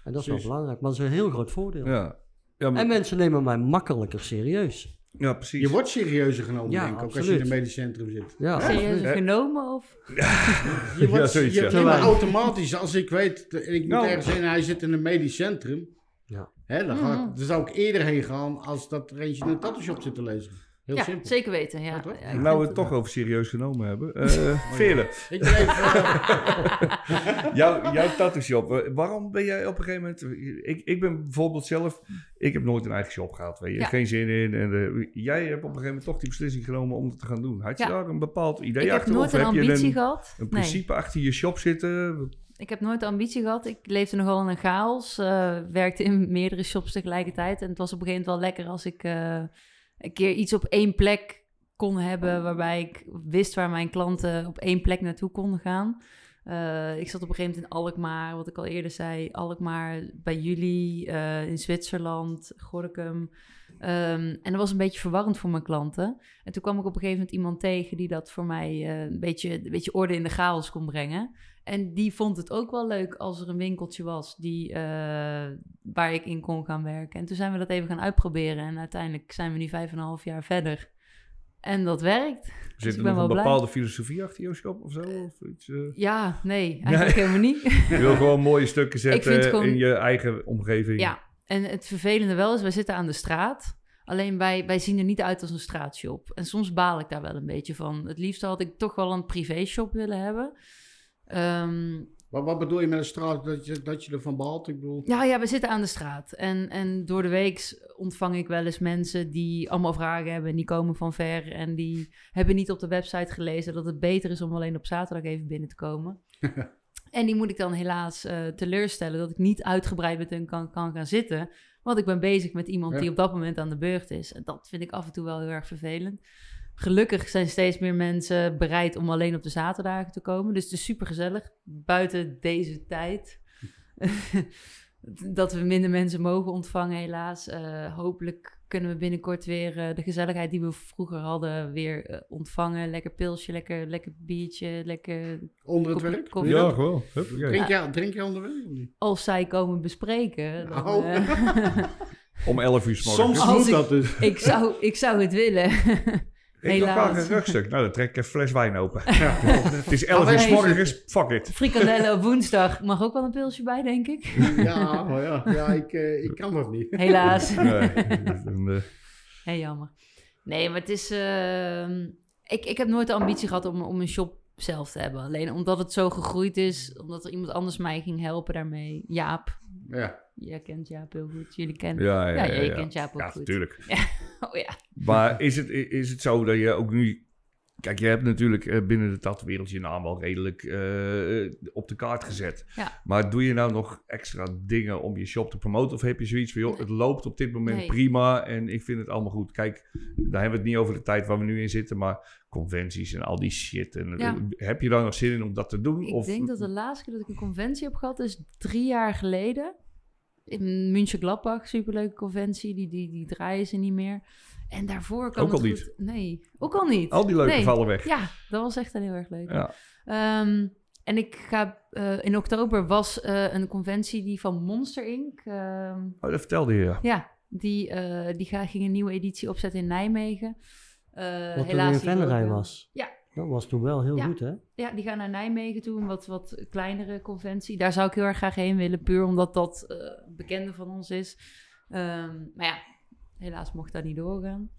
En dat is wel belangrijk. Maar dat is een heel groot voordeel. Ja. Ja, maar- En mensen nemen mij makkelijker serieus. ja, precies. Je wordt serieuzer genomen, Ja, denk ik, ook als je in een medisch centrum zit. Ja, Serieus absoluut. genomen of? [LAUGHS] Je wordt, zoiets, je, maar automatisch, als ik weet, en ik moet Nou. ergens heen en hij zit in een medisch centrum, Ja. hè, dan, ga Mhm. ik, dan zou ik eerder heen gaan als dat er eentje in een tattoo shop zit te lezen. Heel ja, simpel. zeker weten. Ja. Nou we het toch over serieus genomen hebben. Eh [LAUGHS] Ik ben even, [LAUGHS] eh, jouw, jouw tattoo shop. eh, Waarom ben jij op een gegeven moment... Ik, ik ben bijvoorbeeld zelf... Ik heb nooit een eigen shop gehad, weet je. Ja. Geen zin in. En, eh, jij hebt op een gegeven moment toch die beslissing genomen om het te gaan doen. Had je Ja. daar een bepaald idee Ik heb achter? nooit of een heb je ambitie een, gehad. een Nee. principe achter je shop zitten? Ik heb nooit de ambitie gehad. Ik leefde nogal in een chaos. eh, werkte in meerdere shops tegelijkertijd. En het was op een gegeven moment wel lekker als ik eh, een keer iets op één plek kon hebben. Waarbij ik wist waar mijn klanten op één plek naartoe konden gaan. Eh, ik zat op een gegeven moment in Alkmaar, wat ik al eerder zei. Alkmaar, bij jullie, eh, in Zwitserland, Gorinchem. Ehm, en dat was een beetje verwarrend voor mijn klanten. En toen kwam ik op een gegeven moment iemand tegen die dat voor mij eh, een, beetje, een beetje orde in de chaos kon brengen. En die vond het ook wel leuk als er een winkeltje was die, eh, waar ik in kon gaan werken. En toen zijn we dat even gaan uitproberen. En uiteindelijk zijn we nu vijf en een half jaar verder. En dat werkt. Zit ik er nog een blij. bepaalde filosofie achter jouw shop of zo? Of iets, eh? Ja, nee, eigenlijk helemaal niet. [LAUGHS] Je wil gewoon mooie stukken zetten gewoon- in je eigen omgeving. Ja, en het vervelende wel is, wij zitten aan de straat. Alleen wij, wij zien er niet uit als een straatshop. En soms baal ik daar wel een beetje van. Het liefst had ik toch wel een privéshop willen hebben. Ehm, Wat, wat bedoel je met een straat dat je, dat je ervan behaalt? Ik bedoel... ja, ja, we zitten aan de straat. En, en door de week ontvang ik wel eens mensen die allemaal vragen hebben. En die komen van ver. En die hebben niet op de website gelezen dat het beter is om alleen op zaterdag even binnen te komen. [LAUGHS] en die moet ik dan helaas eh, teleurstellen dat ik niet uitgebreid met hun kan, kan gaan zitten. Want ik ben bezig met iemand Ja. die op dat moment aan de beurt is. En dat vind ik af en toe wel heel erg vervelend. Gelukkig zijn steeds meer mensen bereid om alleen op de zaterdagen te komen. Dus het is super gezellig. Buiten deze tijd. [LAUGHS] dat we minder mensen mogen ontvangen, helaas. Eh, hopelijk kunnen we binnenkort weer eh, de gezelligheid die we vroeger hadden weer eh, ontvangen. Lekker pilsje, lekker, lekker biertje, lekker... Onder het Koffie- werk? koffie. Ja, gewoon. Drink, je, drink je onder werk of niet? Als zij komen bespreken. Dan, Oh. eh, [LAUGHS] Om 11 uur s morgens. Soms moet dat dus. ik, zou, ik zou het willen. [LAUGHS] Ik graag een rugstuk. Nou, dan trek ik een fles wijn open. [LAUGHS] Het is 11 uur Maar s morgens. Fuck it. Frikandellen op woensdag. Mag ook wel een pilsje bij, denk ik. Ja, oh ja, ja ik, eh, ik kan dat niet. Helaas. Nee, dus eh, Heel jammer. Nee, maar het is... ehm, ik, ik heb nooit de ambitie gehad om, om een shop zelf te hebben. Alleen omdat het zo gegroeid is. Omdat er iemand anders mij ging helpen daarmee. Jaap. Ja. Jij kent Jaap heel goed. Jullie kennen... ja, ja, Ja, ja, je ja. kent Jaap ook Ja, goed. natuurlijk. [LAUGHS] Oh ja. Maar is het, is het zo dat je ook nu... Kijk, je hebt natuurlijk eh, binnen de tatwereld je naam al redelijk eh, op de kaart gezet. Ja. Maar doe je nou nog extra dingen om je shop te promoten? Of heb je zoiets van, joh, het loopt op dit moment Nee. prima en ik vind het allemaal goed. Kijk, daar hebben we het niet over de tijd waar we nu in zitten, maar conventies en al die shit. En, Ja. eh, Heb je daar nog zin in om dat te doen? Ik of, denk dat de laatste keer dat ik een conventie heb gehad is drie jaar geleden. In München Gladbach, superleuke conventie. Die, die, die draaien ze niet meer. En daarvoor kan Ook het al goed- Nee, ook al niet. Al die leuke Nee. vallen weg. Ja, dat was echt heel erg leuk. Ja. Ehm, en ik ga... eh, in oktober was eh, een conventie die van Monster Inc. ehm, Oh, dat vertelde je, ja. ja, die, eh, die ga, ging een nieuwe editie opzetten in Nijmegen. Eh, Wat toen helaas in Venray eh, was. Ja. Dat was toen wel heel Ja. goed, hè? Ja, die gaan naar Nijmegen toe, een wat, wat kleinere conventie. Daar zou ik heel erg graag heen willen, puur omdat dat bekende van ons is. Ehm, maar ja, helaas mocht dat niet doorgaan.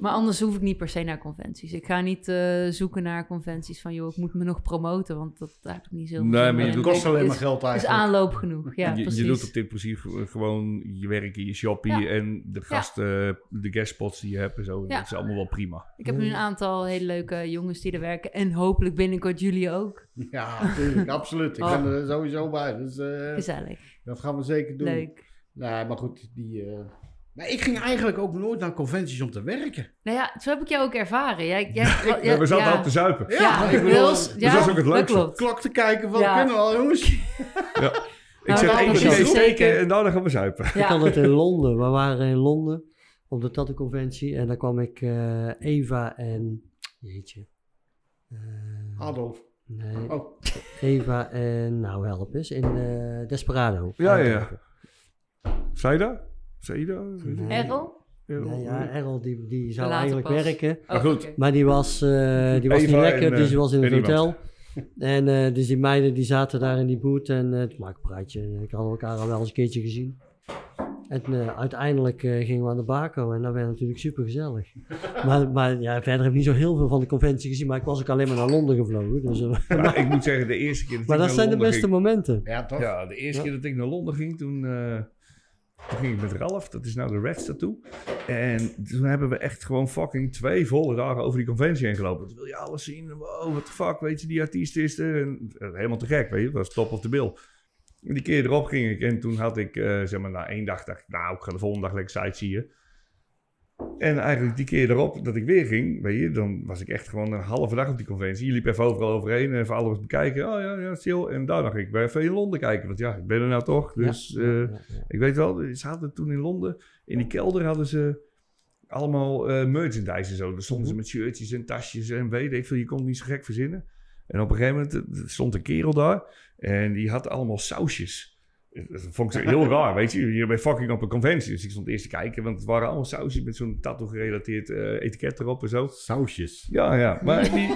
Maar anders hoef ik niet per se naar conventies. Ik ga niet eh, zoeken naar conventies van, joh, ik moet me nog promoten, want dat, heb ik niet zoveel Nee, maar Het kost alleen Is- maar geld is eigenlijk. aanloop genoeg, ja, je, precies. je doet op dit precies ge- gewoon je werk in je shoppie Ja. en de gasten, de guestspots die je hebt en zo. Ja. Dat is allemaal wel prima. Ik heb nu een aantal hele leuke jongens die er werken. En hopelijk binnenkort jullie ook. Ja, natuurlijk, absoluut. Ik Oh. ben er sowieso bij. Dus eh, Gezellig. dat gaan we zeker doen. Leuk. Nee, maar goed, die... eh, Maar ik ging eigenlijk ook nooit naar conventies om te werken. Nou ja, zo heb ik jou ook ervaren. Jij, jij, [LAUGHS] Ik- ja, we zaten ja. al te zuipen. Ja, ik bedoel, dus ja, dat is ook het leukste. Klok te kijken van, Ja. kunnen we al jongens? [LAUGHS] Ik Nou, zet nou, één keer steken zeker. en daarna gaan we zuipen. Ik had Ja. het in Londen. We waren in Londen op de tattoo conventie en daar kwam ik eh, Eva en jeetje. Eh, Adolf. nee, Oh, Eva en nou help eens in eh, Desperado. Ja, ja, ja. Zei je dat? Errol? Ja, Errol die, die zou eigenlijk pas. werken. Oh, Maar goed. Maar die was, eh, die was niet lekker, en, dus eh, die was in het iemand. hotel. [LAUGHS] En eh, dus die meiden die zaten daar in die boot en uh, het maakt een praatje. En Ik hadden elkaar al wel eens een keertje gezien. En eh, uiteindelijk eh, gingen we aan de bako en dat werd natuurlijk super gezellig. [LAUGHS] maar, maar ja, verder heb ik niet zo heel veel van de conventie gezien, maar ik was ook alleen maar naar Londen gevlogen. Dus, eh, Maar [LAUGHS] ik moet zeggen, de eerste keer dat maar ik dat naar zijn de Londen beste ging- momenten. ja toch? Ja, de eerste Ja. keer dat ik naar Londen ging, toen, eh, toen ging ik met Ralf. Dat is nou de Reds Tattoo. En toen hebben we echt gewoon fucking twee volle dagen over die conventie heen gelopen. Toen wil je alles zien. Wow, what the fuck, weet je, die artiest is er. En, eh, helemaal te gek, weet je. Dat was top of the bill. En die keer erop ging ik en toen had ik, eh, zeg maar, na één dag dacht ik, nou, ik ga de volgende dag lekker sightseeën. En eigenlijk die keer erop dat ik weer ging, weet je, dan was ik echt gewoon een halve dag op die conventie. Je liep even overal overheen, even alles bekijken. Oh ja, ja, chill. En daarna ging ik bij even in Londen kijken, want ja, ik ben er nou toch. Dus Ja, eh, ja, ja. ik weet wel, ze hadden toen in Londen, in die kelder hadden ze allemaal eh, merchandise en zo. Daar stonden ze met shirtjes en tasjes en weet ik veel. Je kon het niet zo gek verzinnen. En op een gegeven moment eh, stond een kerel daar en die had allemaal sausjes. Dat vond ik heel raar, weet je. Je bent fucking op een conventie. Dus ik stond eerst te kijken, want het waren allemaal sausjes met zo'n tattoo-gerelateerd eh, etiket erop en zo. Sausjes. Ja, ja. Maar die,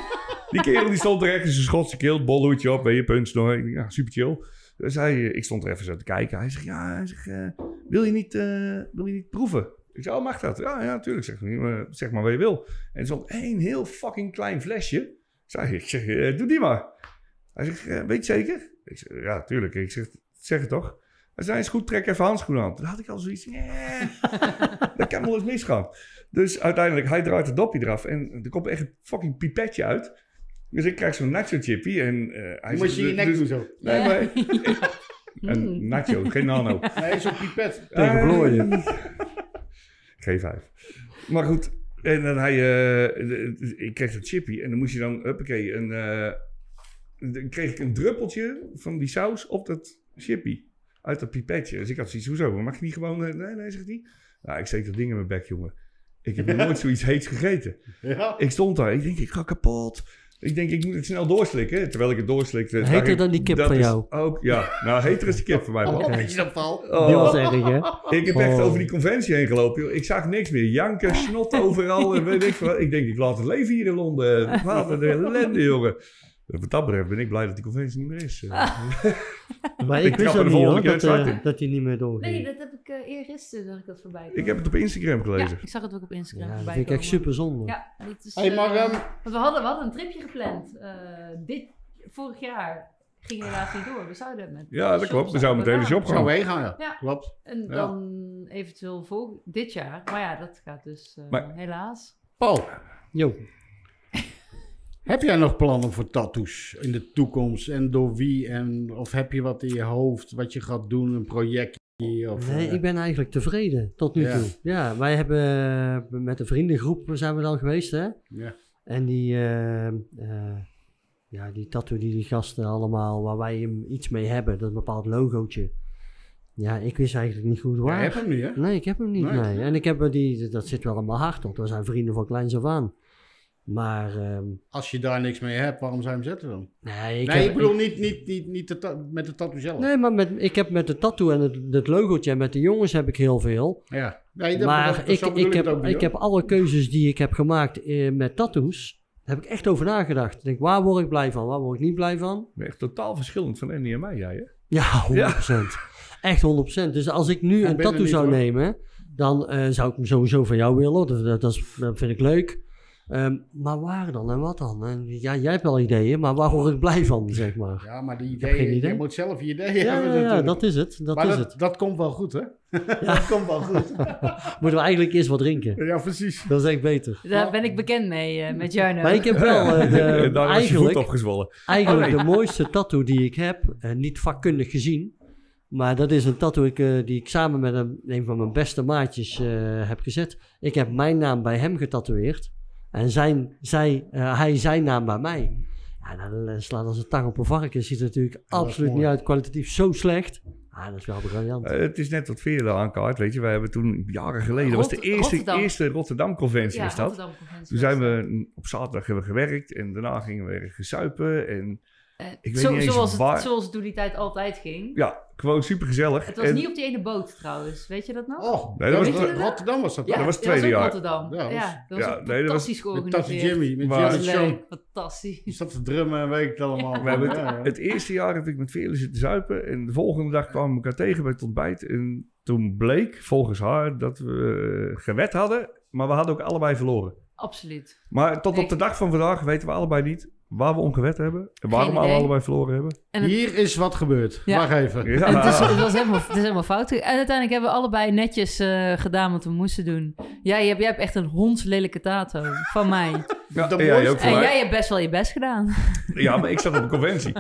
die kerel die stond er echt in zijn Schotse keel, bolhoedje op, weet je, puntsnor. Ik denk, Ja, super chill. Dus hij, ik stond er even zo te kijken. Hij zegt, ja, hij zegt, eh, wil, je niet, eh, wil je niet proeven? Ik zei, oh, mag dat? Ja, ja, natuurlijk. Zeg, maar, zeg maar wat je wil. En er stond één heel fucking klein flesje. Zei ik, zeg, eh, doe die maar. Hij zegt, eh, weet je zeker? Ik zeg, ja, tuurlijk. Ik zeg, zeg het toch? Hij zei, is goed, trek even handschoenen aan. Toen had ik al zoiets, [LAUGHS] dat kan wel eens misgaan. Dus uiteindelijk, hij draait het dopje eraf en er komt echt een fucking pipetje uit. Dus ik krijg zo'n nacho chippy en... eh hij Moet je in je nek dus- doen zo. Nee, maar... [LAUGHS] een nacho, geen nano. [LAUGHS] Nee, zo'n pipet. Tegen vlooien. G5. Maar goed, en dan hij, eh, de- ik kreeg dat chippy en dan moest je dan, huppakee, een, eh, dan kreeg ik een druppeltje van die saus op dat chippy. Uit dat pipetje. Dus ik had zoiets, hoezo? Mag je niet gewoon, eh, nee, nee, zegt hij. Nou, ik steek dat ding in mijn bek, jongen. Ik heb nog [LAUGHS] nooit zoiets heets gegeten. Ja. Ik stond daar, ik denk, ik ga kapot. Ik denk, ik moet het snel doorslikken. Terwijl ik het doorslikte. Heter ik, dan die kip dat van is jou? Ook, ja, nou, heter is die kip voor mij. Oh, je dat val? Oh. Die was erg, hè? Ik heb echt Oh. over die conventie heen gelopen. joh. Ik zag niks meer. Janken, snot overal. en weet ik, veel. ik denk, ik laat het leven hier in Londen. Wat een ellende, jongen. Wat dat betreft ben ik blij dat die conventie niet meer is. [LAUGHS] Maar Ik ik wist ook de niet hoor, volgende keer dat, eh, in. dat hij niet meer doorging. Nee, dat heb ik uh, eergisteren zag ik dat voorbij ik heb het op Instagram gelezen. Ja, ik zag het ook op Instagram Ja, dat voorbij vind ik echt super zonde. Ja, dat is... Hey, maar, eh, ehm, want we hadden, we hadden een tripje gepland. eh, dit, vorig jaar ging helaas niet door. We zouden met Ja, dat shop klopt. We zouden zouden met de shop Zou gaan. heen gaan, ja. Ja. Klopt. En Ja. dan eventueel vol dit jaar. Maar ja, dat gaat dus eh, Maar- helaas. Paul, Jo, heb jij nog plannen voor tattoos in de toekomst? En door wie? En, of heb je wat in je hoofd wat je gaat doen? Een projectje? Of, nee, eh, ik ben eigenlijk tevreden tot nu Ja. toe. Ja, wij hebben eh, met een vriendengroep zijn we dan geweest, hè? Ja. En die, eh, ja, die tattoo die die gasten allemaal, waar wij hem iets mee hebben, dat bepaald logootje. Ja, ik wist eigenlijk niet goed waar. hebt hem niet, hè? Nee, ik heb hem niet, Nee. nee. En ik heb die, dat zit wel allemaal hard op. We zijn vrienden van kleins af aan. Maar, ehm, Als je daar niks mee hebt, waarom zou je hem zetten dan? nee, ik nee, heb, ik bedoel niet, niet, niet, niet de met de tattoo zelf. Nee, maar met, ik heb met de tattoo en het, het logootje en met de jongens heb ik heel veel. Ja. Nee, dat, maar dat- ik, heb, ook ik heb alle keuzes die ik heb gemaakt eh, met tattoos, daar heb ik echt over nagedacht. Ik denk, waar word ik blij van, waar word ik niet blij van? Echt totaal verschillend van Andy en mij, jij hè? Ja, 100%. Echt 100%. Dus als ik nu Ja, een tattoo zou hoor. nemen, dan eh, zou ik hem sowieso van jou willen. Dat, dat vind ik leuk. Ehm, maar waar dan en wat dan? En, ja, jij hebt wel ideeën, maar waar word ik blij van, zeg maar? Ja, maar die ideeën, idee. je moet zelf je ideeën Ja, hebben ja, ja, dat is het. Dat maar is dat, het. dat komt wel goed, hè? [LAUGHS] dat komt wel goed. [LAUGHS] Moeten we eigenlijk eerst wat drinken. ja, precies. Dat is echt beter. Daar ben ik bekend mee, eh, met Jarno. Maar ik heb wel eh, de- [LAUGHS] daar eigenlijk, eigenlijk de mooiste tattoo die ik heb. eh, niet vakkundig gezien. Maar dat is een tattoo ik, die ik samen met een, een van mijn beste maatjes eh, heb gezet. Ik heb mijn naam bij hem getatoeëerd. En zijn, zij, eh, hij zijn naam bij mij. Ja, dan eh, slaat als een tang op een varken. Ziet er natuurlijk absoluut niet uit. Kwalitatief zo slecht. Ah, dat is wel briljant. Eh, het is net wat Veerle aankaart, weet je. Wij hebben toen jaren geleden, dat was de eerste Rotterdam. eerste Rotterdam-conventie ja, is dat. Rotterdam Conventie Toen zijn we op zaterdag hebben we gewerkt en daarna gingen we gesuipen. En ik weet zo- niet eens zoals, waar- het, zoals het toen die tijd altijd ging. ja, gewoon super gezellig. Het was en, niet op die ene boot trouwens, weet je dat nog? Oh, Nee, dat ja, was- je Rotterdam was dat. ja, dat was het dat tweede jaar. Rotterdam. Ja, Ja, dat dat was- was, ja, dat was fantastisch Met georganiseerd. Tattoo Jimmy, met Maar- Jimmy leuk, fantastisch. Die zat te drummen en weet ik het allemaal. We hebben het, Ja, ja. het eerste jaar heb ik met Veerle zitten zuipen. En de volgende dag kwamen we elkaar tegen bij het ontbijt. En toen bleek, volgens haar, dat we eh, gewet hadden. Maar we hadden ook allebei verloren. Absoluut. Maar tot op de dag van vandaag weten we allebei niet waar we ongewet hebben. En waarom we allebei verloren hebben. En het- Hier is wat gebeurd. Ja. Wacht even. Ja. Het, is, het, was helemaal, het is helemaal fout. En uiteindelijk hebben we allebei netjes eh, gedaan wat we moesten doen. Jij hebt, jij hebt echt een hondslelijke tato van mij. Ja, en jij ook En jij hebt best wel je best gedaan. Ja, maar ik zat op een conventie.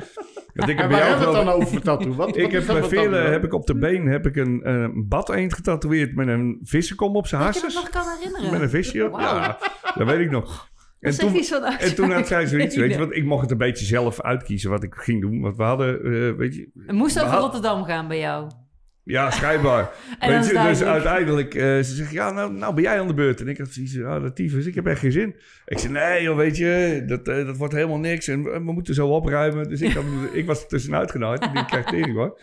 Want ik heb En bij waar jou hebben we het dan over tattoo? Wat, Ik wat heb bij velen tattoo? heb ik op de been heb ik een, eh, een bad eend getatoeëerd met een vissenkom op zijn Dat je dat harses. nog kan herinneren. Met een visje op. Ja, dat weet ik nog. En toen, iets van en toen had zij zoiets, [LAUGHS] Weet je want ik mocht het een beetje zelf uitkiezen wat ik ging doen. Want we hadden, eh, weet je, Het moest over hadden- Rotterdam gaan bij jou. ja, schijnbaar. [LAUGHS] Weet je, dus uiteindelijk, eh, ze zegt, ja, nou, nou ben jij aan de beurt. En ik had zoiets, ja, dat tyfus, ik heb echt geen zin. Ik zei, nee joh, weet je, dat, eh, dat wordt helemaal niks. En we, we moeten zo opruimen. Dus ik, had, ik was er tussenuit genaaid. En ik krijg tering hoor.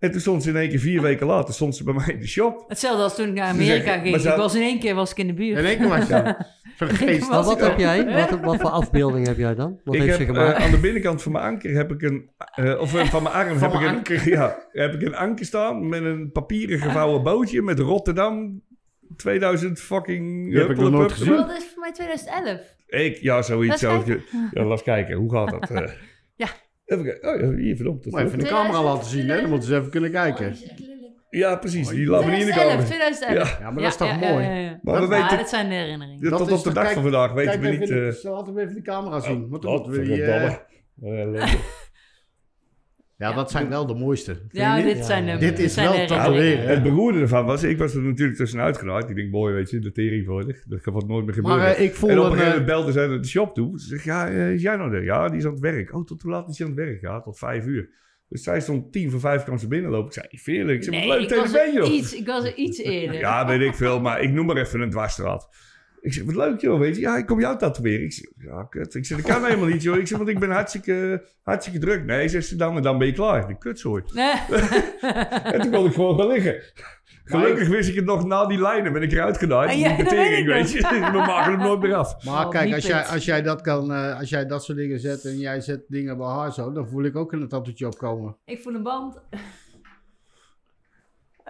En toen stond ze in één keer vier weken later, stond ze bij mij in de shop. Hetzelfde als toen ik naar Amerika ging. Ik was in één keer was ik in de buurt. In één keer was je [LAUGHS] Vergeet Maar wat ik heb jij? Wat, wat voor afbeelding heb jij dan? Wat ik heeft heb ze eh, gemaakt? aan de binnenkant van mijn anker heb ik een, eh, of eh, van mijn arm heb, ik mijn een, anker? Ja, heb ik een anker staan met een papieren gevouwen bootje met Rotterdam 2000 fucking. Die heb ik nog nooit gezien. Dat is voor mij 2011. Ik, ja, zoiets. Laat Zo, ja, laat kijken, hoe gaat dat? [LAUGHS] Even kijken. Oh ja, hier, verdomd. dat Maar even de camera laten zien, hè? Dan moeten ze even kunnen kijken. Ja, precies. Die laat me niet in de 2011, kamer. 2011. Ja, Ja, maar dat is toch mooi? Maar we weten, dit zijn de herinneringen. dat Dat tot op de dag van vandaag weten we niet... eh, de- laten we even de camera zien. Want dan wat, moeten we die, verdomme. eh, Eh, ellende. Ja, dat zijn wel de mooiste. Ja, dit zijn de Dit is wel tatoeëren? Het beroerde ervan was, ik was er natuurlijk tussenuit genaaid. Ik denk, mooi, weet je, de tering voor zich. Dat gaat nooit meer gebeuren. Maar eh, ik voel en op een een... gegeven moment eh, belde zij naar de shop toe. Ze zegt, ja, eh, is jij nou er? Ja, die is aan het werk. Oh, tot hoe laat is hij aan het werk? Ja, tot vijf uur. Dus zij stond tien voor vijf kwam ze binnenlopen. Ik zei, Veerlijk, ik zeg, wat Nee, leuk ik was, er iets, ik was er iets [LAUGHS] eerder. Ja, weet ik veel, maar ik noem maar even een dwarsstraat. Ik zeg, wat leuk joh, weet je. Ja, ik kom jou tatoeëren. Ik zeg, ja, kut. Ik zeg, dat kan helemaal niet joh. Ik zeg, want ik ben hartstikke, hartstikke druk. Nee, zegt ze dan, en dan ben je klaar. De kutzooi. Nee. [LAUGHS] En toen kon ik gewoon gaan liggen. Gelukkig wist ik het nog na die lijnen. Ben ik eruit gedaan. Ja, die dat weet tering, ik weet je. [LAUGHS] We maken hem nooit meer af. Maar Oh, kijk, als jij, als jij dat kan, eh, als jij dat soort dingen zet en jij zet dingen bij haar zo, dan voel ik ook een tattoetje opkomen. Ik voel een band.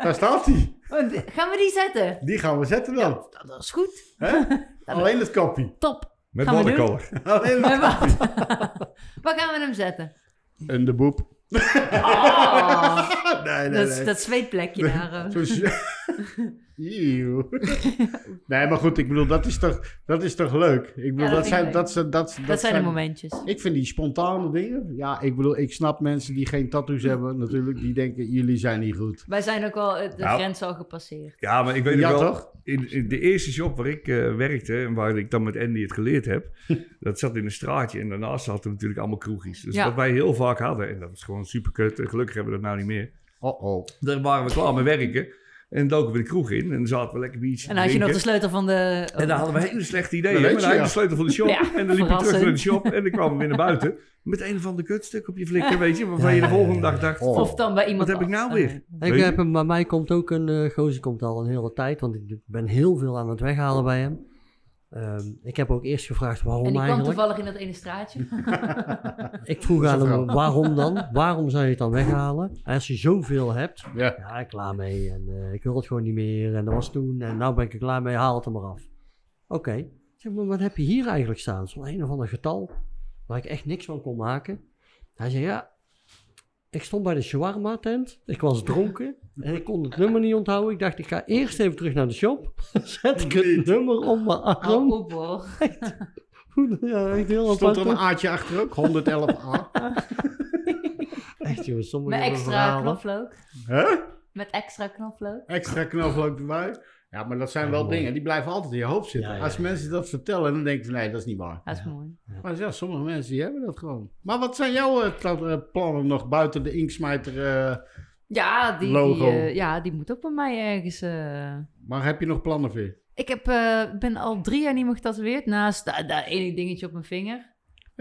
Daar staat hij. Oh, Gaan we die zetten? Die gaan we zetten dan. Dat, dat is goed. Hè? [LAUGHS] Alleen het kopie. Top. Met watercolor. Alleen het... [LAUGHS] Waar gaan we hem zetten? En de boep. Oh, [LAUGHS] Nee, nee, dat, is- nee. dat zweetplekje daar. eh. Is- [LAUGHS] Eeuw. nee, maar goed, ik bedoel, dat is toch, dat is toch leuk? Ik bedoel, Ja, dat dat, zijn, leuk. dat, zijn, dat, dat, Dat zijn de momentjes. Ik vind die spontane dingen. Ja, ik bedoel, ik snap mensen die geen tattoos hebben, natuurlijk, die denken, jullie zijn niet goed. Wij zijn ook al eh, de Nou. grens al gepasseerd. Ja, maar ik weet Ja, wel... toch? In, in de eerste shop waar ik eh, werkte en waar ik dan met Andy het geleerd heb, [LAUGHS] dat zat in een straatje en daarnaast zaten natuurlijk allemaal kroegjes. Dus Ja. wat wij heel vaak hadden, en dat was gewoon super kut, en gelukkig hebben we dat nou niet meer. Oh oh. Daar waren we klaar met werken en doken we de kroeg in en dan zaten we lekker biertje En dan had je nog de sleutel van de... En dan hadden we hele slechte ideeën. Maar dan had je de sleutel van de shop. [LAUGHS] Ja, en dan liep je terug naar de shop. En dan kwamen we weer naar buiten. Met een of ander kutstuk op je flikker, [LAUGHS] weet je. Waarvan je de volgende dag dacht... Oh. Of dan bij iemand... Wat heb ik nou weer? nee. Ik heb hem, bij mij komt ook een uh, gozer komt al een hele tijd, want ik ben heel veel aan het weghalen bij hem. Ehm, ik heb ook eerst gevraagd waarom En die kwam eigenlijk. toevallig in dat ene straatje. [LAUGHS] Ik [LAUGHS] vroeg aan hem waarom dan? [LAUGHS] Waarom zou je het dan weghalen? En als je zoveel hebt, Ja. ja, ik klaar mee en eh, ik wil het gewoon niet meer en dat was toen en nou ben ik er klaar mee, haal het er maar af. Oké, Ik zeg maar wat heb je hier eigenlijk staan? Zo'n een of ander getal waar ik echt niks van kon maken. Hij zei ja, ik stond bij de shawarma tent, ik was dronken en ik kon het nummer niet onthouden. Ik dacht ik ga eerst even terug naar de shop, [LAUGHS] zet ik het nummer om mijn arm. op hoor. [LAUGHS] Ja, echt heel Stond er een apart. aatje achter ook? 111a. [LAUGHS] Echt jongens, sommige Met extra verhalen. knoflook. Hè? Met extra knoflook. Extra knoflook erbij. Ja, maar dat zijn wel mooi. dingen, die blijven altijd in je hoofd zitten. Ja, ja, Als ja. mensen dat vertellen, dan denk je van, nee, dat is niet waar. Dat is mooi. Maar ja, sommige mensen die hebben dat gewoon. Maar wat zijn jouw eh, eh, plannen nog buiten de inksmijter? eh, Ja, die, die, Logo. eh, ja, die moet ook bij mij ergens... eh. maar heb je nog plannen voor? Ik heb, eh, ben al drie jaar niet meer getatoeëerd. Naast dat, dat ene dingetje op mijn vinger.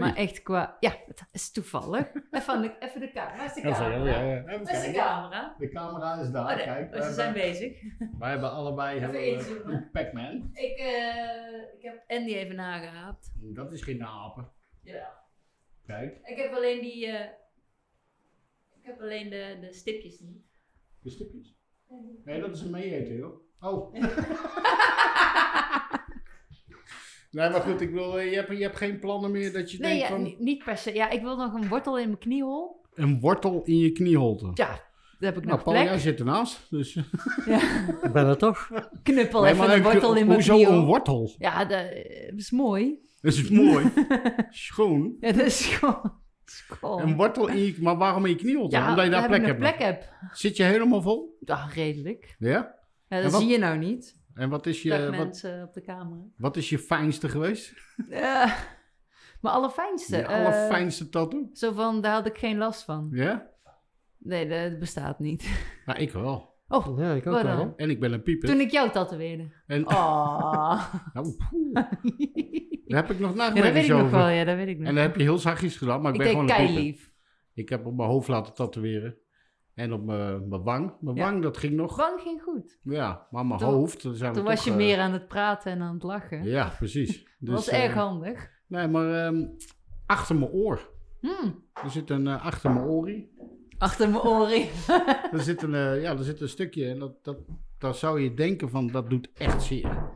Maar echt qua... Ja, het is toevallig. [LAUGHS] Even, de, even de camera. Waar is de camera? Even Waar is de camera? De camera is daar, Oh, nee. kijk. Oh, ze zijn bezig. [LAUGHS] Wij hebben allebei Even hebben we een Pac-Man. Ik, eh, ik heb Andy even nagehaald. Dat is geen apen. Ja. Kijk, Ik heb alleen die... eh, ik heb alleen de, de stipjes niet. de stipjes. Nee, dat is een meeeten, joh. Oh. [LAUGHS] nee, maar goed, ik bedoel, eh, je hebt, je hebt geen plannen meer dat je Nee, denkt ja, van... ni- niet per se. Ja, ik wil nog een wortel in mijn kniehol. Een wortel in je knieholte. Ja, daar heb ik Nou, nog Paul, plek. jij zit ernaast, dus... [LAUGHS] Ik ben er toch? Knuppel Nee, even een wortel in mijn Hoezo kniehol. een wortel? Ja, dat eh, is mooi. Dat is mooi. [LAUGHS] Schoon. Ja, dat is gewoon... Schoon. Een wortel in je... Maar waarom in je knie ja, Omdat je daar heb plek ik hebt. plek heb. Zit je helemaal vol? Ja, redelijk. Ja? Ja, En dat wat- zie je nou niet. En wat is Dag je, wat, mensen op de camera. wat is je fijnste geweest? Ja, [LAUGHS] mijn allerfijnste. Je eh, allerfijnste tattoo? Zo van, daar had ik geen last van. Ja? Nee, dat bestaat niet. [LAUGHS] Nou, ik wel. Oh, Ja, ik ook wel. dan? En ik ben een pieper. toen ik jou tatoeëerde. En, Oh. [LAUGHS] nou. Daar heb ik nog Ja, dat nagedacht weet ik nog wel. Ja, dat weet ik nog. En dat heb je heel zachtjes gedaan, maar ik, ik ben gewoon een pieper. lief. Ik heb op mijn hoofd laten tatoeëren. En op mijn, wang. Mijn Ja. wang, dat ging nog. Wang ging goed. Ja, maar mijn Toen- hoofd... daar Zijn we Toen was je eh, meer aan het praten en aan het lachen. Ja, precies. [LAUGHS] dat Dus, was eh, erg handig. Nee, maar ehm, achter mijn oor. Hmm. Er zit een eh, achter mijn orie. Achter mijn oren. [LAUGHS] Er zit een, eh, ja, er zit een stukje en dat, dat, daar zou je denken van dat doet echt zeer.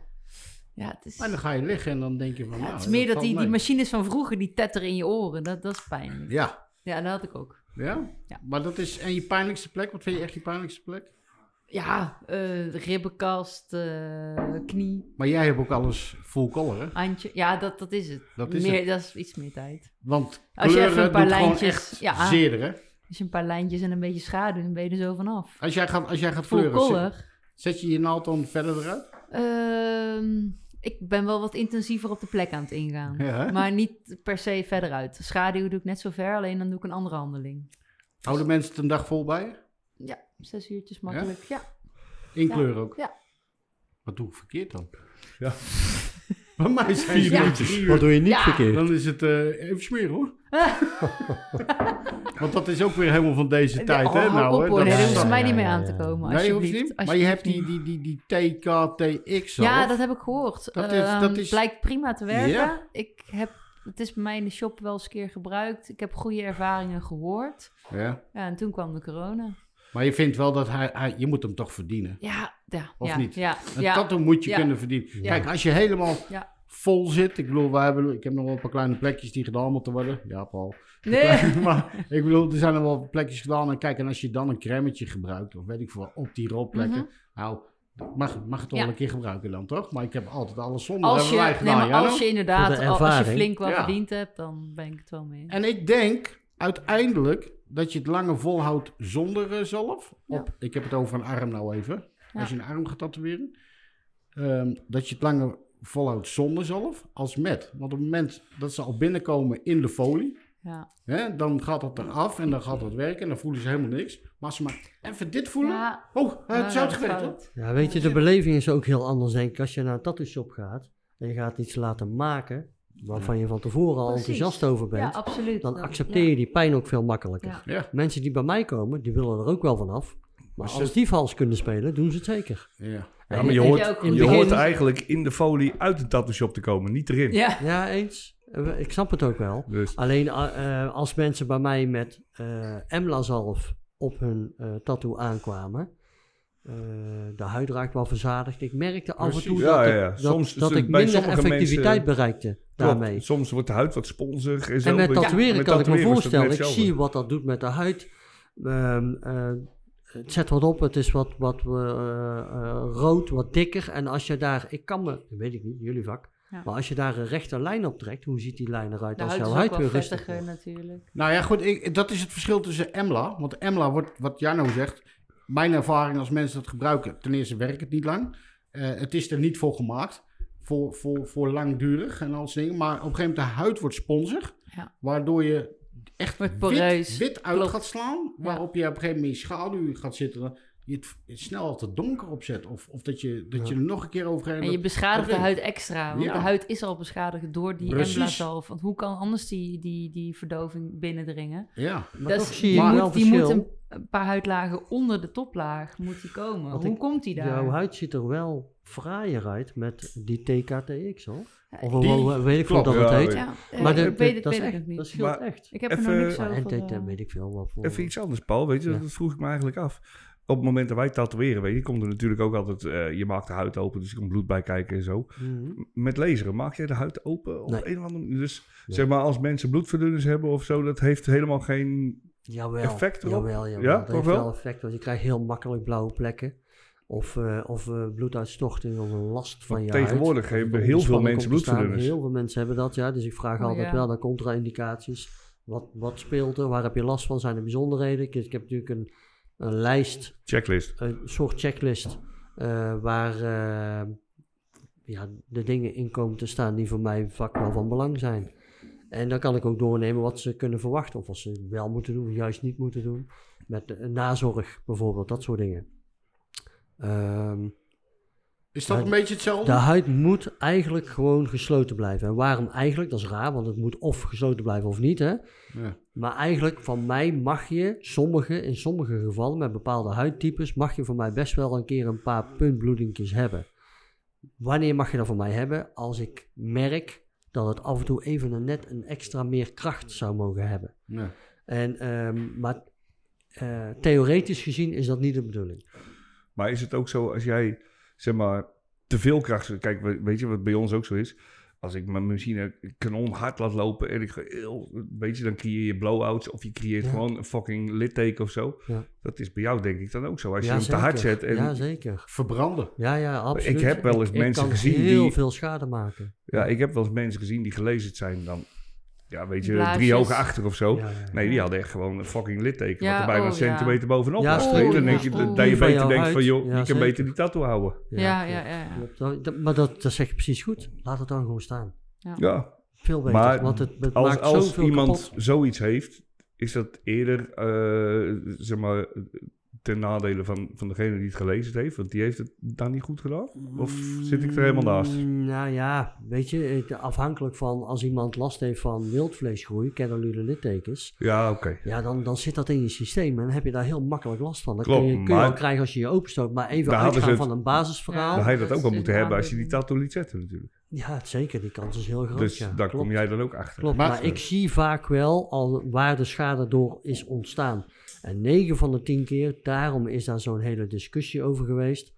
ja, het is, Maar dan ga je liggen en dan denk je van ja, nou, het is meer dat die, die machines van vroeger, die tetteren in je oren. Dat, dat is pijnlijk. Ja, Ja, dat had ik ook. Ja? Ja. Maar dat is, en je pijnlijkste plek, wat vind je echt je pijnlijkste plek? Ja, eh ribbenkast, eh, knie, Maar jij hebt ook alles full color, hè? handje. Ja, dat, dat is het. Dat is meer, het. Dat is iets meer tijd. Want Als je even een paar lijntjes- ja. zeer, hè? Als je een paar lijntjes en een beetje schaduw, dan ben je er zo vanaf. Als jij gaat, als jij gaat Full kleuren, zet, color. zet je je naald dan verder eruit? Ehm, ik ben wel wat intensiever op de plek aan het ingaan. Ja? Maar niet per se verder uit. Schaduw doe ik net zo ver, alleen dan doe ik een andere handeling. Houden mensen het een dag vol bij je? Ja, zes uurtjes makkelijk. Ja. In Ja. kleur ook? Ja. Wat doe ik verkeerd dan? Ja. Bij mij zijn Vier ze minuutjes. drie uur. Wat doe je niet Ja. verkeerd? Dan is het eh, even smeren hoor. [LAUGHS] Want dat is ook weer helemaal van deze tijd, hè? Oh, hou Nou, op hè, hoor, dat nee, daar is- hoeft ze Ja, mij ja, niet mee ja, aan te ja. komen. Nee, hoeft alsjeblieft. niet. Maar je hebt die, die, die, die TKTX zelf. Ja, dat heb ik gehoord. Dat is- Ehm, dat is- Blijkt prima te werken. Ja. Ik heb, het is bij mij in de shop wel eens een keer gebruikt. Ik heb goede ervaringen gehoord. Ja. Ja, en toen kwam de corona. Maar je vindt wel dat hij, hij... Je moet hem toch verdienen. Ja, ja. Of ja, niet? Ja, Een ja. tattoo moet je kunnen verdienen. Kijk, als je helemaal vol zit... Ik bedoel, wij hebben, ik heb nog wel een paar kleine plekjes die gedaan moeten worden. Ja, Paul. Nee. [LAUGHS] maar ik bedoel, er zijn er wel plekjes gedaan. En kijk, en als je dan een cremmetje gebruikt... Of weet ik veel, op die rolplekken... Mhm. Nou, mag, mag het wel Ja. een keer gebruiken dan, toch? Maar ik heb altijd alles zonder. Als wij je, gedaan, nee, maar ja, als nou? je inderdaad, de al- als je flink wat Ja. verdiend hebt, dan ben ik het wel mee. En ik denk uiteindelijk dat je het langer volhoudt zonder eh, zalf. Ja. Op, ik heb het over een arm nou even. Ja. Als je een arm gaat tatoeëren. ehm, dat je het langer volhoudt zonder zalf als met. Want op het moment dat ze al binnenkomen in de folie. Ja. Hè, dan gaat het eraf en dan gaat het werken. En dan voelen ze helemaal niks. Maar als ze maar even dit voelen. Ja, Oh, zout dat gewerkt. Ja, weet je, de beleving is ook heel anders, denk ik. Als je naar een tattoo shop gaat en je gaat iets laten maken waarvan je van tevoren al Precies. enthousiast over Ja, bent, absoluut. dan accepteer je die pijn ook veel makkelijker. Ja. Ja, Mensen die bij mij komen, die willen er ook wel vanaf. Maar als die vals kunnen spelen, doen ze het zeker. ja. Maar je hoort, je hoort eigenlijk in de folie uit de tattoo shop te komen, niet erin. Ja, Ja, eens. Eh, Ik snap het ook wel. Dus Alleen eh, eh, als mensen bij mij met eh Emla-zalf op hun eh tattoo aankwamen, eh, de huid raakt wel verzadigd. Ik merkte af en toe dat, Ja, ik- ja, dat, Soms- dat ik minder sommige effectiviteit mensen- bereikte klopt. daarmee. Soms wordt de huid wat sponsig en zo. En met tatoeëren Met kan ik me voorstellen, ik zie wat dat doet met de huid. Ehm, eh, het zet wat op, het is wat, wat eh, eh, rood, wat dikker. En als je daar, ik kan me, weet ik niet, jullie vak. Ja. Maar als je daar een rechte lijn op trekt, hoe ziet die lijn eruit de als huid is jouw huid wel weer rustig natuurlijk. Nou ja, goed, ik, dat is het verschil tussen Emla. Want Emla wordt, wat Jarno zegt, mijn ervaring als mensen dat gebruiken, ten eerste werkt het niet lang. Eh, het is er niet voor gemaakt, voor, voor, voor langdurig en al dingen. Maar op een gegeven moment de huid wordt sponsig, Ja. waardoor je echt wit, wit uit Klopt. gaat slaan. Waarop je op een gegeven moment in schaduw gaat zitten. Je het, het snel te donker opzet. Of, of dat, je, dat je er nog een keer overheen... En je beschadigt de huid extra. Want Ja. de huid is al beschadigd door die Precies. embla-zalf. Want hoe kan anders die, die, die verdoving binnendringen? Ja, Maar Dat toch is- zie je die wel moet, die moet verschil. een, een paar huidlagen onder de toplaag moet die komen. Want hoe ik- komt die daar? Jouw huid ziet er wel fraaier uit met die TKTX hoor. Of Die- weet ik veel klopt. dat het heet. Ja, Maar ik weet het, echt, niet. dat scheelt echt. Ik heb er nog niks over. en eh, weet ik veel wat voor. Even iets anders, Paul. Weet je, dat vroeg ik me eigenlijk af. Op het moment dat wij tatoeëren, weet je, komt er natuurlijk ook altijd... eh, je maakt de huid open, dus er komt bloed bij kijken en zo. Mhm. Met laseren, maak jij de huid open? Op Nee. een of andere manier? Dus Nee. zeg maar, als mensen bloedverdunners hebben of zo, dat heeft helemaal geen... Jawel, effect erop? jawel, jawel. Ja, dat toch heeft wel? wel effect, want je krijgt heel makkelijk blauwe plekken. Of, eh, of eh, bloeduitstorting of een last van Want je tegenwoordig huid. hebben heel veel mensen bloedverdunners. Heel veel mensen hebben dat, ja. Dus ik vraag Oh, altijd ja. wel naar contra-indicaties. Wat, wat speelt er? Waar heb je last van? Zijn er bijzonderheden? Ik, ik heb natuurlijk een, een lijst, Checklist. een soort checklist, eh, waar eh, ja, de dingen in komen te staan die voor mijn vak wel van belang zijn. En dan kan ik ook doornemen wat ze kunnen verwachten. Of wat ze wel moeten doen, of juist niet moeten doen. Met de, nazorg bijvoorbeeld, dat soort dingen. Ehm, Is dat Ja, een beetje hetzelfde? de huid moet eigenlijk gewoon gesloten blijven. En waarom eigenlijk? Dat is raar, want het moet of gesloten blijven of niet. Hè? Ja. Maar eigenlijk van mij mag je, sommige, in sommige gevallen met bepaalde huidtypes, mag je van mij best wel een keer een paar puntbloedingjes hebben. Wanneer mag je dat van mij hebben? Als ik merk dat het af en toe even een net een extra meer kracht zou mogen hebben. Ja. En, ehm, maar eh, theoretisch gezien is dat niet de bedoeling. Maar is het ook zo als jij, zeg maar, te veel kracht... Kijk, we- weet je wat bij ons ook zo is? Als ik mijn machine kanon hard laat lopen en ik ga heel... Weet je, dan creëer je blow-outs of je creëert Ja. gewoon een fucking litteken of zo. Ja. Dat is bij jou denk ik dan ook zo. Als je hem te hard zet en... Ja, zeker. Verbranden. Ja, ja, absoluut. heb wel eens Ik- mensen ik kan gezien heel die- veel schade maken. Ja, ik heb wel eens mensen gezien die gelezen zijn dan... Ja, weet je, Blaasjes. drie hogen achter of zo. Ja, ja, ja. Nee, die hadden echt gewoon een fucking litteken. Ja, wat er bijna oh, een centimeter bovenop Ja, was. oh, dan denk je oh. dat je beter denkt van... joh, Ja, je kan beter die tattoo houden. Ja, ja, ja. Dat- maar dat, dat zeg je precies goed. Laat het dan gewoon staan. Ja, Veel beter, Maar want het, het als, maakt als iemand kapot. zoiets heeft, is dat eerder eh, zeg maar, ten nadele van, van degene die het gelezen heeft, want die heeft het dan niet goed gedaan? Of zit ik er helemaal naast? Mm, Nou ja, weet je, het- afhankelijk van als iemand last heeft van wildvleesgroei, cannulule littekens, Ja, oké. ja, dan, dan zit dat in je systeem en dan heb je daar heel makkelijk last van. Dat Klopt, kun je, kun je maar- wel krijgen als je je openstoot, maar even uitgaan het- van een basisverhaal. Dan Ja, had je dat ook wel moeten hebben als je die tattoo liet zetten natuurlijk. zeker, die kans is heel groot. dus ja. daar Klopt. kom jij dan ook achter. Klopt, Maar- maar, ik zie vaak wel al waar de schade door is ontstaan. En 9 van de 10 keer, daarom is daar zo'n hele discussie over geweest.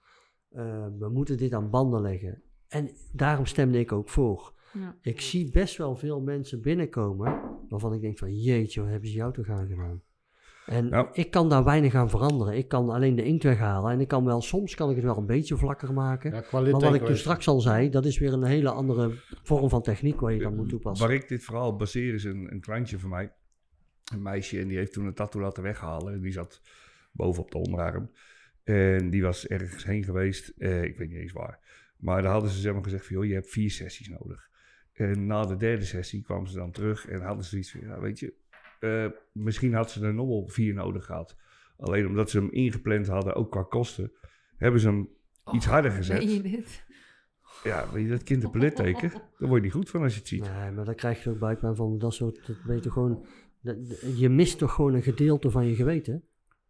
Eh, we moeten dit aan banden leggen. En daarom stemde ik ook voor. Ja. Ik zie best wel veel mensen binnenkomen waarvan ik denk van jeetje, wat hebben ze jou toch aangedaan? En Nou. ik kan daar weinig aan veranderen. Ik kan alleen de inkt weghalen. En ik kan wel, soms kan ik het wel een beetje vlakker maken. Ja, maar wat ik dus straks al zei, dat is weer een hele andere vorm van techniek waar je dan moet toepassen. Waar ik dit verhaal baseer is een, een klantje van mij. Een meisje en die heeft toen een tattoo laten weghalen. Die zat boven op de onderarm. En die was ergens heen geweest. eh, ik weet niet eens waar. Maar daar hadden ze zeg maar gezegd van... joh, je hebt vier sessies nodig. En na de derde sessie kwamen ze dan terug en hadden ze iets van... ja, weet je, eh, misschien had ze er nog wel vier nodig gehad. Alleen omdat ze hem ingepland hadden, ook qua kosten... hebben ze hem iets harder gezet. Meen je dit? Ja, weet je, dat kind een litteken... [LAUGHS] daar word je niet goed van als je het ziet. Nee, maar dan krijg je ook buikpijn van dat soort. Dat weet je gewoon. Je mist toch gewoon een gedeelte van je geweten.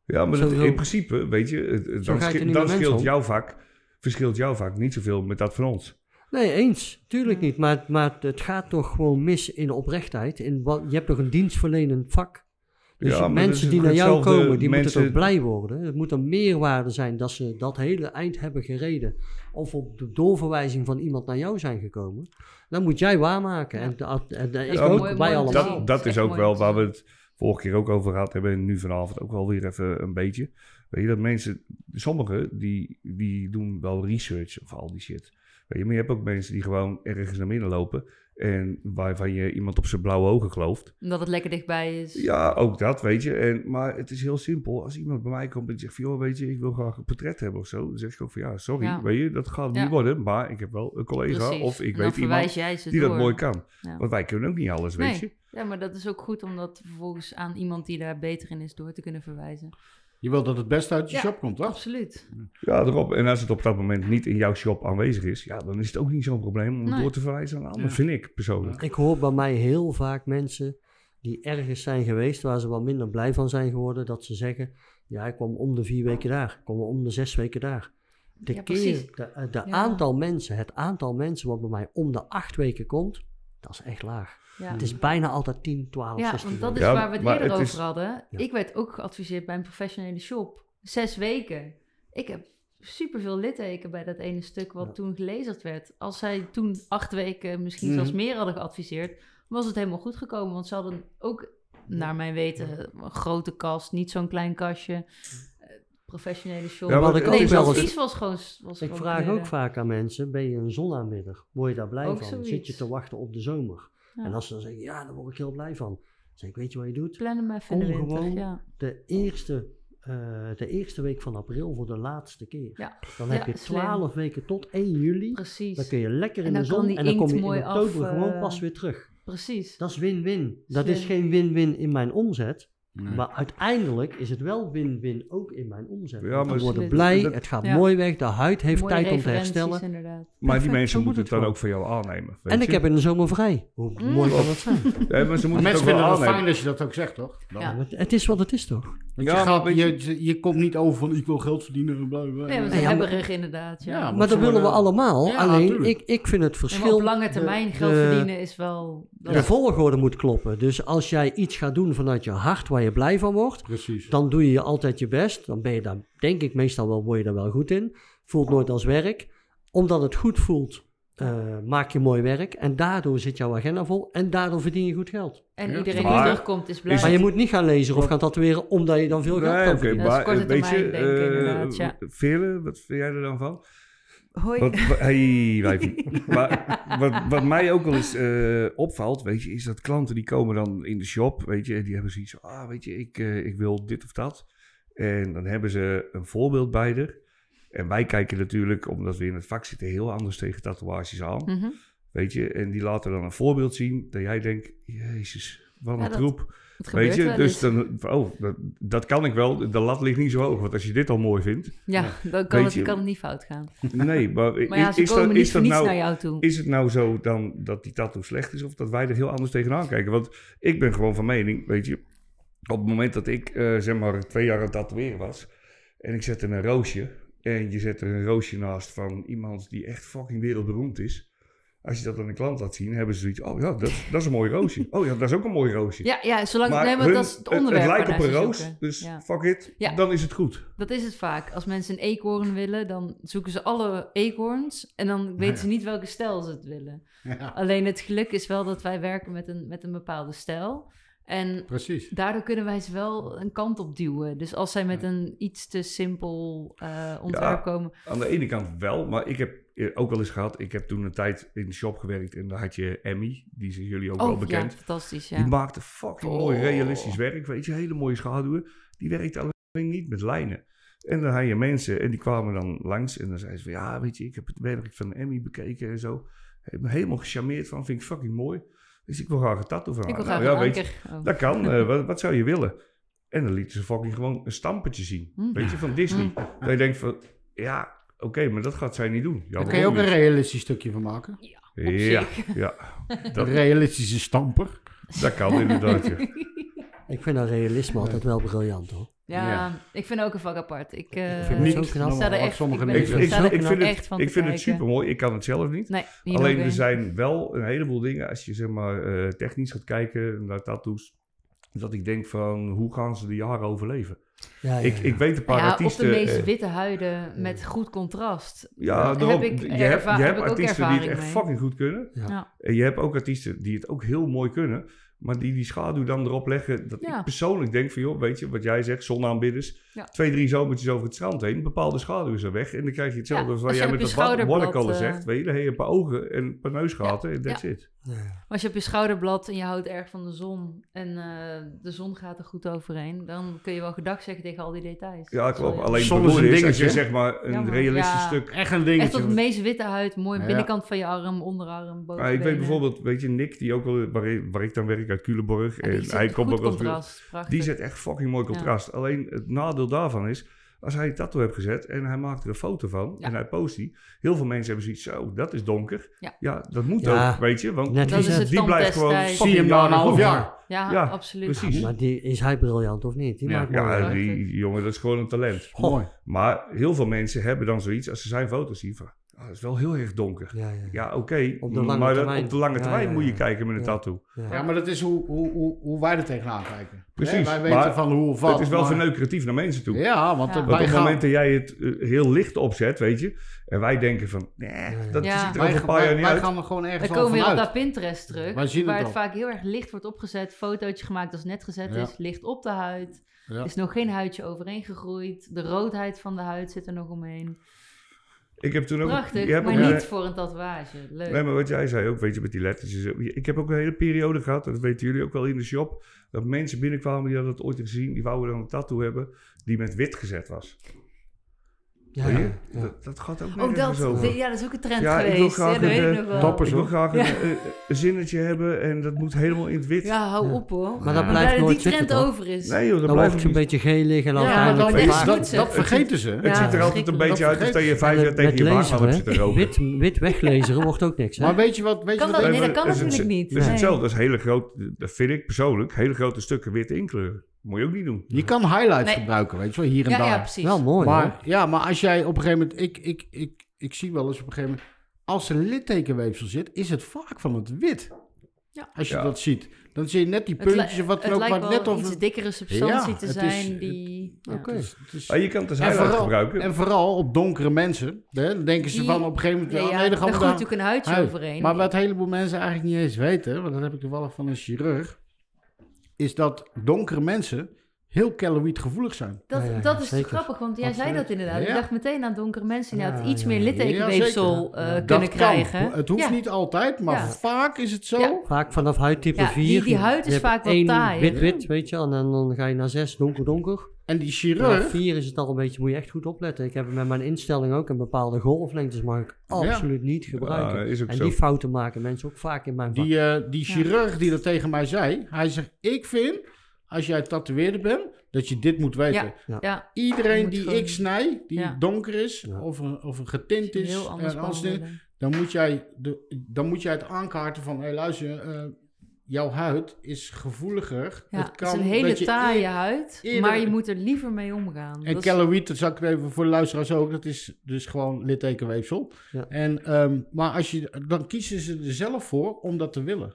Ja, maar dat, in principe, weet je, het- het- Zo dan, scheelt jouw vak, verschilt jouw vak niet zoveel met dat van ons. Nee, eens. Tuurlijk niet. Maar, maar het gaat toch gewoon mis in oprechtheid. In wat, je hebt toch een dienstverlenend vak. Dus Ja, mensen die naar jou komen, die mensen- moeten toch blij worden. Het moet een meerwaarde zijn dat ze dat hele eind hebben gereden. Of op de doorverwijzing van iemand naar jou zijn gekomen. Dan moet jij waarmaken. En, dat- en, en ik Ja, ook, allemaal. zien. Dat, dat is is ook wel waar we het vorige keer ook over gehad hebben en nu vanavond ook wel weer even een beetje. Weet je, dat mensen, sommigen, die, die doen wel research of al die shit. Weet je, maar je hebt ook mensen die gewoon ergens naar binnen lopen en waarvan je iemand op zijn blauwe ogen gelooft. Omdat het lekker dichtbij is. Ja, ook dat, weet je. En, maar het is heel simpel. Als iemand bij mij komt en zegt van... joh, weet je, ik wil graag een portret hebben of zo. Dan zeg ik ook van, ja, sorry, Ja. weet je, dat gaat Ja. niet worden. Maar ik heb wel een collega Precies. of ik weet iemand die door. dat mooi kan. Ja. Want wij kunnen ook niet alles, weet je. Ja, maar dat is ook goed om dat vervolgens aan iemand die daar beter in is door te kunnen verwijzen. Je wilt dat het beste uit je Ja. shop komt, toch? Absoluut. Ja, erop. En als het op dat moment niet in jouw shop aanwezig is... ja, dan is het ook niet zo'n probleem om het Nee. door te verwijzen aan een ander, Ja. vind ik persoonlijk. Ik hoor bij mij heel vaak mensen die ergens zijn geweest waar ze wat minder blij van zijn geworden, dat ze zeggen, ja, ik kwam om de vier weken daar, ik kwam om de zes weken daar. De, Ja, precies. keer, de, de Ja. aantal mensen, het aantal mensen wat bij mij om de acht weken komt, dat is echt laag. Ja. Het is bijna altijd 10, 12, Ja, 16 want dat is waar we het eerder het over is- hadden. Ja. Ik werd ook geadviseerd bij een professionele shop. Zes weken. Ik heb superveel litteken bij dat ene stuk wat Ja. toen gelezerd werd. Als zij toen acht weken, misschien Mhm. zelfs meer hadden geadviseerd, was het helemaal goed gekomen. Want ze hadden ook, naar mijn weten, een grote kast, niet zo'n klein kastje. Eh, Professionele shop. Ja, wat ik nee, ook het wel advies eens- was gewoon... Was Ik gewoon vraag ook vaak aan mensen, ben je een zonaanbidder? Word je daar blij Ook van? zoiets. Zit je te wachten op de zomer? Ja. En als ze dan zeggen, ja, daar word ik heel blij van. Zeg ik, weet je wat je doet? Plan hem even in de Kom winter. gewoon. Ja. De eerste, eh, de eerste week van april voor de laatste keer. Ja. Dan Ja, heb je slim. 12 weken tot 1 juli. Precies. Dan kun je lekker in de dan zon en dan kom je in oktober af, gewoon eh, pas weer terug. Precies. Dat is win-win. Dat is geen win-win in mijn omzet. Nee. Maar uiteindelijk is het wel win-win ook in mijn omzet. Ja, Want maar we worden blij, dat- het gaat Ja. mooi weg, de huid heeft Mooie tijd om te herstellen. inderdaad. Maar die Perfect, mensen zo moeten moet het dan ook van jou aannemen. weet En ik heb in de zomer vrij. Hoe Mm. mooi kan dat zijn? [LAUGHS] Ja, maar ze Maar moeten het mensen ook vinden wel het fijn aannemen. als je dat ook zegt, toch? Ja. Het- is wat het is toch? Want Ja, je, gaat, je, je komt niet over van ik wil geld verdienen en bla. Nee, we zijn maar- hebberig inderdaad. Ja. Maar dat willen we allemaal. Ja, Alleen, ik, ik vind het maar verschil... op lange termijn de- geld verdienen is wel... dat De volgorde moet kloppen. Dus als jij iets gaat doen vanuit je hart waar je blij van wordt, Precies. dan doe je altijd je best. Dan ben je daar, denk ik, meestal wel, word je daar wel goed in. Voelt nooit als werk. Omdat het goed voelt, eh, maak je mooi werk. En daardoor zit jouw agenda vol. En daardoor verdien je goed geld. En Ja. iedereen die Maar- terugkomt is blij. Maar je moet niet gaan lezen of gaan tatoeëren omdat je dan veel geld Nee, kan oké, verdienen. Dat is maar korte eh, weet je, termijn denken, eh, inderdaad, ja. Vele, wat vind jij er dan van? Hoi. Wat, wa- hey, maar [LAUGHS] wat, wat mij ook wel eens eh, opvalt, weet je, is dat klanten die komen dan in de shop, weet je, die hebben zoiets van, ah, weet je, ik, eh, ik wil dit of dat. En dan hebben ze een voorbeeld bij er. En wij kijken natuurlijk, omdat we in het vak zitten, heel anders tegen tatoeages aan. Mhm. Weet je, en die laten dan een voorbeeld zien dat jij denkt, jezus, wat een Ja, dat troep. Het Weet je, dus eens. dan, oh, dat, dat kan ik wel. De lat ligt niet zo hoog, want als je dit al mooi vindt. Ja, dan kan het, je- kan het niet fout gaan. Nee, maar, [LAUGHS] Maar ja, is, dat, is dat nou, naar jou toe. is het nou zo dan dat die tattoo slecht is of dat wij er heel anders tegenaan kijken? Want ik ben gewoon van mening, weet je, op het moment dat ik eh, zeg maar twee jaar aan het tatoeëren was en ik zette een roosje en je zet er een roosje naast van iemand die echt fucking wereldberoemd is. Als je dat aan een klant laat zien, hebben ze zoiets. Oh ja, dat, dat is een mooi roosje. Oh ja, dat is ook een mooi roosje. Ja, ja zolang, Maar nee, maar hun- dat is het onderwerp Het lijkt op een roos, zoeken. dus Ja. fuck it, Ja. dan is het goed. Dat is het vaak. Als mensen een eekhoorn willen, dan zoeken ze alle eekhoorns. En dan weten ze niet welke stijl ze het willen. Alleen het geluk is wel dat wij werken met een, met een bepaalde stijl. En precies. daardoor kunnen wij ze wel een kant op duwen. Dus als zij met een iets te simpel eh ontwerp komen... Aan de ene kant wel, maar ik heb ook wel eens gehad. Ik heb toen een tijd in de shop gewerkt en daar had je Emmy, die zijn jullie ook wel Oh, ja, bekend. fantastisch, Die ja. maakte fucking mooi Oh. realistisch werk, weet je, hele mooie schaduwen. Die werkte alleen niet met lijnen. En dan had je mensen en die kwamen dan langs en dan zeiden ze van ja, weet je, ik heb het werk van Emmy bekeken en zo. Ik ben helemaal gecharmeerd van, vind ik fucking mooi. Dus ik wil graag een tattoo van Ik wil haar. graag Nou ja, weet je. Oh. dat kan. [LAUGHS] eh, wat, wat zou je willen? En dan lieten ze fucking gewoon een stampertje zien. Mm. Weet je, van Disney. Dat je denkt van, ja, oké, maar dat gaat zij niet doen. Ja, Daar kan je ook een realistisch stukje van maken. Ja, ja. [LAUGHS] Een Dat, realistische stamper. dat kan inderdaad, ja. [LAUGHS] Ik vind dat realisme altijd wel briljant hoor. Ja, Ja. ik vind ook een vak apart. Ik, eh, Ik vind het Niet zo knap. sta er wat echt, sommige ik vind echt het, van ik vind het super mooi. Ik kan het zelf niet. Nee, niet Alleen er een. zijn wel een heleboel dingen, als je zeg maar eh, technisch gaat kijken naar tattoos, dat ik denk van hoe gaan ze de jaren overleven? Ja, ja, Ik, ja. ik weet een paar Ja, artiesten. op de meest eh, witte huiden met goed contrast. ja, heb daarom, ik je hebt, je heb hebt ik ook artiesten die het echt mee. fucking goed kunnen. Ja. Ja. En je hebt ook artiesten die het ook heel mooi kunnen, maar die die schaduw dan erop leggen. Dat Ja. ik persoonlijk denk van, joh, weet je wat jij zegt, zonaanbidders. Ja. Twee, drie zomertjes over het strand heen, bepaalde schaduw is er weg. En dan krijg je hetzelfde Ja, als wat jij met dat schouderblad, watercolor eh, zegt. Weet je, dan heb je een paar ogen en een paar neusgaten en that's it. Ja. Maar als je op je schouderblad en je houdt erg van de zon en eh, de zon gaat er goed overheen, dan kun je wel gedag zeggen tegen al die details. Ja, klopt. Alleen Zon het is een bedoelde is als je dingetje. zeg maar een Jammer, realistisch ja. stuk... Echt een Echt dingetje. tot de meest witte huid, mooi Ja. binnenkant van je arm, onderarm, boven. Maar ik weet bijvoorbeeld, weet je, Nick, die ook wel, waar, ik- waar ik dan werk uit Culemborg. en En, die zet hij komt ook wel contrast. Die zet echt fucking mooi Ja. contrast. Alleen het nadeel daarvan is, als hij een tattoo heeft gezet en hij maakt er een foto van Ja. en hij post die. Heel veel mensen hebben zoiets, zo, dat is donker. Ja. dat moet Ja. ook, weet je. Want Net is het die blijft gewoon. Zie je hem na een half jaar. Ja, Ja, absoluut. precies. Maar die, is hij briljant of niet? Die Ja. maakt ja, werk. die jongen, dat is gewoon een talent. Mooi. Maar heel veel mensen hebben dan zoiets, als ze zijn foto's zien, van, ah, dat is wel heel erg donker. Ja, ja. Ja, oké, Op de lange maar termijn. op de lange Ja, termijn ja, moet je kijken met een Ja. tattoo. Ja. Ja, maar dat is hoe, hoe, hoe, hoe wij er tegenaan kijken. Precies, Hè, wij weten maar van hoe of wat. het is wel maar- verneukeratief naar mensen toe. Ja, want op het gaan... moment dat jij het eh, heel licht opzet, weet je, en wij denken van, nee, dat Ja. ziet er Wij, over een paar jaar niet wij uit. gaan er gewoon We ergens komen al weer op dat Pinterest terug, waar het het vaak heel erg licht wordt opgezet, fotootje gemaakt als net gezet Ja. is, licht op de huid, Ja. is nog geen huidje overheen gegroeid, de roodheid van de huid zit er nog omheen. Ik heb toen ook... Prachtig, maar ook, niet voor een tatoeage. Leuk. Nee, maar wat jij zei ook, weet je, met die lettertjes. Ik heb ook een hele periode gehad, dat weten jullie ook wel in de shop, dat mensen binnenkwamen, die hadden het ooit gezien, die wouden dan een tattoo hebben, die met wit gezet was. Ja, Weet je? ja, ja. Dat, dat gaat ook Oh, dat, over. ja, dat is ook een trend Ja, ik wil geweest. graag ja, dat een, eh, nog wel. toppers Ik wil graag een, Ja. eh, een zinnetje hebben en dat moet helemaal in het wit. Ja, hou Ja. op hoor. Maar dat Ja. blijft die nooit trend zitten, toch? over is. Nee joh, dat Dan blijft een beetje geel liggen en Ja, maar dan dat, is dat, dat vergeten ze. Het Ja, ziet er altijd een beetje uit alsof je En vijf jaar tegen je had op zitten roken. Wit, wit weglezen wordt ook niks, hè? Maar weet je wat... Weet Kan je dat? wat Nee, dat kan is natuurlijk niet. Het is hetzelfde, dat is hele grote, dat vind ik persoonlijk, hele grote stukken wit inkleuren. Moet je ook niet doen. Je kan highlights Nee. gebruiken, weet je wel, hier en Ja, daar. ja, precies. Wel mooi, maar, hoor. ja, maar als jij op een gegeven moment... Ik, ik, ik, ik zie wel eens op een gegeven moment... Als er littekenweefsel zit, is het vaak van het wit. Ja. Als je Ja. dat ziet. Dan zie je net die puntjes of wat dan het ook. lijkt Maar wel net of iets dikkere substantie Ja, te het is- zijn die... ja. Oké. is- Ah, je kan het als En highlight vooral, gebruiken. en vooral op donkere mensen. Hè, dan denken ze Die- van op een gegeven moment... Ja, ja, nee, dan gaan we natuurlijk een huidje overheen. Maar wat een heleboel mensen eigenlijk niet eens weten... want dat heb ik toevallig van een chirurg... is dat donkere mensen heel keloïdgevoelig zijn. Dat, Ja, ja, dat is zeker. grappig, want jij zei dat inderdaad. Ja. Ik dacht meteen aan donkere mensen die Ja, inderdaad iets ja, meer ja. littekenweefsel Ja, Dat kunnen kan. krijgen. Het hoeft Ja. niet altijd, maar Ja. vaak is het zo. Ja. Vaak vanaf huidtype Ja, 4. die- die huid is je hebt vaak wat taaier. Wit-wit, weet je, en dan, dan ga je naar 6 donker-donker. En die chirurg... 4 is het al een beetje, moet je echt goed opletten. Ik heb met mijn instelling ook een bepaalde golflengtes mag ik absoluut niet gebruiken. Ja, is ook en zo. die fouten maken mensen ook vaak in mijn vak. Die, eh, die chirurg die dat tegen mij zei, hij zegt: Ik vind, als jij tatoeëerder bent, dat je dit moet weten. Ja, ja. Iedereen die gewoon- ik snij, die Ja. donker is Ja. of, een, of een getint is, heel anders dan, moet jij de, dan moet jij het aankaarten van: hé, luister, eh, jouw huid is gevoeliger. Ja, het het kan is een hele taaie eer- huid, eerder- maar je moet er liever mee omgaan. En keloïd, dat zal ik even voor de luisteraars ook, dat is dus gewoon littekenweefsel. Ja. En, ehm, maar als je, dan kiezen ze er zelf voor om dat te willen.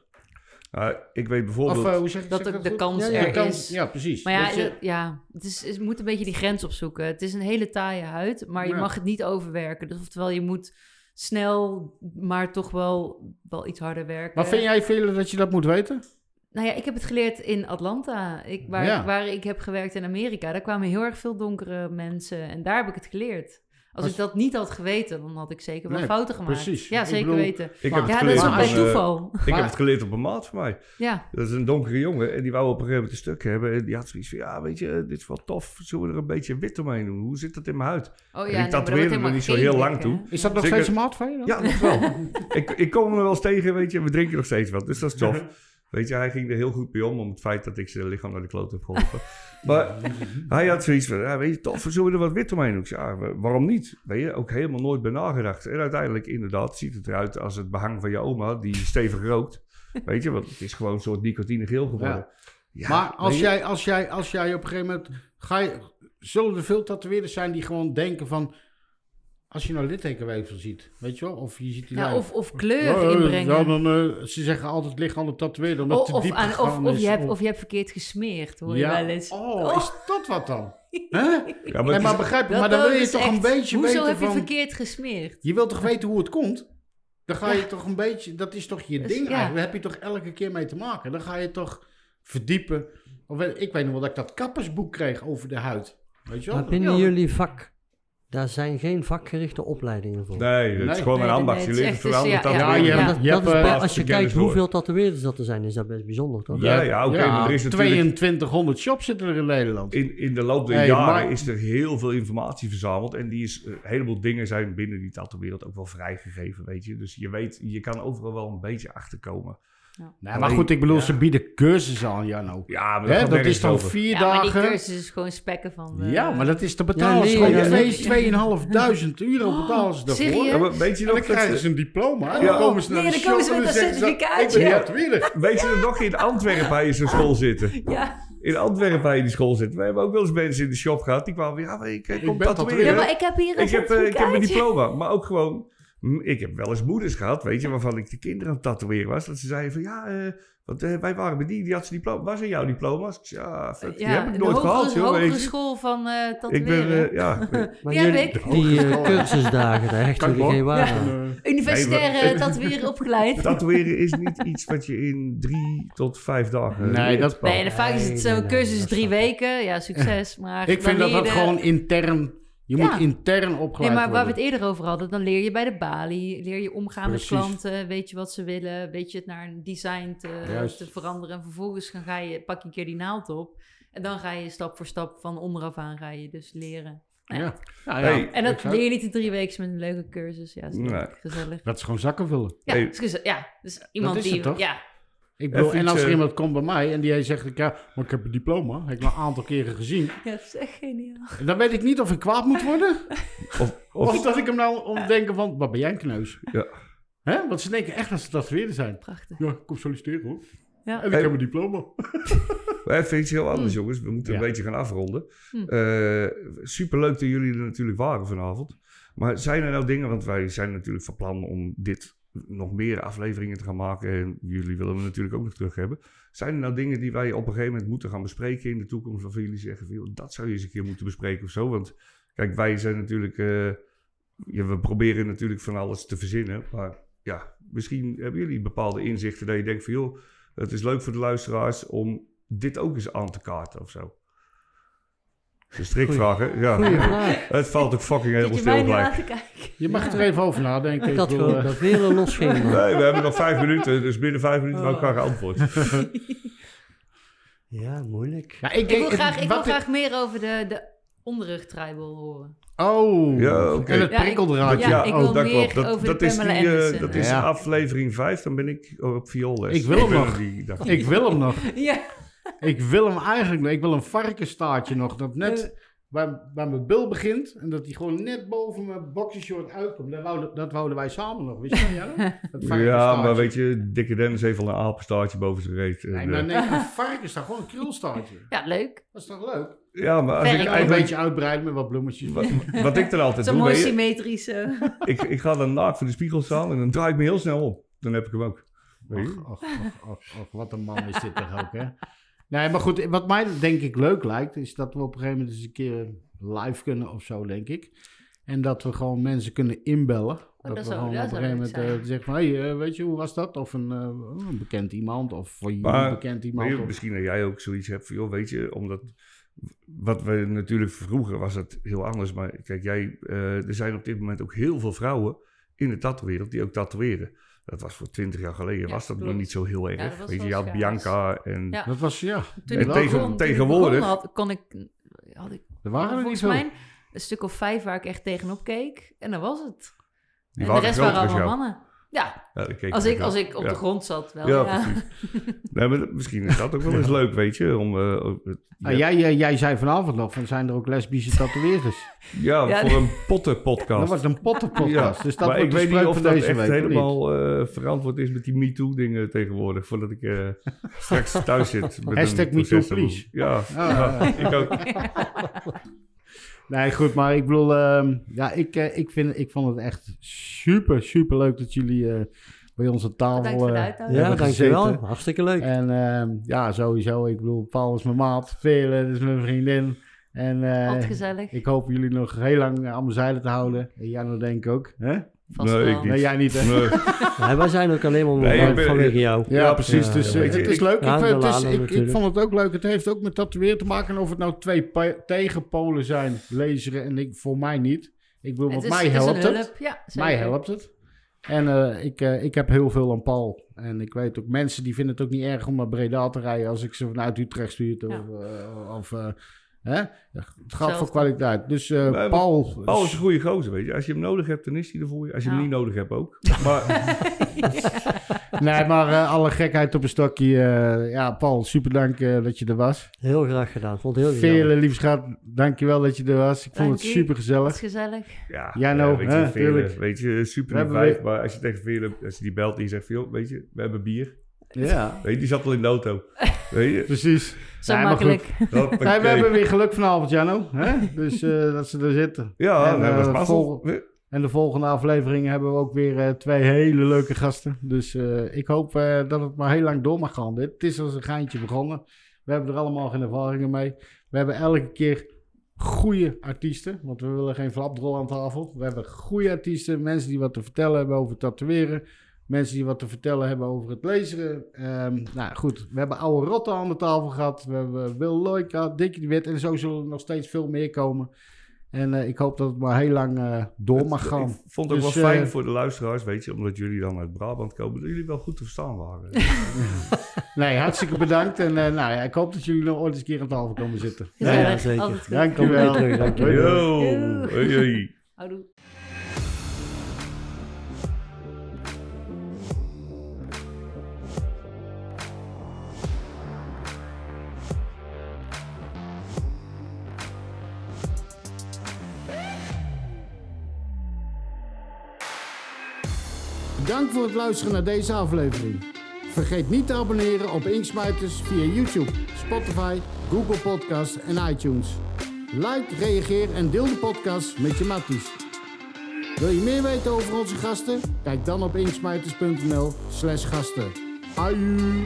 Ah, ik weet bijvoorbeeld... Of eh, hoe zeg ik dat zeg de, kans Ja, ja, er de kans- is. Ja, precies. Maar ja, Dat je- eh, ja het is, is, je moet een beetje die grens opzoeken. Het is een hele taaie huid, maar je mag het niet overwerken. Dus oftewel, je moet snel, maar toch wel, wel iets harder werken. Maar vind jij veel dat je dat moet weten? Nou ja, ik heb het geleerd in Atlanta, ik, waar, Ja. waar ik heb gewerkt in Amerika. Daar kwamen heel erg veel donkere mensen en daar heb ik het geleerd. Als Als- ik dat niet had geweten, dan had ik zeker wel Nee, fouten gemaakt. precies. Ja, Ik zeker bedoel- weten. Ik Maar- heb het Ja, dat geleerd is ook op bij een, eh, toeval. Ik heb het geleerd op een maat van mij. Ja, Dat is een donkere jongen en die wou op een gegeven moment een stuk hebben. En die had zoiets van, ja, weet je, dit is wel tof. Zullen we er een beetje wit omheen doen? Hoe zit dat in mijn huid? oh ja, nee, maar dat tatoeëerde er niet zo heel lang toe. Is dat nog Zeker- steeds een maat van je dan? Ja, dat wel. [LAUGHS] ik, ik kom er wel eens tegen, weet je. en We drinken nog steeds wat, dus dat is tof. [LAUGHS] Weet je, hij ging er heel goed bij om, om het feit dat ik zijn lichaam naar de kloot heb geholpen. [LAUGHS] maar hij had zoiets van, ja, weet je, tof, zullen we er wat wit omheen doen? Ja, wa- waarom niet? Weet je, ook helemaal nooit bij nagedacht. En uiteindelijk, inderdaad, ziet het eruit als het behang van je oma, die stevig rookt. [LAUGHS] Weet je, want het is gewoon een soort nicotinegeel geworden. Ja, maar als je, jij, als, jij, als jij op een gegeven moment... Ga je, zullen er veel tatoeëerders zijn die gewoon denken van... Als je nou littekenweefsel ziet, weet je wel? Of je ziet die Ja, lijn. of, of kleur Ja, inbrengen. ja, dan, eh, ze zeggen altijd, het ligt aan de tatoeëerder, omdat of, diep aan- of, of, je hebt, of je hebt verkeerd gesmeerd, hoor ja. je wel eens. Oh, is dat wat dan? [LAUGHS] Hè? ja, maar Nee, maar begrijp je, maar dan wil je toch echt- een beetje Hoezo weten heb je van... verkeerd gesmeerd? Je wilt toch weten hoe het komt? Dan ga je Ja. toch een beetje... Dat is toch je Dus, ding ja. eigenlijk. Daar heb je toch elke keer mee te maken. Dan ga je toch verdiepen. Of, ik weet nog wel dat ik dat kappersboek kreeg over de huid. Weet je wel? Maar binnen Ja. jullie vak, daar zijn geen vakgerichte opleidingen voor. Nee, het is Nee. gewoon Nee, een ambacht. nee, Je leert het vooral met ja, dat ja, dat, dat is eh, bij- als je kijkt hoeveel tatoeëerders dat er zijn, is dat best bijzonder, toch? Ja, ja, oké, maar er is natuurlijk... 2200 shops zitten er in Nederland. In, in de loop der Hey, jaren maar- is er heel veel informatie verzameld. En die is, eh, een heleboel dingen zijn binnen die tattoo-wereld ook wel vrijgegeven, weet je. Dus je weet, je kan overal wel een beetje achterkomen. Nee, maar goed, ik bedoel, Ja. ze bieden cursussen aan, Jano. Ja, maar dat is dan over. vier Ja, maar die dagen. cursus is gewoon spekken van... eh, Ja, maar dat is te betalen. Ja, nee, gewoon ja, twee- nee. 2500 euro betalen ze daarvoor. serieus? Ja, maar weet je En dan nog, dat, krijgen ze een diploma. En Ja. dan komen ze naar Nee, de dan komen shop ze en met dan een zeggen ze, certificaatje. Ik ben weet je nog in Antwerpen bij je zo'n school zitten? [LAUGHS] Ja. In Antwerpen bij je die school zitten. We hebben ook wel eens mensen in de shop gehad. Die kwamen, ja, ik, ik kom ben tatoeëren. ja, maar ik heb hier een Ik heb, eh, ik heb een certificaatje. diploma, maar ook gewoon... Ik heb wel eens moeders gehad, weet je, waarvan ik de kinderen aan het tatoeëren was. Dat ze zeiden van, ja, eh, want eh, wij waren bij die, die had zijn diploma. Waar zijn jouw diploma's? Ik zei, ja, fuck, die heb ik nooit hogere, gehad, joh, hogere school van eh Ik tatoeëren. ben, eh, [LAUGHS] ja, Maar jullie, die eh, cursusdagen, daar hechten Kan jullie ik geen waarde aan. eh, Universitaire Nee, [LAUGHS] tatoeëren opgeleid. tatoeëren is niet iets wat je in drie tot vijf dagen... Nee, leert. dat- Nee, vaak is het zo'n cursus drie ik. weken. Ja, succes. Maar ik vind dat dat gewoon intern... Je Ja. moet intern opgeleid Nee, maar waar we worden. het eerder over hadden, dan leer je bij de balie, leer je omgaan Precies. met klanten, weet je wat ze willen, weet je het naar een design te, te veranderen. En vervolgens gaan, ga je, pak je een keer die naald op en dan ga je stap voor stap van onderaf aan ga je dus leren. Nou ja. Ja. Ja. Hey. En dat Exact. leer je niet in drie weken met een leuke cursus. Ja, is leuk, Nee. gezellig. Dat is gewoon zakken vullen. Ja, Hey. is ja, dus iemand is die... het toch? Ja, Ik bedoel, en als er iemand komt bij mij en die zegt, ja, maar ik heb een diploma. Heb ik al een aantal keren gezien. ja, dat is echt geniaal. Dan weet ik niet of ik kwaad moet worden. [LAUGHS] Of, Of, of, dat ik hem nou om denken van, wat ben jij een kneus? Ja. Hè? Want ze denken echt dat ze tatoeëerder zijn. Prachtig. Ja, kom solliciteren hoor. Ja. En ik Hey. heb een diploma. [LAUGHS] even iets heel anders, Hm. jongens. We moeten Ja. een beetje gaan afronden. Hm. Eh, superleuk dat jullie er natuurlijk waren vanavond. Maar zijn er nou dingen, want wij zijn natuurlijk van plan om dit nog meer afleveringen te gaan maken. En jullie willen we natuurlijk ook nog terug hebben. Zijn er nou dingen die wij op een gegeven moment moeten gaan bespreken in de toekomst? Waarvan jullie zeggen, van, joh, dat zou je eens een keer moeten bespreken of zo. Want kijk, wij zijn natuurlijk, eh, we proberen natuurlijk van alles te verzinnen. Maar ja, misschien hebben jullie bepaalde inzichten dat je denkt van, joh, het is leuk voor de luisteraars om dit ook eens aan te kaarten of zo. De strikvragen, ja. Goeie [LAUGHS] vraag. Het valt ook fucking helemaal stil gelijk. Je mag er even over nadenken. Ik had eh, dat weer een los ging. Nee, we hebben nog vijf minuten, dus binnen vijf minuten wil ik graag geantwoord. [LAUGHS] Ja, moeilijk. ja, ik, Ik wil graag, ik wil graag meer over de, de onderrugtribal horen. Oh, Ja, oké. en het Ja, ik- prikkeldraadje. Ja, ik wil oh, dat meer klopt. Dat, over dat de is, die, eh, Anderson. dat is Ja. aflevering vijf, dan ben ik op vioolles. Ik wil hem nog. Die. Ik wil hem nog. Ja, Ik wil hem eigenlijk nog. Ik wil een varkenstaartje nog. Dat Eh. net bij, bij mijn bil begint. En dat die gewoon net boven mijn boxershort uitkomt. Dat wouden, dat wouden wij samen nog. Wist je dat, Janne? [LAUGHS] Dat Ja, varkenstaartje. maar weet je, Dikke Dennis heeft al een apenstaartje boven zijn reet. Nee, eh, maar nee, een [LAUGHS] varkenstaart. Gewoon een krulstaartje. ja, leuk. Dat is toch leuk? ja, maar als ik wel. Een eigenlijk... beetje uitbreiden met wat bloemetjes. Wat, wat ik dan altijd Zo'n doe, mooi weet je, symmetrische... [LAUGHS] ik, ik ga dan naakt voor de spiegel staan en dan draai ik me heel snel op. Dan heb ik hem ook. Weet je? Och, och, och, och, och, wat een man is dit toch ook, hè? Nee, maar goed, wat mij denk ik leuk lijkt, is dat we op een gegeven moment eens een keer live kunnen of zo, denk ik. En dat we gewoon mensen kunnen inbellen. dat, dat we gewoon dat op een gegeven moment zijn. zeggen van, hé, hey, eh, weet je, hoe was dat? Of een, eh, een bekend iemand, of voor jullie bekend iemand. Je, of- misschien dat jij ook zoiets hebt van, joh, weet je, omdat... Wat we natuurlijk vroeger was het heel anders. Maar kijk, jij, eh, er zijn op dit moment ook heel veel vrouwen in de tattoo-wereld die ook tatoeëren. Dat was voor twintig jaar geleden, Ja, was dat nog niet zo heel erg. Ja, dat was weet je, had schaars. Bianca en... Ja. Dat was, ja, Toen En ik tegen- begon, toen ik tegenwoordig- had, kon ik, had ik er waren er niet mij een stuk of vijf waar ik echt tegenop keek. En dat was het. Die en de rest waren allemaal jou. mannen. Ja, als ik als ik op Ja. de grond zat wel. Ja, Ja, precies. [LAUGHS] Nee, maar misschien is dat ook wel eens leuk, weet je. Om, eh, Nou, jij, jij, jij zei vanavond nog, van zijn er ook lesbische tatoeëerders? [LAUGHS] ja, Ja, voor een pottenpodcast. Dat wordt een pottenpodcast. Ja, dus dat maar wordt ik weet niet of van dat deze echt week, helemaal eh, verantwoord is met die MeToo-dingen tegenwoordig. Voordat ik eh, [LAUGHS] straks thuis zit. Met Hashtag MeToo, please. Ja, Ah, ja, ik ook. Nee, goed, maar ik bedoel, ehm, ja, ik, eh, ik, vind, ik vond het echt super, super leuk dat jullie eh, bij ons aan tafel Bedankt voor de eh, uitnodiging. Ja, dankjewel. Hartstikke leuk. En ehm, ja, sowieso, ik bedoel, Paul is mijn maat, Vele is mijn vriendin. En eh, Altijd gezellig. ik hoop jullie nog heel lang aan mijn zijde te houden. En Janno denk ik ook, hè? Vast Nee, wel. ik niet. Nee, jij niet, hè? Nee. [LAUGHS] Ja, wij zijn ook alleen maar Nee, ben- vanwege jou. Ja, Ja, precies. ja, dus ja, eh, het is leuk. Ja, ik, de het is- Lana ik, ik natuurlijk. vond het ook leuk. Het heeft ook met tatoeëren te maken. En of het nou twee tegenpolen zijn, lezen en ik, voor mij niet. Ik bedoel, Het want mij helpt het. hulp. Mij helpt het. En eh, ik, eh, ik heb heel veel aan Paul. En ik weet ook, mensen die vinden het ook niet erg om naar Breda te rijden als ik ze vanuit Utrecht stuur. Of, of eh, hè? Het gaat voor kwaliteit. Dus eh, maar Paul... Paul is een goede gozer, weet je. Als je hem nodig hebt, dan is hij er voor je. Als je hem Ja. niet nodig hebt, ook. [LAUGHS] Maar Nee, maar eh, alle gekheid op een stokje. eh, ja, Paul, super dank eh, dat je er was. Heel graag gedaan. Vond het heel. Vele lieve schat, dankjewel dat je er was. Ik vond Dank het u. super gezellig. is gezellig. ja, Ja, nou, weet hè, je, Vele, weet je, super lief. Maar als je tegen Vele, als je die belt en je zegt joh, weet je, we hebben bier. Ja, Weet je, die zat al in de auto. Weet je, precies. Zo maar makkelijk. Nee, we hebben weer geluk vanavond, Jano. Hè? Dus eh, dat ze er zitten. Ja, En, nee, dat eh, was vol- mazzel. En de volgende aflevering hebben we ook weer eh, twee hele leuke gasten. Dus eh, ik hoop eh, dat het maar heel lang door mag gaan. Dit het is als een geintje begonnen. We hebben er allemaal geen ervaringen mee. We hebben elke keer goede artiesten. Want we willen geen flapdrol aan tafel. We hebben goede artiesten. Mensen die wat te vertellen hebben over tatoeëren. Mensen die wat te vertellen hebben over het lezen. Ehm, nou goed, we hebben oude rotten aan de tafel gehad. We hebben Wil gehad, Dikkie de Wit. En zo zullen er nog steeds veel meer komen. En eh, ik hoop dat het maar heel lang eh, door mag gaan. Ik vond het ook Dus, wel fijn eh, voor de luisteraars, weet je, omdat jullie dan uit Brabant komen, dat jullie wel goed te verstaan waren. [LAUGHS] Nee, hartstikke bedankt. En nou ja, ik hoop dat jullie nog ooit eens een keer aan tafel komen zitten. Ja, Gezellig, ja, zeker. altijd goed. Dank Kom je Bedankt voor het luisteren naar deze aflevering. Vergeet niet te abonneren op Inksmijters via YouTube, Spotify, Google Podcasts en iTunes. Like, reageer en deel de podcast met je matties. Wil je meer weten over onze gasten? Kijk dan op inksmijters.nl slash gasten. Aju!